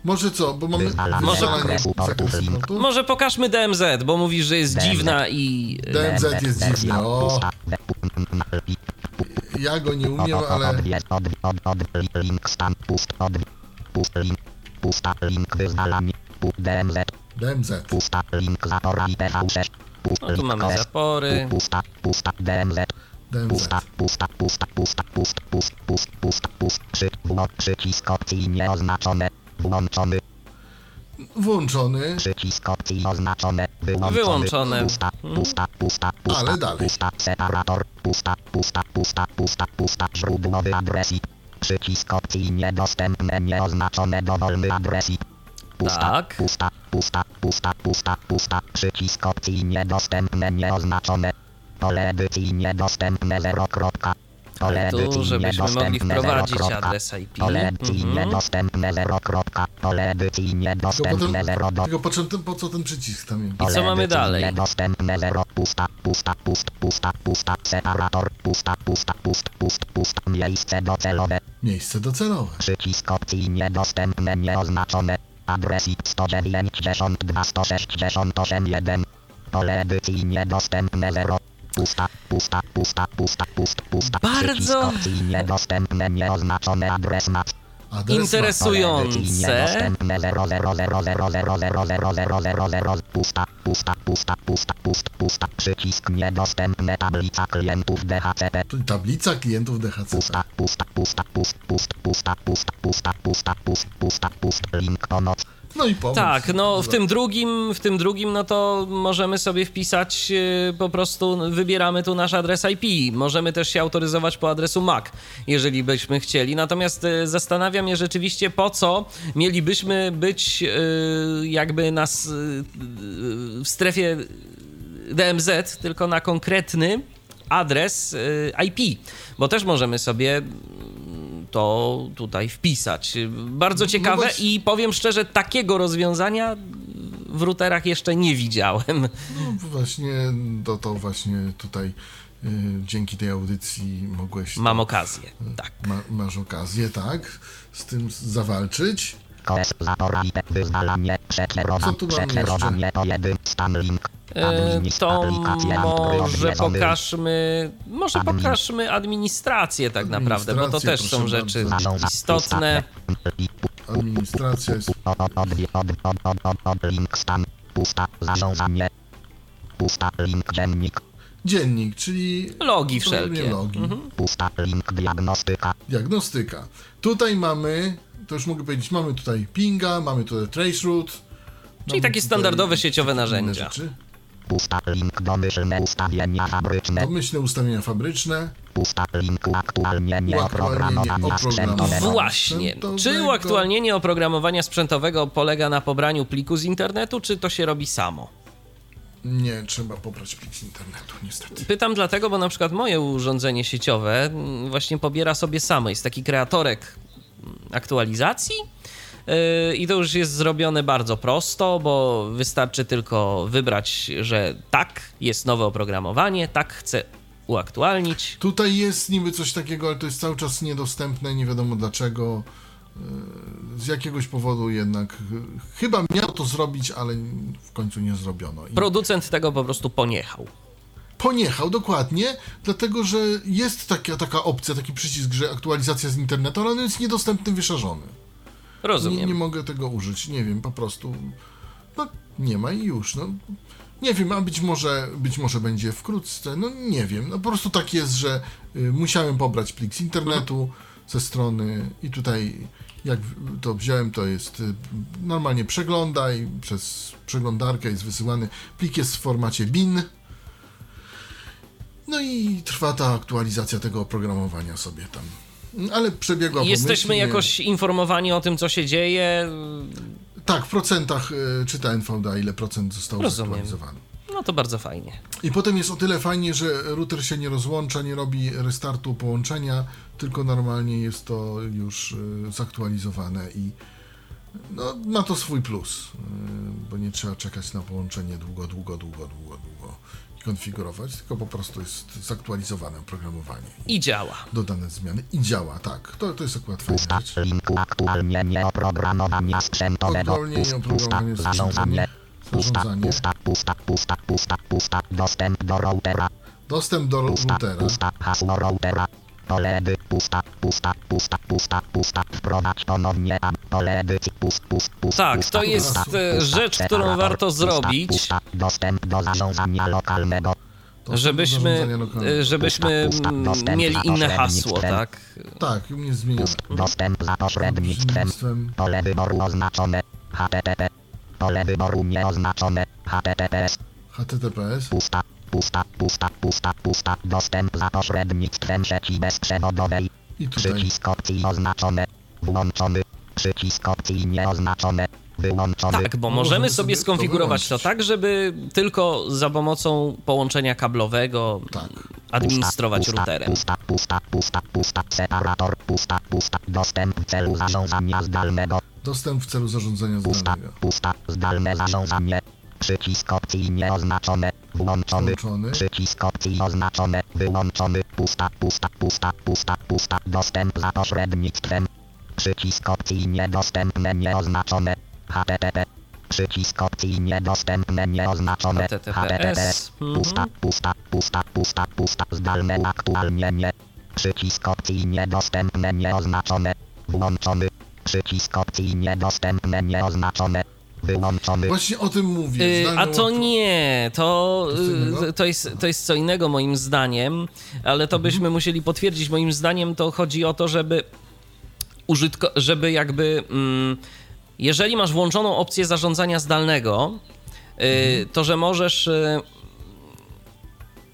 Może co, bo mamy Może-. Może pokażmy DMZ, bo mówisz, że jest DMZ. dziwna i... DMZ jest dziwny, o, ja go nie umiem, ale. Pusta link DMZ. DMZ. Pusta link zapora IPv6. Pust No tu mamy zapory. Pu- Pusta. Pusta. DMZ. Pusta, pusta, pusta, pusta, pust, pust, pust, pust, pust, przy, wło, przycisk opcji nieoznaczone, włączony, Włączony, przycisk opcji oznaczone, wyłączony, Wyłączone. pusta, pusta, pusta, pusta, Ale dalej. pusta, separator, pusta, pusta, pusta, pusta, pusta, źródłowy adres IP, Przycisk opcji niedostępne, nieoznaczone dowolny adres i pusta, Tak. pusta, pusta, pusta, pusta, pusta. Przycisk opcji niedostępne, nieoznaczone. Pole edycji niedostępne 0. kropka. Pole Tu, edycji żebyśmy mogli niedostępne 0. wprowadzić kropka. adres IP. Pole edycji Mhm. niedostępne 0. kropka. Pole edycji niedostępne potem, 0. do tylko po, czym, po co ten przycisk tam jest? I co mamy dalej? Niedostępne 0. Pusta, pusta, pust, pusta, pusta. Separator. Pusta, pusta, pust, pust, pust. Miejsce docelowe. Miejsce docelowe. Przycisk opcji niedostępne, nieoznaczone. Adres IP 192 168 1. Pole edycji niedostępne 0. Pusta, pusta, pusta, pusta, pust, pusta. Bardzo- Przycisk opcji niedostępne, nieoznaczone. Adres map. Adres Interesujące. Niedostępne 0, 0, 0, 0, 0, 0, 0, 0, 0, 0. Pusta, pusta, pusta, pusta, pust, pusta. Przycisk niedostępne. Tablica klientów DHCP. Tablica klientów DHCP. Pusta, pusta, pusta, pust, pust, pusta, pusta, pusta, pusta, pust, pusta, pust, link pomoc. No i pomoc. Tak, no w tym drugim, w tym drugim, no to możemy sobie wpisać y, po prostu, wybieramy tu nasz adres IP. Możemy też się autoryzować po adresu MAC, jeżeli byśmy chcieli. Natomiast y, zastanawiam się rzeczywiście, po co mielibyśmy być y, jakby nas w strefie DMZ, tylko na konkretny adres IP, bo też możemy sobie to tutaj wpisać. Bardzo ciekawe właśnie. i powiem szczerze, takiego rozwiązania w routerach jeszcze nie widziałem. No właśnie, to, to właśnie tutaj y, dzięki tej audycji mogłeś... Mam okazję. Tak. Ma, masz okazję, tak, z tym zawalczyć. Kores, zaporite, wyzwalanie, przekierowanie, przekierowanie, pojedy, stan link. To może pokażmy, może pokażmy administrację tak naprawdę, bo to też są rzeczy istotne. Administracja jest... Dziennik, czyli... Logi wszelkie. Logi. pusta, link diagnostyka, Diagnostyka. Tutaj mamy, to już mogę powiedzieć, mamy tutaj pinga, mamy tutaj traceroute. Czyli takie standardowe sieciowe narzędzia. pusta, link domyślne ustawienia fabryczne, Domyślne ustawienia fabryczne. pusta, link uaktualnienie oprogramowania oprogramowania. sprzętowego. Właśnie. sprzętowego. Czy uaktualnienie oprogramowania sprzętowego polega na pobraniu pliku z internetu, czy to się robi samo? Nie, trzeba pobrać plik z internetu, niestety. Pytam dlatego, bo na przykład moje urządzenie sieciowe właśnie pobiera sobie samo. Jest taki kreatorek aktualizacji. Yy, I to już jest zrobione bardzo prosto, bo wystarczy tylko wybrać, że tak, jest nowe oprogramowanie, tak chcę uaktualnić. Tutaj jest niby coś takiego, ale to jest cały czas niedostępne, nie wiadomo dlaczego. Yy, Z jakiegoś powodu jednak yy, chyba miał to zrobić, ale w końcu nie zrobiono. I Producent tego po prostu poniechał. poniechał dokładnie, dlatego że jest taka, taka opcja, taki przycisk, że aktualizacja z internetu, ale on jest niedostępny, wyszarzony. Nie, Rozumiem. nie mogę tego użyć, nie wiem, po prostu. No, nie ma i już. No. Nie wiem, a być może, być może będzie wkrótce, no nie wiem. No po prostu tak jest, że y, musiałem pobrać plik z internetu ze strony i tutaj jak to wziąłem, to jest y, normalnie przeglądaj, przez przeglądarkę jest wysyłany. Plik jest w formacie bin. No i trwa ta aktualizacja tego oprogramowania sobie tam. Ale przebiegła Jesteśmy pomyślnie. jakoś informowani o tym, co się dzieje. Tak, w procentach y, czyta NVDA, ile procent zostało Rozumiem. zaktualizowany. No to bardzo fajnie. I potem jest o tyle fajnie, że router się nie rozłącza, nie robi restartu połączenia, tylko normalnie jest to już y, zaktualizowane i no, ma to swój plus, y, bo nie trzeba czekać na połączenie długo, długo, długo, długo, długo i konfigurować, tylko po prostu jest zaktualizowane oprogramowanie i działa. dodane zmiany i działa, tak. To, to jest akurat fajna Pusta, rzecz. link uaktualnienie oprogramowania sprzętowego, Uaktualnienie pust, pusta, oprogramowania zarządzanie, pusta, pusta, pusta, pusta, pusta, pusta, dostęp do routera, Dostęp do pusta, routera. pusta, hasło routera, pole edy, pusta, pusta, pusta, pusta, pusta, wprowadź ponownie tam, pole pust, pust, pust, Tak, pusta, to jest, pusta, e, pusta, rzecz, którą warto pusta, zrobić. Pusta, dostęp do zarządzania lokalnego, Żebyśmy, e, żebyśmy Pusta, pusta, dostęp mieli inne hasło, tak? Tak, u mnie pust, dostęp za pośrednictwem, Pośrednictwem. Pole wyboru oznaczone. HTTP. Pole wyboru nieoznaczone. HTTPS. HTTPS. Pusta. Pusta. Pusta. Pusta. Pusta. Dostęp za pośrednictwem sieci bezprzewodowej. I tutaj. Przycisk opcji oznaczone. Włączony. Przycisk opcji nieoznaczone. Wyłączony. Tak, bo Możemy możemy sobie skonfigurować to tak, żeby tylko za pomocą połączenia kablowego Tak. administrować pusta, routerem. Pusta, pusta, pusta, pusta, separator, pusta, pusta, dostęp w celu zarządzania zdalnego, Dostęp w celu zarządzania pusta, zdalnego. pusta, zdalne zarządzanie, przycisk opcji nieoznaczone, włączony, Włączony. przycisk opcji oznaczone, wyłączony, pusta, pusta, pusta, pusta, pusta, dostęp za pośrednictwem, przycisk opcji niedostępne, nieoznaczone, http, przycisk opcji niedostępne, nieoznaczone, HTTPS, mhm. pusta, pusta, pusta, pusta, pusta, zdalne uaktualnienie, przycisk opcji niedostępne, nieoznaczone, włączony, przycisk opcji niedostępne, nieoznaczone, wyłączony, Właśnie o tym mówię. Y, zdalne A to nie, to, y, to, jest, to jest co innego moim zdaniem, ale to byśmy musieli potwierdzić. Moim zdaniem to chodzi o to, żeby użytko, żeby jakby, mm, jeżeli masz włączoną opcję zarządzania zdalnego, y, to że możesz y,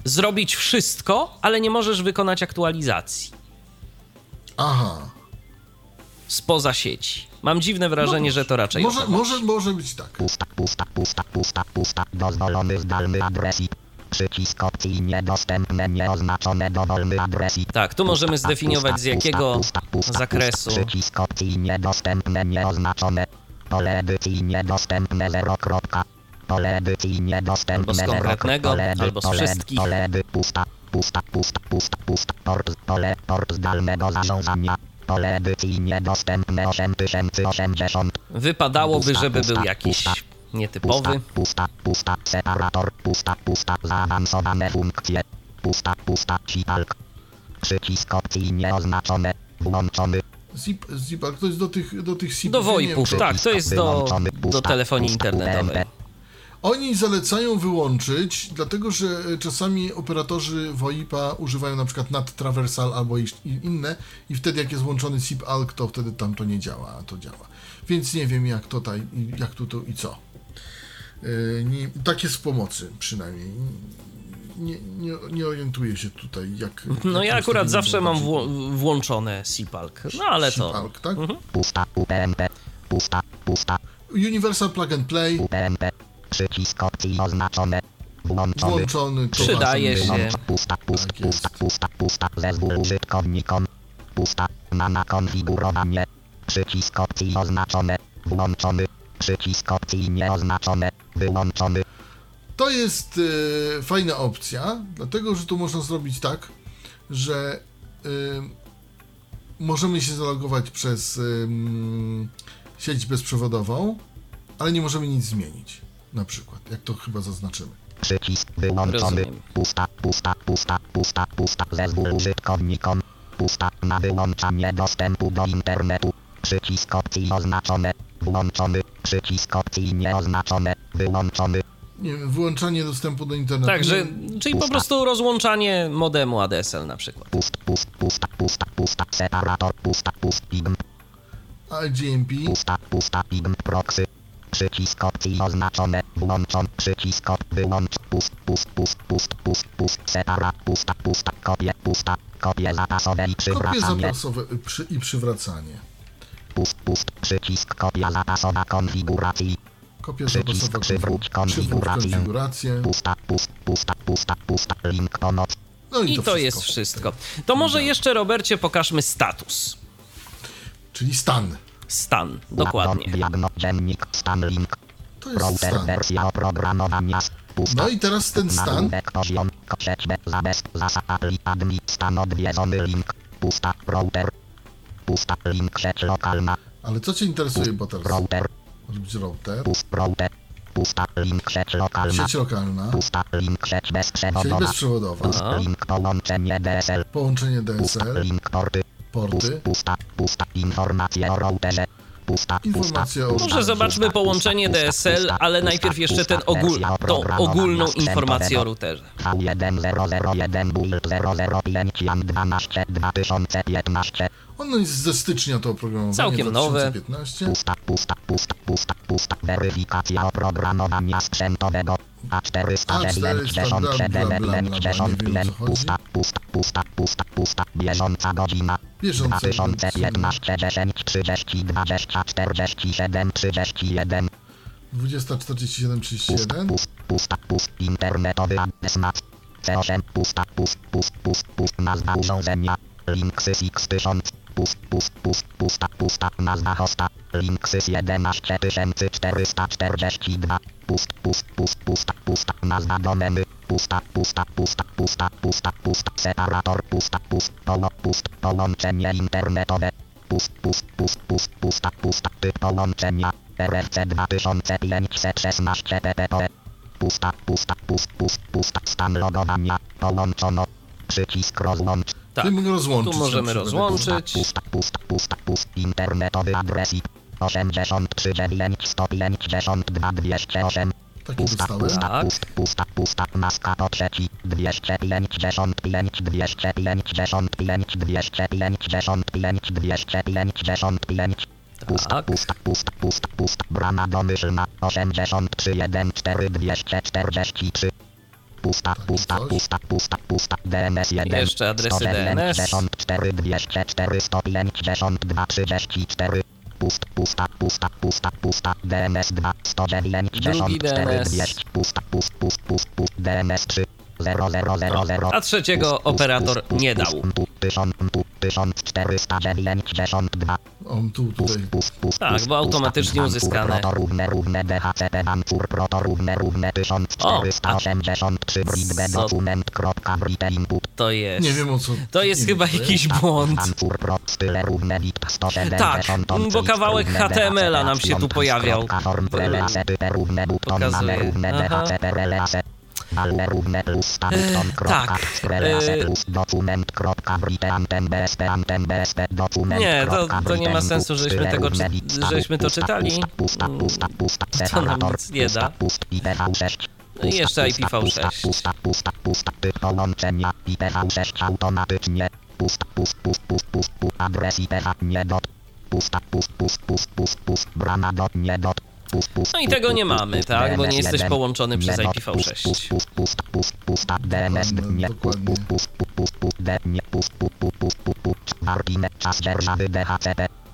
zrobić wszystko, ale nie możesz wykonać aktualizacji. Aha. Spoza sieci. Mam dziwne wrażenie, że to raczej Może, może, może być tak. pusta, pusta, pusta, pusta, pusta, dozwolony zdalny adresik, przycisk opcji niedostępne, nieoznaczone, dowolny adresik, Tak, tu możemy zdefiniować pusta, z jakiego pusta, pusta, zakresu. Pusta, przycisk opcji niedostępne, nieoznaczone. Pole edycji niedostępne 0. Kropka. Pole edycji niedostępne Albo z 0. konkretnego, albo z wszystkich. Pole edy- pusta, pusta, pusta, pusta, pusta. Port, pole, port zdalnego zarządzania. Pole edycji niedostępne 8080. Wypadałoby, Pusta, żeby pusta, był jakiś pusta. nietypowy. Pusta, pusta, pusta, separator, pusta, pusta, zaawansowane funkcje. Pusta, pusta. Przycisk opcji nieoznaczone, włączony. Zip, zip, ale to jest do tych, do tych SIP. Do VoIPów, tak, to jest do, do telefonii pusta, internetowej. Oni zalecają wyłączyć, dlatego że e, czasami operatorzy VoIP-a używają na przykład NAT Traversal albo inne i wtedy jak jest włączony SIP-ALK, to wtedy tam to nie działa, a to działa. Więc nie wiem jak tutaj, i- jak tu to i co. E, Nie, tak jest w pomocy przynajmniej. Nie, nie, nie orientuję się tutaj jak... No jak ja akurat zawsze mam wło- włączone SIPALK. No ale to. SIP-ALK, tak? Pusta, UPnP. Pusta, pusta, Universal Plug and Play, UPnP. Przycisk opcji oznaczone. Włączony. włączony. Przydaje się. Pusta, pusta, Tak pusta, pusta, pusta, zezwól użytkownikom. Pusta, na na konfigurowanie. Przycisk opcji oznaczone. Włączony. Przycisk opcji nieoznaczone. Wyłączony. To jest e, fajna opcja, dlatego że tu można zrobić tak, że e, możemy się zalogować przez ym, sieć bezprzewodową, ale nie możemy nic zmienić. Na przykład, jak to chyba zaznaczymy. Przycisk wyłączony. Rozumiem. Pusta, pusta, pusta, pusta, pusta. Zezwól użytkownikom. Pusta na wyłączanie dostępu do internetu. Przycisk opcji oznaczone. Włączony. Przycisk opcji nieoznaczone. Wyłączony. Nie wiem, wyłączanie dostępu do internetu. Także, czyli po prostu rozłączanie modemu ADSL na przykład. Pust, pust, pusta, pusta, pusta. Separator. Pusta, pust, pigm. A GMP, Pusta, pusta, pigm proxy. Przycisk opcji oznaczone. Włączon. Przycisk op. Wyłącz. Pust, pust, pust, pust, pust, pust. Separa. Pusta, pusta. Kopie, pusta. Kopie zapasowe i kopie przywracanie. zapasowe y, przy, i przywracanie. Pust, pust. Przycisk kopia zapasowa konfiguracji. Kopia Przycisk zapasowa przywróć konfig- przywróć konfigurację. konfigurację. Pusta, pust, pusta, pusta, pusta. Link pomoc. No i, I to jest wszystko. To może jeszcze, Robercie, pokażmy status. Czyli stan. Stan, dokładnie. Diagno, dziennik, stan link. To jest Router stan. wersja oprogramowania. Pusta. No i teraz ten stan. Nagłówek poziom, sieć bez zabez, zasad apli, admin, stan odwiedzony link, pusta, router, pusta, link, sieć lokalna, Ale co Cię interesuje, bo teraz? router, może być router, pust, router, pusta, link, sieć lokalna, sieć lokalna, pusta, link, sieć sieć bezprzewodowa, bezprzewodowa, pust, link, połączenie DSL, połączenie pusta, DSL, link, porty, porty, pusta, pusta, informacje o routerze, pusta, pusta, Informacje o- pusta, Może zobaczmy pusta, połączenie pusta, DSL, pusta, ale pusta, najpierw jeszcze ten ogól, tą ogólną informację o routerze. V1001 build 005 Jan 12 2015 Ono jest ze stycznia to oprogramowanie. Całkiem nowe. 2015. Pusta, pusta, pusta, pusta, pusta. Weryfikacja oprogramowania sprzętowego. A497 bla, bla, bla, bla, bla, nie wiem, o co chodzi. Pusta, pusta, pusta, pusta, pusta. Bieżąca godzina. Bieżąca 2015 10 30 20 47 31 2047 31. Pust, pusta, pust, internetowy adres mac. C8, pusta, pust, pust, pust, pust, nazwa urządzenia. Linksys X1000, pust, pust, pust, pusta, pusta, nazwa hosta. Linksys 11442. Pust, pust, pust, pusta, pusta, nazwa domeny. Pusta, pusta, pusta, pusta, pusta, pusta, separator, pusta, pust, polo, pust, połączenie internetowe. Pust, pust, pust, pust, pusta, pusta, typ połączenia. RFC 2516 ppp. Pusta, pusta, pust, pust, pusta, stan logowania. Połączono. Przycisk rozłącz. Tak, Tym rozłączyć tu możemy rozłączyć. Pusta, pusta, pusta, pust, internetowy adres IP. 83 9 152 208. Taki Pusta, pusta, Tak. pust, pusta, pusta, maska po trzeci. 255, 255, 255, 255. Pusta, Tak. pusta, pusta, pusta, pusta, brama domyślna. 83, 1, 4, 243. Pusta, pusta, pusta, pusta, pusta, DNS 1. Jeszcze adresy DNS. 194, 204, 152, 34. Pust, pusta, pusta, pusta, pusta, DNS 2, 194, Drugi DNS. 200, pusta, pust, pust, pust, pust, DNS 3, 0, 0, 0, 0. A trzeciego operator nie dał. 1492. On tu, tutaj. Pust, pust, Tak, bo automatycznie uzyskane. Proto równe, równe DHCP Vancouver Proto równe, równe 1483 Britbe co- dokument kropka Brite input To jest. Nie wiem o co. To jest chyba jakiś błąd. 170 Tak, bo kawałek HTML-a nam się tu pojawiał. równe Aha. Tak, e, Nie, to- to nie ma sensu, żeśmy tego czy- żeśmy to czytali. To nam nic nie da. pust, IPv6 No i jeszcze IPv6. Pusta, pusta, pusta, typ połączenia IPv6 automatycznie. Pust, pust, pust, pust, pust, adres IPv nie dot. Pusta, pust, pust, pust, pust, pust, brama dot nie dot. No i tego nie mamy, tak? Bo nie jesteś połączony przez dot, IPv6. Pust, pust, pust, pust, pust, pusta, DNS Dokładnie,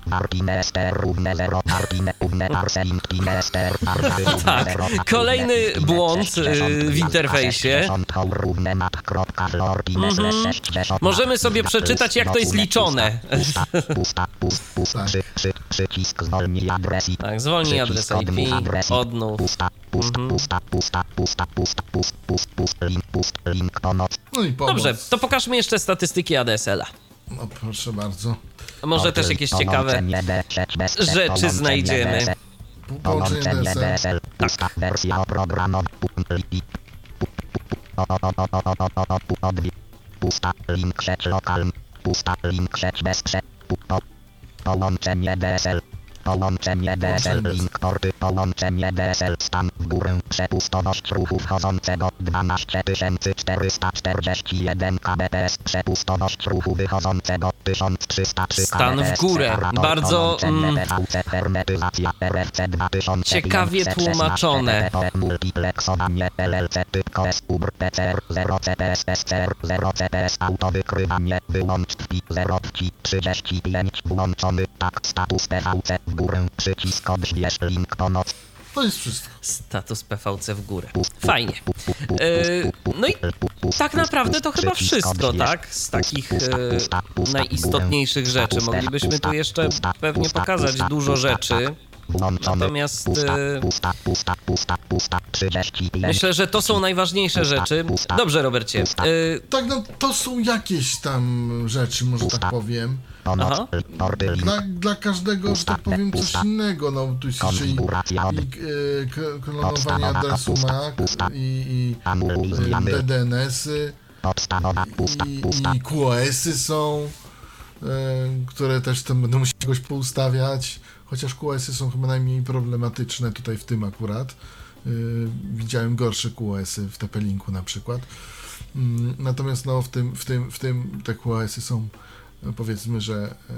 nie, pust, dokładnie. pust, pust, pust, pust, pust, D, nie, pust, pust, pust, pust, pust, pust, Warpine, czas dzierżawy DHCP. Warpine STR równe 0, Warpine równe parse intine STR, Warpine równe Tak, kolejny błąd, 60, yy, w interfejsie. 60, równe map, kropka, Warpine slash 60, Możemy sobie przeczytać, jak to jest liczone. Tak. zwolnij adres IP. Tak, odnów. Mhm. No. Dobrze, to pokażmy jeszcze statystyki ADSL-a. No proszę bardzo. A Może też jakieś ciekawe Połączenie D6 bez- rzeczy znajdziemy. Połączenie DSL. Pusta wersja. Pusta link sieć lokalny. Pusta link sieć bez Połączenie DSL. Połączenie DSL link porty. Połączenie DSL stan w górę. Przepustowość ruchu wchodzącego 12441 kbps. Przepustowość ruchu wychodzącego 1303 Stan w górę. Bardzo, mm, PVC, hermetyzacja, RFC 2000, Ciekawie 516, tłumaczone. Multiplexowanie LLC typ KS UBR PCR 0 CPS SCR 0 CPS autowykrywanie wyłącz TPI 0 TPI 35 włączony tak status PVC w górę przycisk odśwież link pomoc To jest wszystko. Status PVC w górę. Fajnie. E, no i tak naprawdę to chyba wszystko, tak? Z takich e, najistotniejszych rzeczy. Moglibyśmy tu jeszcze pewnie pokazać dużo rzeczy. Natomiast, e, pusta, pusta, pusta, pusta 35 Myślę, że to są najważniejsze rzeczy. Dobrze, Robercie. Tak, no to są jakieś tam rzeczy, może tak powiem. Aha. Dla, dla każdego, że tak powiem, coś innego. No tu jest jeszcze i, i e, klonowanie adresu MAC i, i e, DDNS-y i, i QoS-y są, e, które też tam będą musieli jakoś poustawiać. Chociaż QoS-y są chyba najmniej problematyczne tutaj w tym akurat. E, widziałem gorsze QoS-y w TP-Linku na przykład. Mm, Natomiast no, w, tym, w, tym, w tym te QoS-y są e, powiedzmy, że e,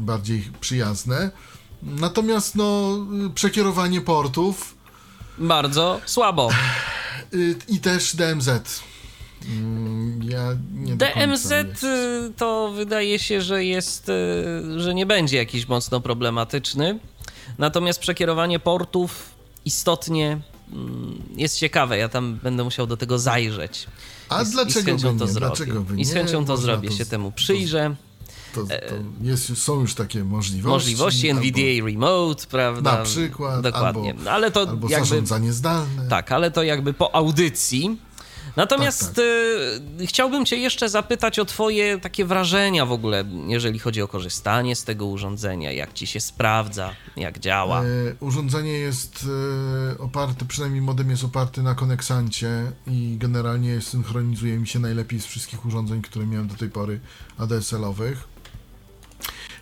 bardziej przyjazne. Natomiast no, przekierowanie portów Bardzo słabo. y, i też DMZ. Mm, Ja DMZ y, to wydaje się, że jest, y, że nie będzie jakiś mocno problematyczny. Natomiast przekierowanie portów istotnie mm, jest ciekawe. Ja tam będę musiał do tego zajrzeć. A I i z dlaczego chęcią by to nie? zrobię. I z chęcią to zrobię, to się temu przyjrzę. To, to jest, są już takie możliwości. Możliwości albo- NVDA Remote, prawda? Na przykład, Dokładnie. albo- No, ale to Albo jakby zarządzanie zdalne. Tak, ale to jakby po audycji. Natomiast Tak, tak. y, chciałbym Cię jeszcze zapytać o Twoje takie wrażenia w ogóle, jeżeli chodzi o korzystanie z tego urządzenia, jak Ci się sprawdza, jak działa. E, urządzenie jest e, oparte, przynajmniej modem jest oparty na koneksancie i generalnie synchronizuje mi się najlepiej z wszystkich urządzeń, które miałem do tej pory ADSL-owych.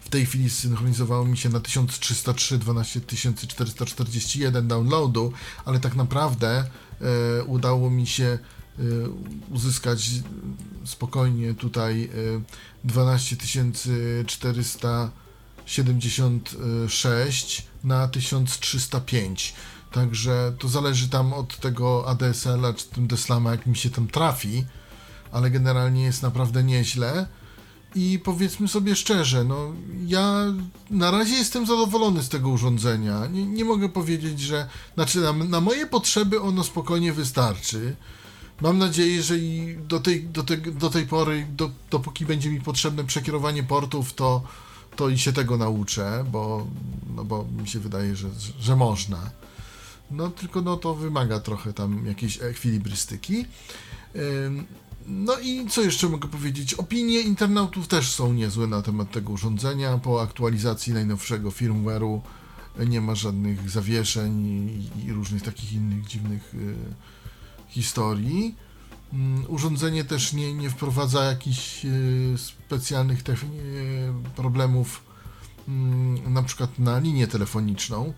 W tej chwili synchronizowało mi się na 1303 12441 downloadu, ale tak naprawdę e, udało mi się e, uzyskać spokojnie tutaj e, 12 400 76 na 1305. Także to zależy tam od tego ADSL-a czy tym Deslama, jak mi się tam trafi, ale generalnie jest naprawdę nieźle. I powiedzmy sobie szczerze, no ja na razie jestem zadowolony z tego urządzenia. Nie, nie mogę powiedzieć, że znaczy na, na moje potrzeby ono spokojnie wystarczy. Mam nadzieję, że i do tej, do tej, do tej pory, do, dopóki będzie mi potrzebne przekierowanie portów, to, to i się tego nauczę, bo, no bo mi się wydaje, że, że można. No tylko no to wymaga trochę tam jakiejś ekwilibrystyki. Ym, No i co jeszcze mogę powiedzieć? Opinie internautów też są niezłe na temat tego urządzenia. Po aktualizacji najnowszego firmware'u nie ma żadnych zawieszeń i, różnych takich innych dziwnych y, historii. Mm, Urządzenie też nie, nie wprowadza jakichś y, specjalnych y, problemów, mm, na przykład na linię telefoniczną,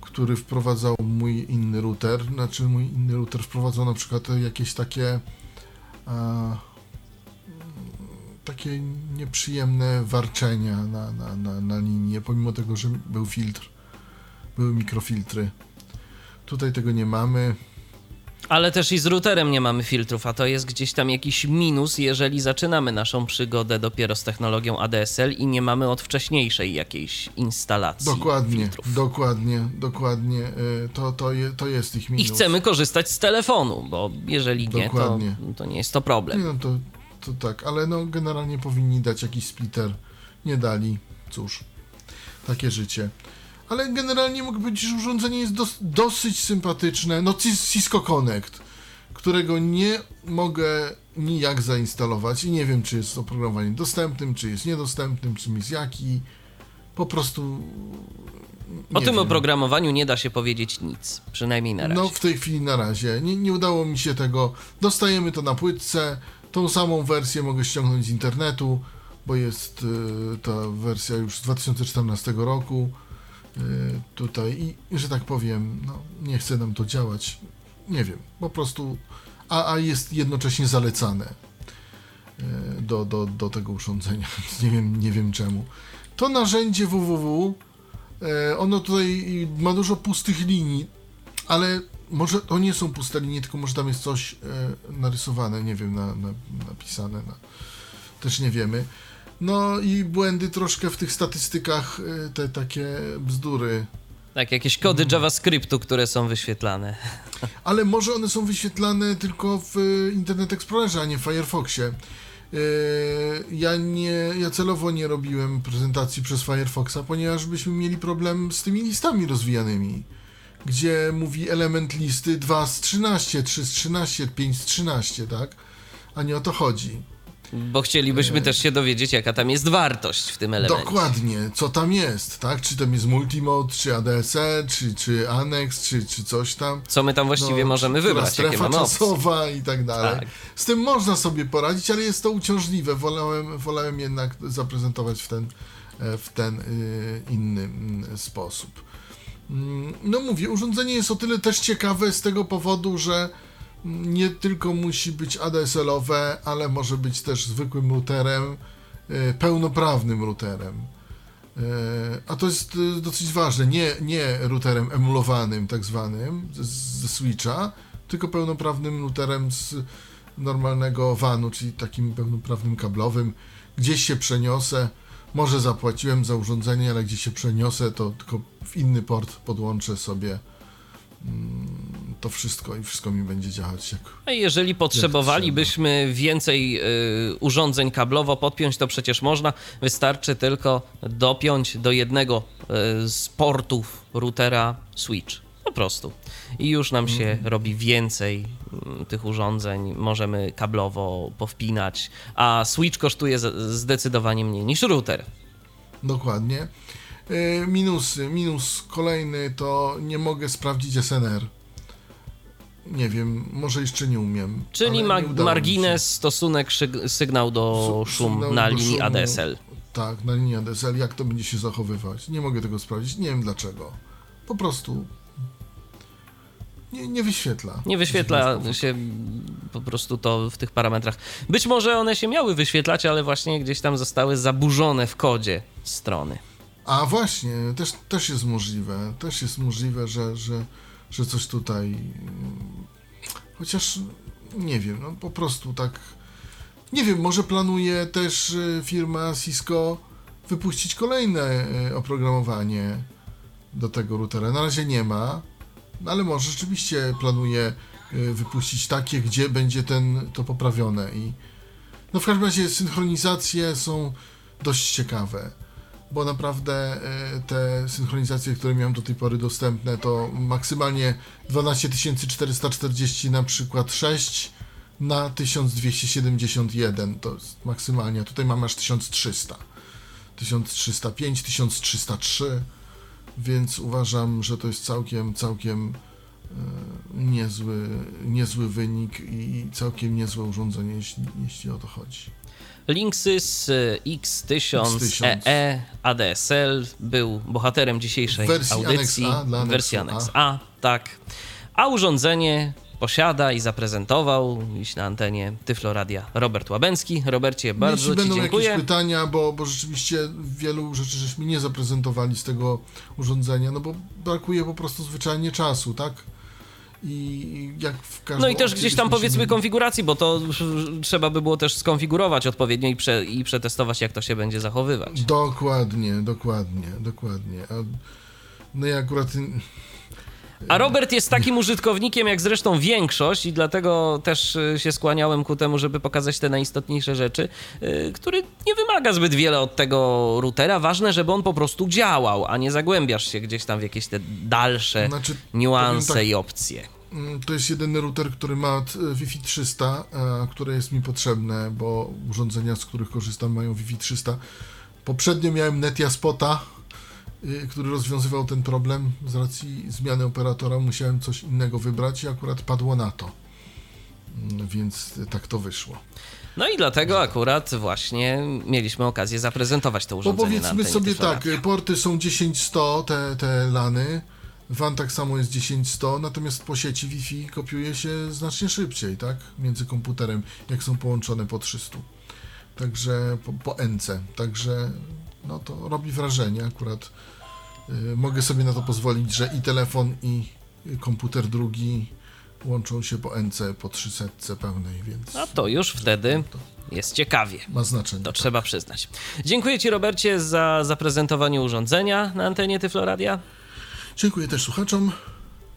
który wprowadzał mój inny router. Znaczy, mój inny router wprowadzał na przykład jakieś takie takie nieprzyjemne warczenia na, na, na, na linię, pomimo tego, że był filtr, były mikrofiltry. Tutaj tego nie mamy. Ale też i z routerem nie mamy filtrów, a to jest gdzieś tam jakiś minus, jeżeli zaczynamy naszą przygodę dopiero z technologią ADSL i nie mamy od wcześniejszej jakiejś instalacji Dokładnie, filtrów. dokładnie, dokładnie. y, To, to, je, to jest ich I minus. chcemy korzystać z telefonu, bo jeżeli nie, to, to nie jest to problem. Nie, no to, to tak, ale no generalnie powinni dać jakiś splitter. Nie dali. Cóż, takie życie. Ale generalnie mogę powiedzieć, że urządzenie jest dos, dosyć sympatyczne. No Cis- Cisco Connect, którego nie mogę nijak zainstalować i nie wiem, czy jest oprogramowaniem dostępnym, czy jest niedostępnym, czym jest jaki. Po prostu... O nie tym wiem. oprogramowaniu nie da się powiedzieć nic, przynajmniej na razie. No w tej chwili na razie. Nie, nie udało mi się tego. Dostajemy to na płytce. Tą samą wersję mogę ściągnąć z internetu, bo jest y, ta wersja już z 2014 roku. Y, tutaj i, że tak powiem, no, nie chce nam to działać. Nie wiem, po prostu. A, a jest jednocześnie zalecane y, do, do, do tego urządzenia. <laughs> nie wiem, nie wiem czemu. To narzędzie www. e, Ono tutaj ma dużo pustych linii, ale może to nie są puste linie, tylko może tam jest coś narysowane, nie wiem, na, na, napisane, na, też nie wiemy. No i błędy troszkę w tych statystykach, e, te takie bzdury. Tak, jakieś kody JavaScriptu, które są wyświetlane. <laughs> Ale może one są wyświetlane tylko w e, Internet Explorerze, a nie w Firefoxie. E, Ja, nie, ja celowo nie robiłem prezentacji przez Firefoxa, ponieważ byśmy mieli problem z tymi listami rozwijanymi, gdzie mówi element listy 2 z 13, 3 z 13, 5 z 13, tak? A nie o to chodzi. Bo chcielibyśmy też się dowiedzieć, jaka tam jest wartość w tym elemencie. Dokładnie, co tam jest, tak? Czy tam jest multimode, czy ADSL, czy, czy annex, czy, czy coś tam. Co my tam właściwie No, możemy wybrać, jakie strefa mamy opcje. czasowa i tak dalej. Tak. Z tym można sobie poradzić, ale jest to uciążliwe. Wolałem, wolałem jednak zaprezentować w ten, e, w ten y, inny mm, sposób. Mm, No mówię, urządzenie jest o tyle też ciekawe z tego powodu, że nie tylko musi być ADSL-owe, ale może być też zwykłym routerem e, pełnoprawnym routerem. E, A to jest e, dosyć ważne, nie, nie routerem emulowanym, tak zwanym, ze Switcha, tylko pełnoprawnym routerem z normalnego vanu, czyli takim pełnoprawnym kablowym. Gdzieś się przeniosę, może zapłaciłem za urządzenie, ale gdzieś się przeniosę, to tylko w inny port podłączę sobie to wszystko i wszystko mi będzie działać jak A jeżeli potrzebowalibyśmy więcej y, urządzeń kablowo podpiąć, to przecież można. Wystarczy tylko dopiąć do jednego y, z portów routera switch. Po prostu. I już nam się robi więcej mm, tych urządzeń. Możemy kablowo powpinać. A switch kosztuje z- zdecydowanie mniej niż router. Dokładnie. E, Minusy. Minus kolejny to nie mogę sprawdzić SNR. Nie wiem, może jeszcze nie umiem. Czyli ma- nie margines, stosunek sygnał do szum sygnał na do linii szumu. ADSL. Tak, na linii ADSL, jak to będzie się zachowywać. Nie mogę tego sprawdzić, nie wiem dlaczego. Po prostu nie, nie wyświetla. Nie wyświetla się po prostu to w tych parametrach. Być może one się miały wyświetlać, ale właśnie gdzieś tam zostały zaburzone w kodzie strony. A właśnie, też, też jest możliwe, też jest możliwe, że, że, że coś tutaj. mm, Chociaż nie wiem, no po prostu tak. Nie wiem, może planuje też y, firma Cisco wypuścić kolejne y, oprogramowanie do tego routera. Na razie nie ma, no ale może rzeczywiście planuje y, wypuścić takie, gdzie będzie ten, to poprawione. I no w każdym razie synchronizacje są dość ciekawe bo naprawdę e, te synchronizacje, które miałem do tej pory dostępne, to maksymalnie 12440 na przykład 6 na 1271 to jest maksymalnie, tutaj mam aż 1300 1305, 1303 więc uważam, że to jest całkiem, całkiem e, niezły, niezły wynik i całkiem niezłe urządzenie, jeśli, jeśli o to chodzi. Linksys y, X1000 X1000. EE ADSL był bohaterem dzisiejszej Wersji audycji. Annex A, wersji A, tak. A urządzenie posiada i zaprezentował dziś na antenie Tyfloradia Robert Łabęcki. Robercie, bardzo Jeśli Ci będą dziękuję. jakieś pytania, bo, bo rzeczywiście wielu rzeczy żeśmy nie zaprezentowali z tego urządzenia, no bo brakuje po prostu zwyczajnie czasu, tak? I jak w każdym No i też gdzieś tam powiedzmy konfiguracji. bo to trzeba by było też skonfigurować odpowiednio i, prze, i przetestować, jak to się będzie zachowywać. Dokładnie, dokładnie, dokładnie. A, no i akurat A Robert jest takim użytkownikiem, jak zresztą większość, i dlatego też y, się skłaniałem ku temu, żeby pokazać te najistotniejsze rzeczy, y, który nie wymaga zbyt wiele od tego routera. Ważne, żeby on po prostu działał, a nie zagłębiasz się gdzieś tam w jakieś te dalsze Znaczy, niuanse tak, i opcje. Mm, To jest jedyny router, który ma t- Wi-Fi 300, a, które jest mi potrzebne, bo urządzenia, z których korzystam, mają Wi-Fi 300. Poprzednio miałem Netia Spota, y, który rozwiązywał ten problem. Z racji zmiany operatora musiałem coś innego wybrać i akurat padło na to. Mm, Więc y, tak to wyszło. No i dlatego akurat właśnie mieliśmy okazję zaprezentować to Bo urządzenie na powiedzmy antenie sobie tak, y, porty są 10.100, te, te lany. WAN tak samo jest 10.100, natomiast po sieci Wi-Fi kopiuje się znacznie szybciej, tak? Między komputerem, jak są połączone po 300. Także po, po NC. Także no to robi wrażenie akurat. Y, mogę sobie na to pozwolić, że i telefon, i komputer drugi łączą się po NC po 300 pełnej, więc A to już wtedy jest ciekawie. ma znaczenie. To tak. trzeba przyznać. Dziękuję Ci, Robercie, za zaprezentowanie urządzenia na antenie Tyfloradia. Dziękuję też słuchaczom.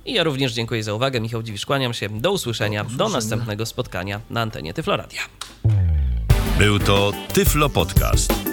I ja również dziękuję za uwagę. Michał Dziwisz, kłaniam się. Do usłyszenia. Do Do, usłyszenia. następnego spotkania na antenie Tyfloradia. Był to Tyflo Podcast.